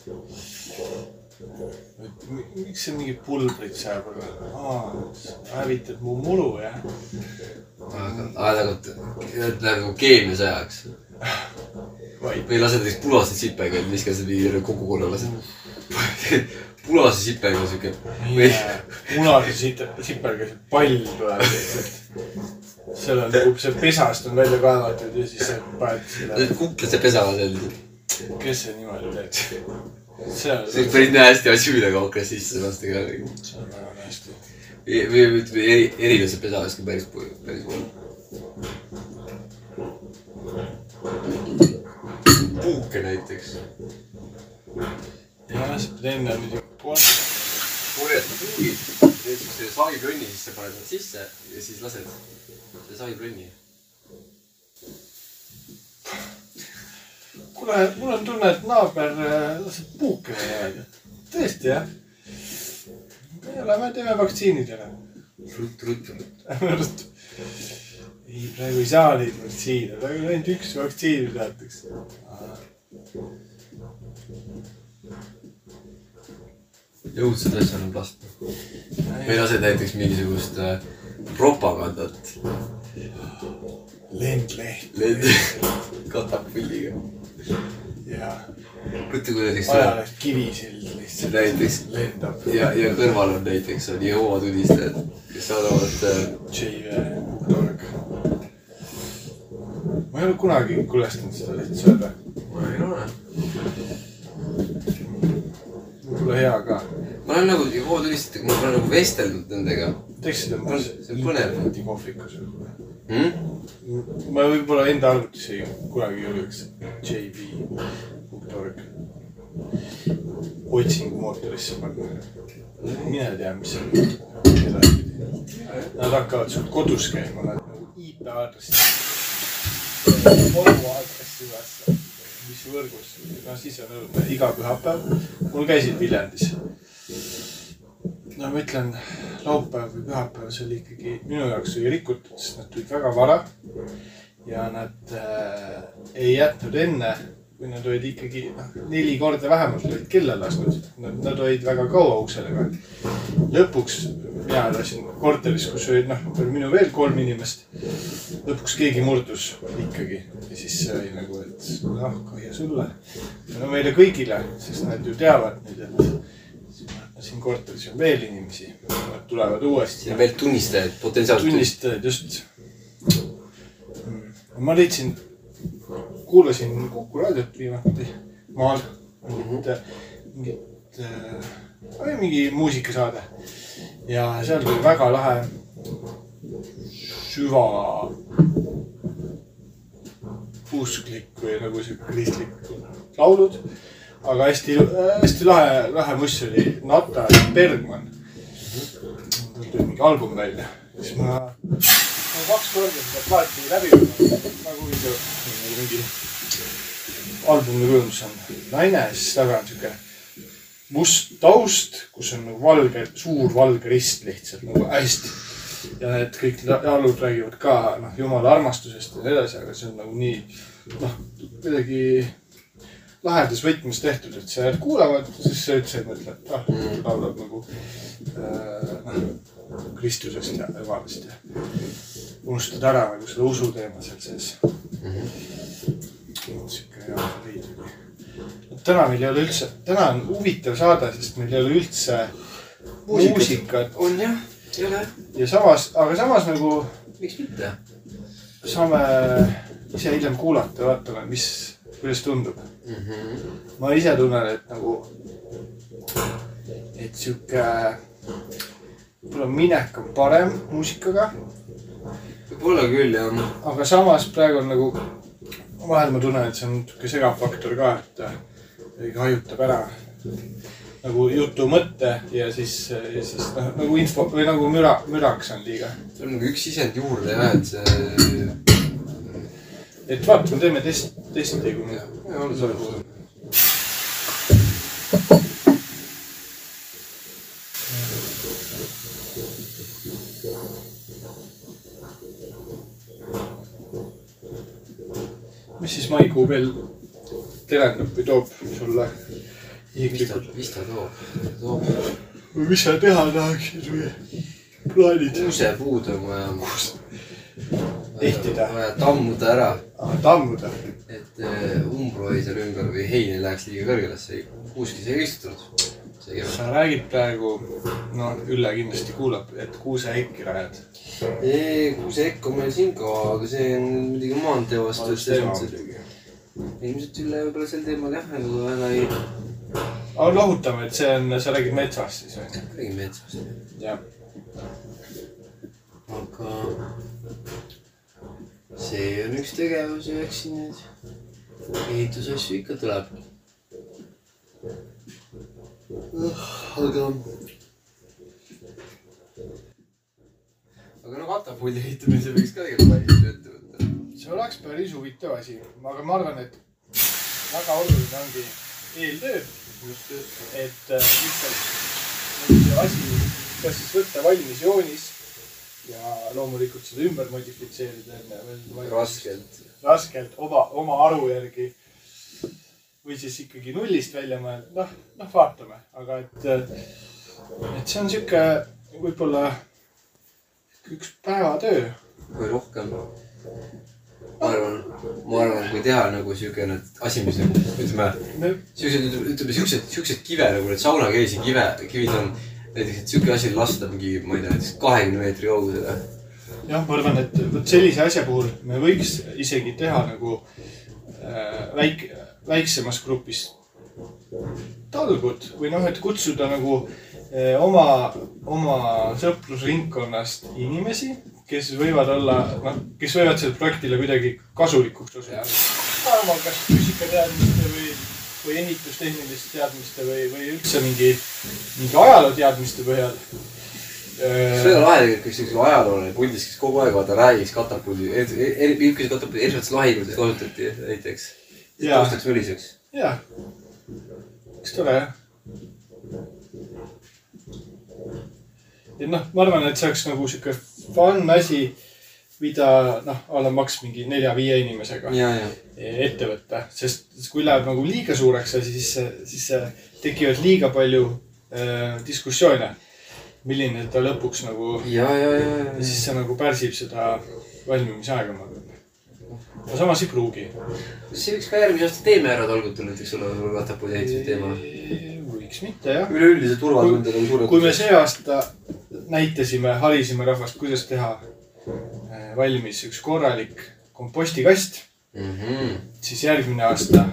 et miks see mingi pulbrit seal peal on? aa, hävitad mu mulu, jah? aga, aga nagu, nagu keemiasõjaks vaid või lased näiteks punase sipega, viskad selle mingi kogukonna lased. punase sipega siuke. või punase sit-, sipelga see pall tuleb lihtsalt. seal on nagu see pesast on välja kaevatud ja siis sa paned selle, need kuklad seal pesavad seal. kes see niimoodi teeb? see on, see on päris nästi asi, millega hakkas sisse lasta ka. see on väga hästi. või, või ütleme eri, erilise pesa oleks ka päris, päris hull. Puuke näiteks. jah, sa pead enne muidugi korjad puugid, teed siukse saagikronni sisse, paned nad sisse ja siis lased selle saagikronni. kuule, mul on tunne, et naaber äh, laseb puuke jääda. tõesti jah? me oleme, teeme vaktsiinid ära. ruttu, ruttu. ruttu. ei, praegu ei saa neid vaktsiine, praegu ainult üks vaktsiin, mida antakse. õudsed asjad on lasta. või lased näiteks mingisugust äh, propagandat lendleht lend-, katapulliga. Ja mõtle, kui näiteks ajaleht Kivisild lihtsalt näiteks lendab. ja, ja kõrval on näiteks on Jehoova tunnistajad, kes saadavad äh, JV.org. ma ei ole kunagi kulestanud seda lihtsalt sööda. ma ei ole. võib-olla hea ka. ma olen nagu Jehoova tunnistajatega, ma olen nagu vestelnud nendega teeks seda See on põnev. internetikohvikus või? hmm?. ma võib-olla enda arvutis ei kunagi julgeks. JV.org. otsingumootorisse panna. mine tea, mis see edaspidi. Nad hakkavad sul kodus käima, nad nagu IP aadressi, kodu aadressi ülesse, mis võrgus, no siis on õudne, iga pühapäev. mul käisid Viljandis. no ma ütlen, laupäev või pühapäev, see oli ikkagi minu jaoks oli rikutud, sest nad tulid väga vara. ja nad äh, ei jätnud enne, kui nad olid ikkagi noh, neli korda vähemalt olid kella lasknud. Nad, nad olid väga kaua ukse taga. lõpuks mina elasin korteris, kus olid noh, minu veel kolm inimest. lõpuks keegi murdus ikkagi ja siis oli nagu, et noh, kahju sulle. no meile kõigile, sest nad ju teavad nüüd, et siin korteris on veel inimesi, nad tulevad uuesti ja veel tunnistajaid, potentsiaalselt. tunnistajad, just. ma leidsin, kuulasin Kuku raadiot viimati maal, mingit, mingit äh,, oli mingi muusikasaade. Ja seal tuli väga lahe süva usklik või nagu sihuke kristlik laulud. aga hästi, hästi lahe, lahe muss oli. Nata ja Bergman. tal tuli mingi album välja, siis ma, ma kaks korda seda plaati läbi kuulanud, nagu mingi, albumi kujundus on naine, siis taga on sihuke must taust, kus on nagu valge, suur valge rist lihtsalt nagu hästi. ja need kõik la- laulud räägivad ka noh, jumala armastusest ja nii edasi, aga see on nagu nii noh, kuidagi lahedas võtmes tehtud, et sa jääd kuulama, siis sa üldse ei mõtle, et ah, laulab nagu äh, noh, Kristusest ja Jumalast ja unustad ära nagu selle usu teema seal sees. sihuke hea leid oli. täna meil ei ole üldse, täna on huvitav saade, sest meil ei ole üldse Muusikat. muusikat on jah, ei ole, ja samas, aga samas nagu miks mitte. saame ise hiljem kuulata, vaatame, mis, kuidas tundub. ma ise tunnen, et nagu, et sihuke, võib-olla minek on parem muusikaga, võib-olla küll jah. aga samas praegu on nagu, vahel ma tunnen, et see on sihuke segav faktor ka, et äh, kuidagi hajutab ära nagu jutu mõtte ja siis, ja siis noh, nagu info või nagu müra, müraks on liiga. seal on nagu üks sisend juurde jah, et see. et vaatame, teeme test, testi, kui me on see. mis siis maikuu veel terendab või toob sulle mis ta isiklikult, mis ta toob, toob või mis sa teha tahaksid või plaanid? kuusepuud on vaja. Ehtida. vaja tammuda ära, tammuda. et äh, umbro ei seal ümber või hein ei läheks liiga kõrgele, see kuuski sai istutud. see käib. sa räägid praegu, no Ülle kindlasti kuulab, et kuuseäikki rajad. kuuseekk on meil siin ka, aga see on muidugi maantee vastu, ilmselt Ülle võib-olla sel teemal jah, nagu väga ei aga lohutame, et see on, sa räägid metsast siis on ju? räägi metsast. jah. aga see on üks tegevus ja eks siin nüüd ehitusasju ikka tuleb. aga. aga no katapuldi ehitamise võiks ka tegelikult ette võtta. See oleks päris huvitav asi, aga ma arvan, et väga oluline ongi eeltöö. et äh, lihtsalt see asi, kas siis võtta valmis joonis ja loomulikult seda ümber modifitseerida enne veel. raskelt. raskelt oma, oma aru järgi. või siis ikkagi nullist välja mõelda, noh, noh, vaatame, aga et, et see on sihuke võib-olla üks päevatöö. või rohkem. Ma arvan, ma arvan, kui teha nagu siukene asi, mis nagu ütleme, me siuksed, ütleme siuksed, siuksed kive nagu need saunakeisi kive, kivid on. näiteks, et siuke asi lasta mingi, ma ei tea, näiteks kahekümne meetri kaugusele. jah, ma arvan, et vot sellise asja puhul me võiks isegi teha nagu äh, väike, väiksemas grupis talgud või noh, et kutsuda nagu äh, oma, oma sõprusringkonnast inimesi, kes võivad olla, noh, kes võivad sellele projektile kuidagi kasulikuks osutuda. kas füüsikateadmiste või või ehitustehniliste teadmiste või, või üldse mingi, mingi ajalooteadmiste põhjal. see on lahe tegelikult, üks siukene ajaloolane puldis, kes kogu aeg vaata räägiks katapuldi, eri, niisuguseid katapuldi erinevates lahingutes kasutati näiteks. Jaa. tõstaks väliseks. jah, eks tore jah. et noh, ma arvan, et see oleks nagu sihuke fun asi, mida noh, a la maks mingi nelja-viie inimesega ja, ja. ette võtta, sest kui läheb nagu liiga suureks asi, siis, siis tekivad liiga palju äh, diskussioone. milline ta lõpuks nagu ja, ja, ja, ja ja. siis see nagu pärsib seda valmimisaega, ma arvan. aga samas ei pruugi. see võiks ka järgmise aasta teeme ära tolgutada näiteks olla katapuldi ehituse teema. võiks mitte jah. üleüldise turvatundega on suured. kui me see aasta näitasime, harisime rahvast, kuidas teha äh, valmis üks korralik kompostikast, mm. -hmm. siis järgmine aasta,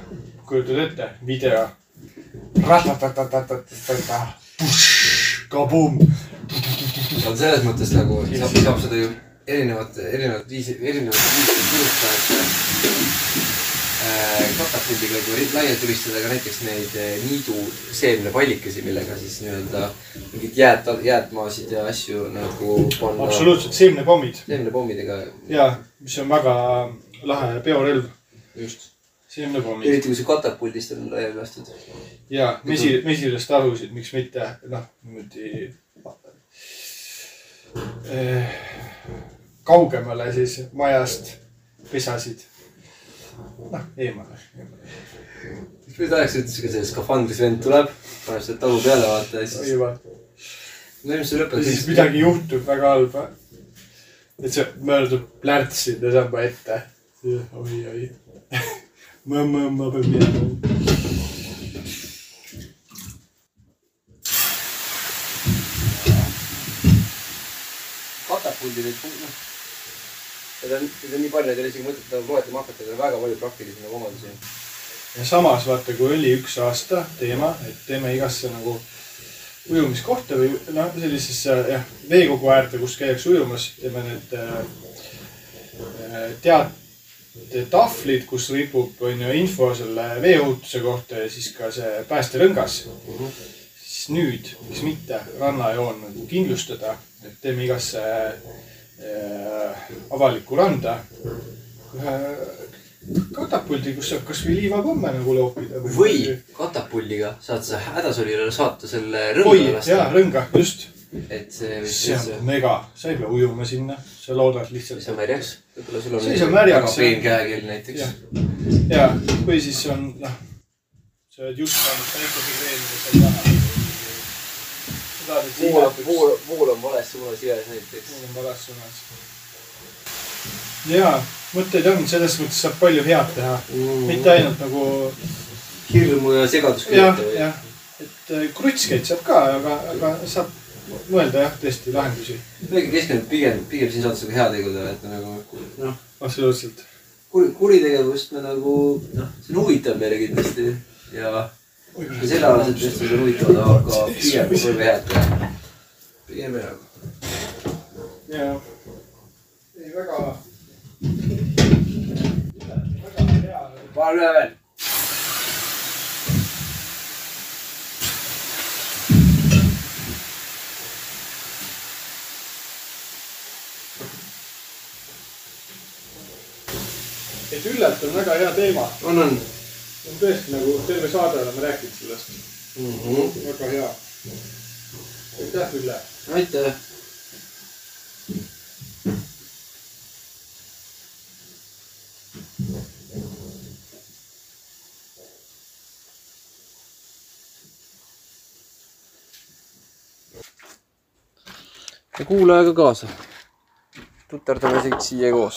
kujutad ette, video. kabum. on selles mõttes nagu, saab, saab seda ju erinevate, erinevat viisi, erinevat viisi tulistada, et katapuldiga kui ri- laialt tulistada ka näiteks neid äh, niiduseemnepallikesi, millega siis nii-öelda mingid jääd, jäätmaasid ja asju nagu panna. absoluutselt, seemnepommid seemnepommidega, ja mis on väga lahe peorelv, just. seemnepommid eriti kui see katapuldist on laiali lastud. ja mesi, mesilastarusid, miks mitte, noh niimoodi eh, kaugemale siis majast pesasid. noh, eemale, eemale.. nüüd ajaks ütles ka see skafandris vend tuleb, paneb selle talu peale vaata ja siis. no ilmselt see ja lõpeb siis midagi juhtub väga halba. et see möödub plärtside samba ette. oi, oi. ma, ma, ma pean minema. katapuldi neid, noh. Need on, neid on nii palju, et ei ole isegi mõtet nagu loetlema hakata, need on väga palju praktilisi nagu omadusi. ja samas vaata, kui oli üks aasta teema, et teeme igasse nagu ujumiskohta või noh, sellisesse jah, veekogu äärde, kus käiakse ujumas, teeme need äh, äh, teatehtahvlid, kus ripub, on ju info selle veeohutuse kohta ja siis ka see päästerõngas. siis nüüd, miks mitte rannajoon nagu kindlustada, et teeme igasse äh, avalikku randa ühe katapuldi, kus saab kasvõi liivapomme nagu loopida. või katapuldiga saad sa hädasolijale saata selle rõnga, jaa, lasta. rõnga, just. et see see on, mega, sa ei pea ujuma sinna, sa loodad lihtsalt. see on märjaks. võib-olla sul on. See ei saa märjaks, peen käekeel näiteks jah.. ja, või siis on noh, sa oled just saanud päikesekreemi ja sa ei taha. Sa tahad, et see vool, imetuks. vool, vool on vales suunas jões näiteks. on vales suunas. ja mõtteid on, selles mõttes saab palju head teha, mitte ainult nagu hirmu ja segadust jah, jah, et äh, krutskeid saab ka, aga, aga saab mõelda jah, tõesti lahendusi. me keskendume pigem, pigem siin saates nagu heategudele, et nagu noh, absoluutselt. kuri, kuritegevust me nagu noh, see on huvitav meile kindlasti ja ja sellealased vestused on huvitavad, aga pigem proovime head teha. pigem head. ja, ei väga, hea. paar üle veel. et Üllelt on väga hea teema, on, on on tõesti nagu terve saade oleme rääkinud sellest, mm. -hmm. väga hea. aitäh, Ülle. aitäh. ja kuula aega kaasa. tuterdame siit siia koos.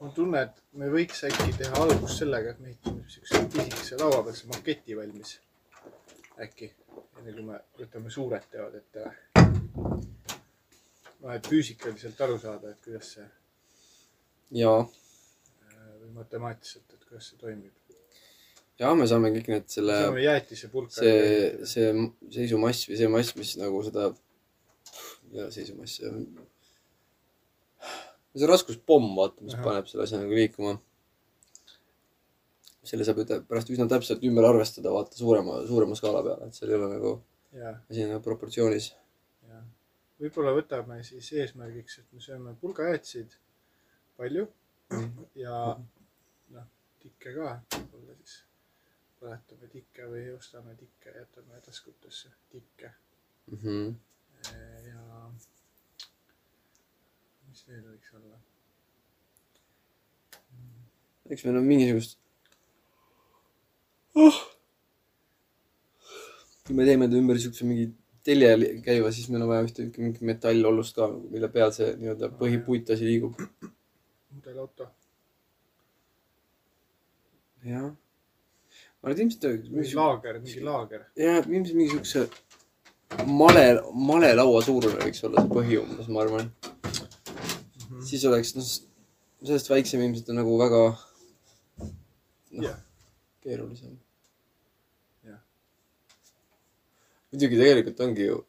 mul on tunne, et me võiks äkki teha algust sellega, et me ehitame siukse pisikese lauapealse maketi valmis. äkki, enne kui me võtame suured teod ette või? noh, et füüsikaliselt aru saada, et kuidas see ja, äh, või matemaatiliselt, et kuidas see toimib. ja me saame kõik need selle, saame jäätise pulka. see, see seisumass või see mass, mis nagu seda, ei ole seisumass, see on, see raskuspomm, vaata, mis Ahah. paneb selle asja nagu liikuma. Selle saab ju pärast üsna täpselt ümber arvestada, vaata suurema, suurema skaala peale, et seal ei ole nagu asi nagu proportsioonis. võib-olla võtame siis eesmärgiks, et me sööme pulgajäätiseid palju ja noh, tikke ka, võib-olla siis põletame tikke või ostame tikke, jätame taskutesse tikke Mm -hmm. ja mis veel võiks olla? eks meil on mingisugust oh.. kui me teeme ta ümber siukse mingi telje käiva, siis meil on vaja ühte mingit metallollust ka, mille peal see nii-öelda põhipuitasi liigub. mudelauto, jah. ma arvan, et ilmselt mingi laager, mingi laager. jah, ilmselt mingi siukse male, malelaua suurune võiks olla see põhi umbes, ma arvan. siis oleks, noh, sellest väiksem ilmselt on nagu väga noh Jah. keerulisem. Jah. muidugi tegelikult ongi ju,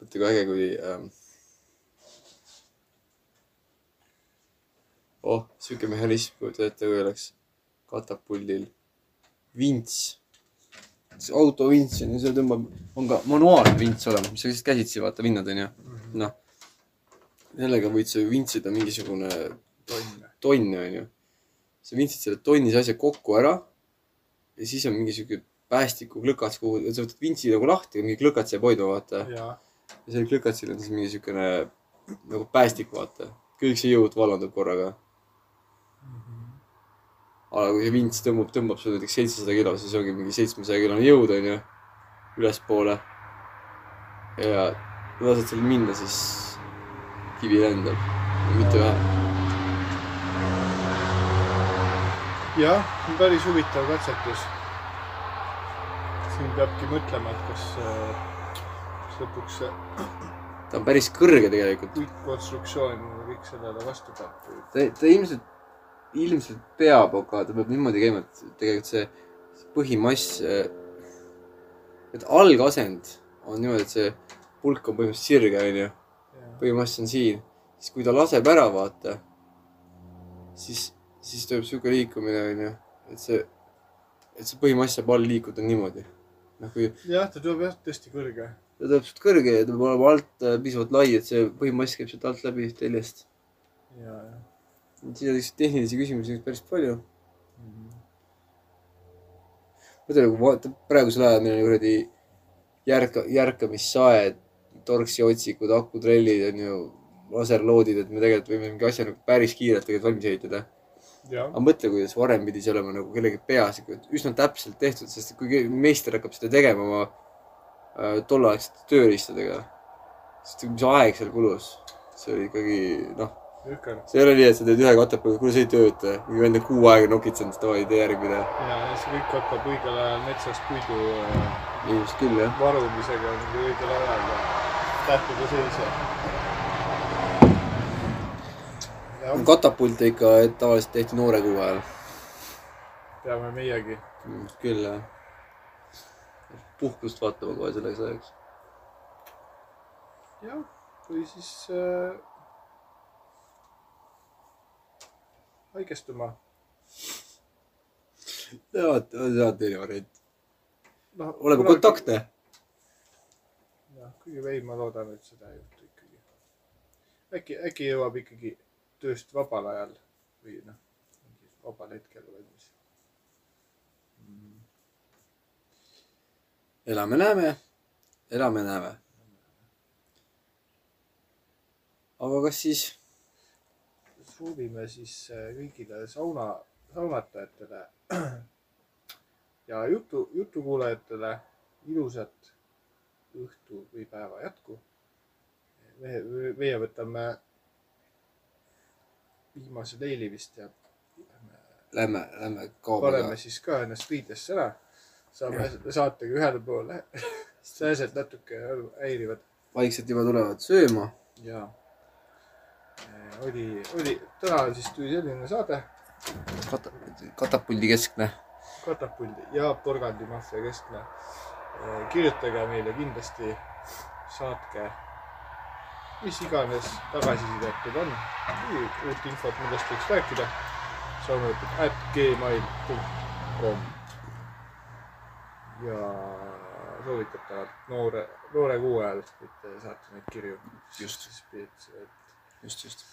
vaata kui äge, kui ähm,. oh, sihuke mehhanism, kujuta ette, kui oleks katapuldil vints. see autovints on ju, see tõmbab, on ka manuaalne vints olemas, mis sa lihtsalt käsitsi vaata vinnad onju. noh, sellega võid sa ju vintsida mingisugune tonn. onju. sa vintsid selle tonnise asja kokku ära ja siis on mingi siuke päästikuklõkats, kuhu sa võtad vintsi nagu lahti mingi klõkats jääb hoidma, vaata. ja, ja sellel klõkatsil on siis mingi siukene nagu päästik, vaata. kõik see jõud vallandub korraga. aga kui see vints tõmbab, tõmbab sulle näiteks seitsesada kilo, siis ongi mingi seitsmesaja kilone jõud onju, ülespoole. ja lased seal minna, siis kivi lendab, mitte vähe. jah, päris huvitav katsetus. siin peabki mõtlema, et kas, kas lõpuks see ta on päris kõrge tegelikult. puitkonstruktsioon kõik sellele vastu peab. ta, ta ilmselt, ilmselt peab, aga ta peab niimoodi käima, et tegelikult see see põhimass, et algasend on niimoodi, et see pulk on põhimõtteliselt sirge, onju. põhimass on siin, siis kui ta laseb ära, vaata, siis, siis toimub sihuke liikumine, onju, et see, et see põhimass saab all liikuda niimoodi. noh, kui jah, ta tuleb jah tõesti kõrge. ta tuleb sealt kõrge ja ta peab olema alt äh, piisavalt lai, et see põhimass käib sealt alt läbi teljest. ja, ja. siin on lihtsalt tehnilisi küsimusi päris palju. mõtle nagu vaata, praegusel ajal meil on kuradi järka, järkamissaed, torksiootsikud, akutrellid on ju, laserloodid, et me tegelikult võime mingi asja nagu päris kiirelt tegelikult valmis ehitada. Aga mõtle, kuidas varem pidi see olema nagu kellegi peas üsna täpselt tehtud, sest kui meister hakkab seda tegema oma äh, tolleaegsete tööriistadega, siis mis aeg seal kulus, see oli ikkagi noh, see ei ole nii, et sa teed ühe katepõlve, kuule see ei tööta, mingi vend on kuu aega nokitsenud, davai, tee järgmine. ja, ja see kõik hakkab õigel ajal metsast puidu äh, küll varumisega õigel ajal ja tähtede seis ja. jah, katapulte ikka tavaliselt tehti noore kuu ajal. peame meiegi. küll jah. puhkust vaatama kohe selleks ajaks. jah, või siis äh, haigestuma. ja, see on teine variant. noh, oleme. kontaktne. jah, kuigi veid ma loodan, et seda ei juhtu ikkagi. äkki, äkki jõuab ikkagi tööst vabal ajal või noh, vabal hetkel valmis. elame-näeme, elame-näeme. aga kas siis, soovime siis äh, kõigile sauna, saunatajatele ja jutu, jutukuulajatele ilusat õhtu või päeva jätku. meie, meie võtame viimase leili vist ja lähme, lähme kaobe paneme siis ka ennast riidesse ära. saame saatega ühele poole. sääsed natuke häirivad vaikselt juba tulevad sööma ja oli, oli, täna siis tuli selline saade, Kata-, katapuldi keskne. Katapuldi ja Porgandi maffia keskne. kirjutage meile kindlasti, saatke, mis iganes tagasisidet on, uut infot, millest võiks rääkida. soomlatud at gmail.com ja soovitatavalt noore, noore kuuajal võite saata neid kirju. Just. just, just.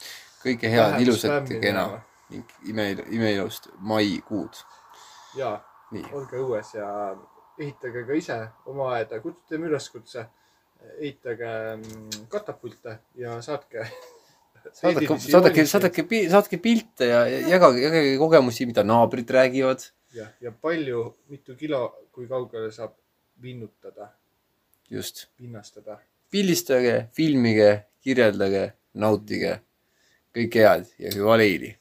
kõike head, ilusat ja kena ning ime, imeilust maikuud. ja olge õues ja ehitage ka ise oma aeda, teeme üleskutse. Ehitage mm, katapulte ja saatke. saadake, saadake, saadake, saatke pilte ja ja jagage, jagage kogemusi, mida naabrid räägivad. ja, ja palju, mitu kilo, kui kaugele saab vinnutada, just, pinnastada. pildistage, filmige, kirjeldage, nautige. kõike head ja hüva leili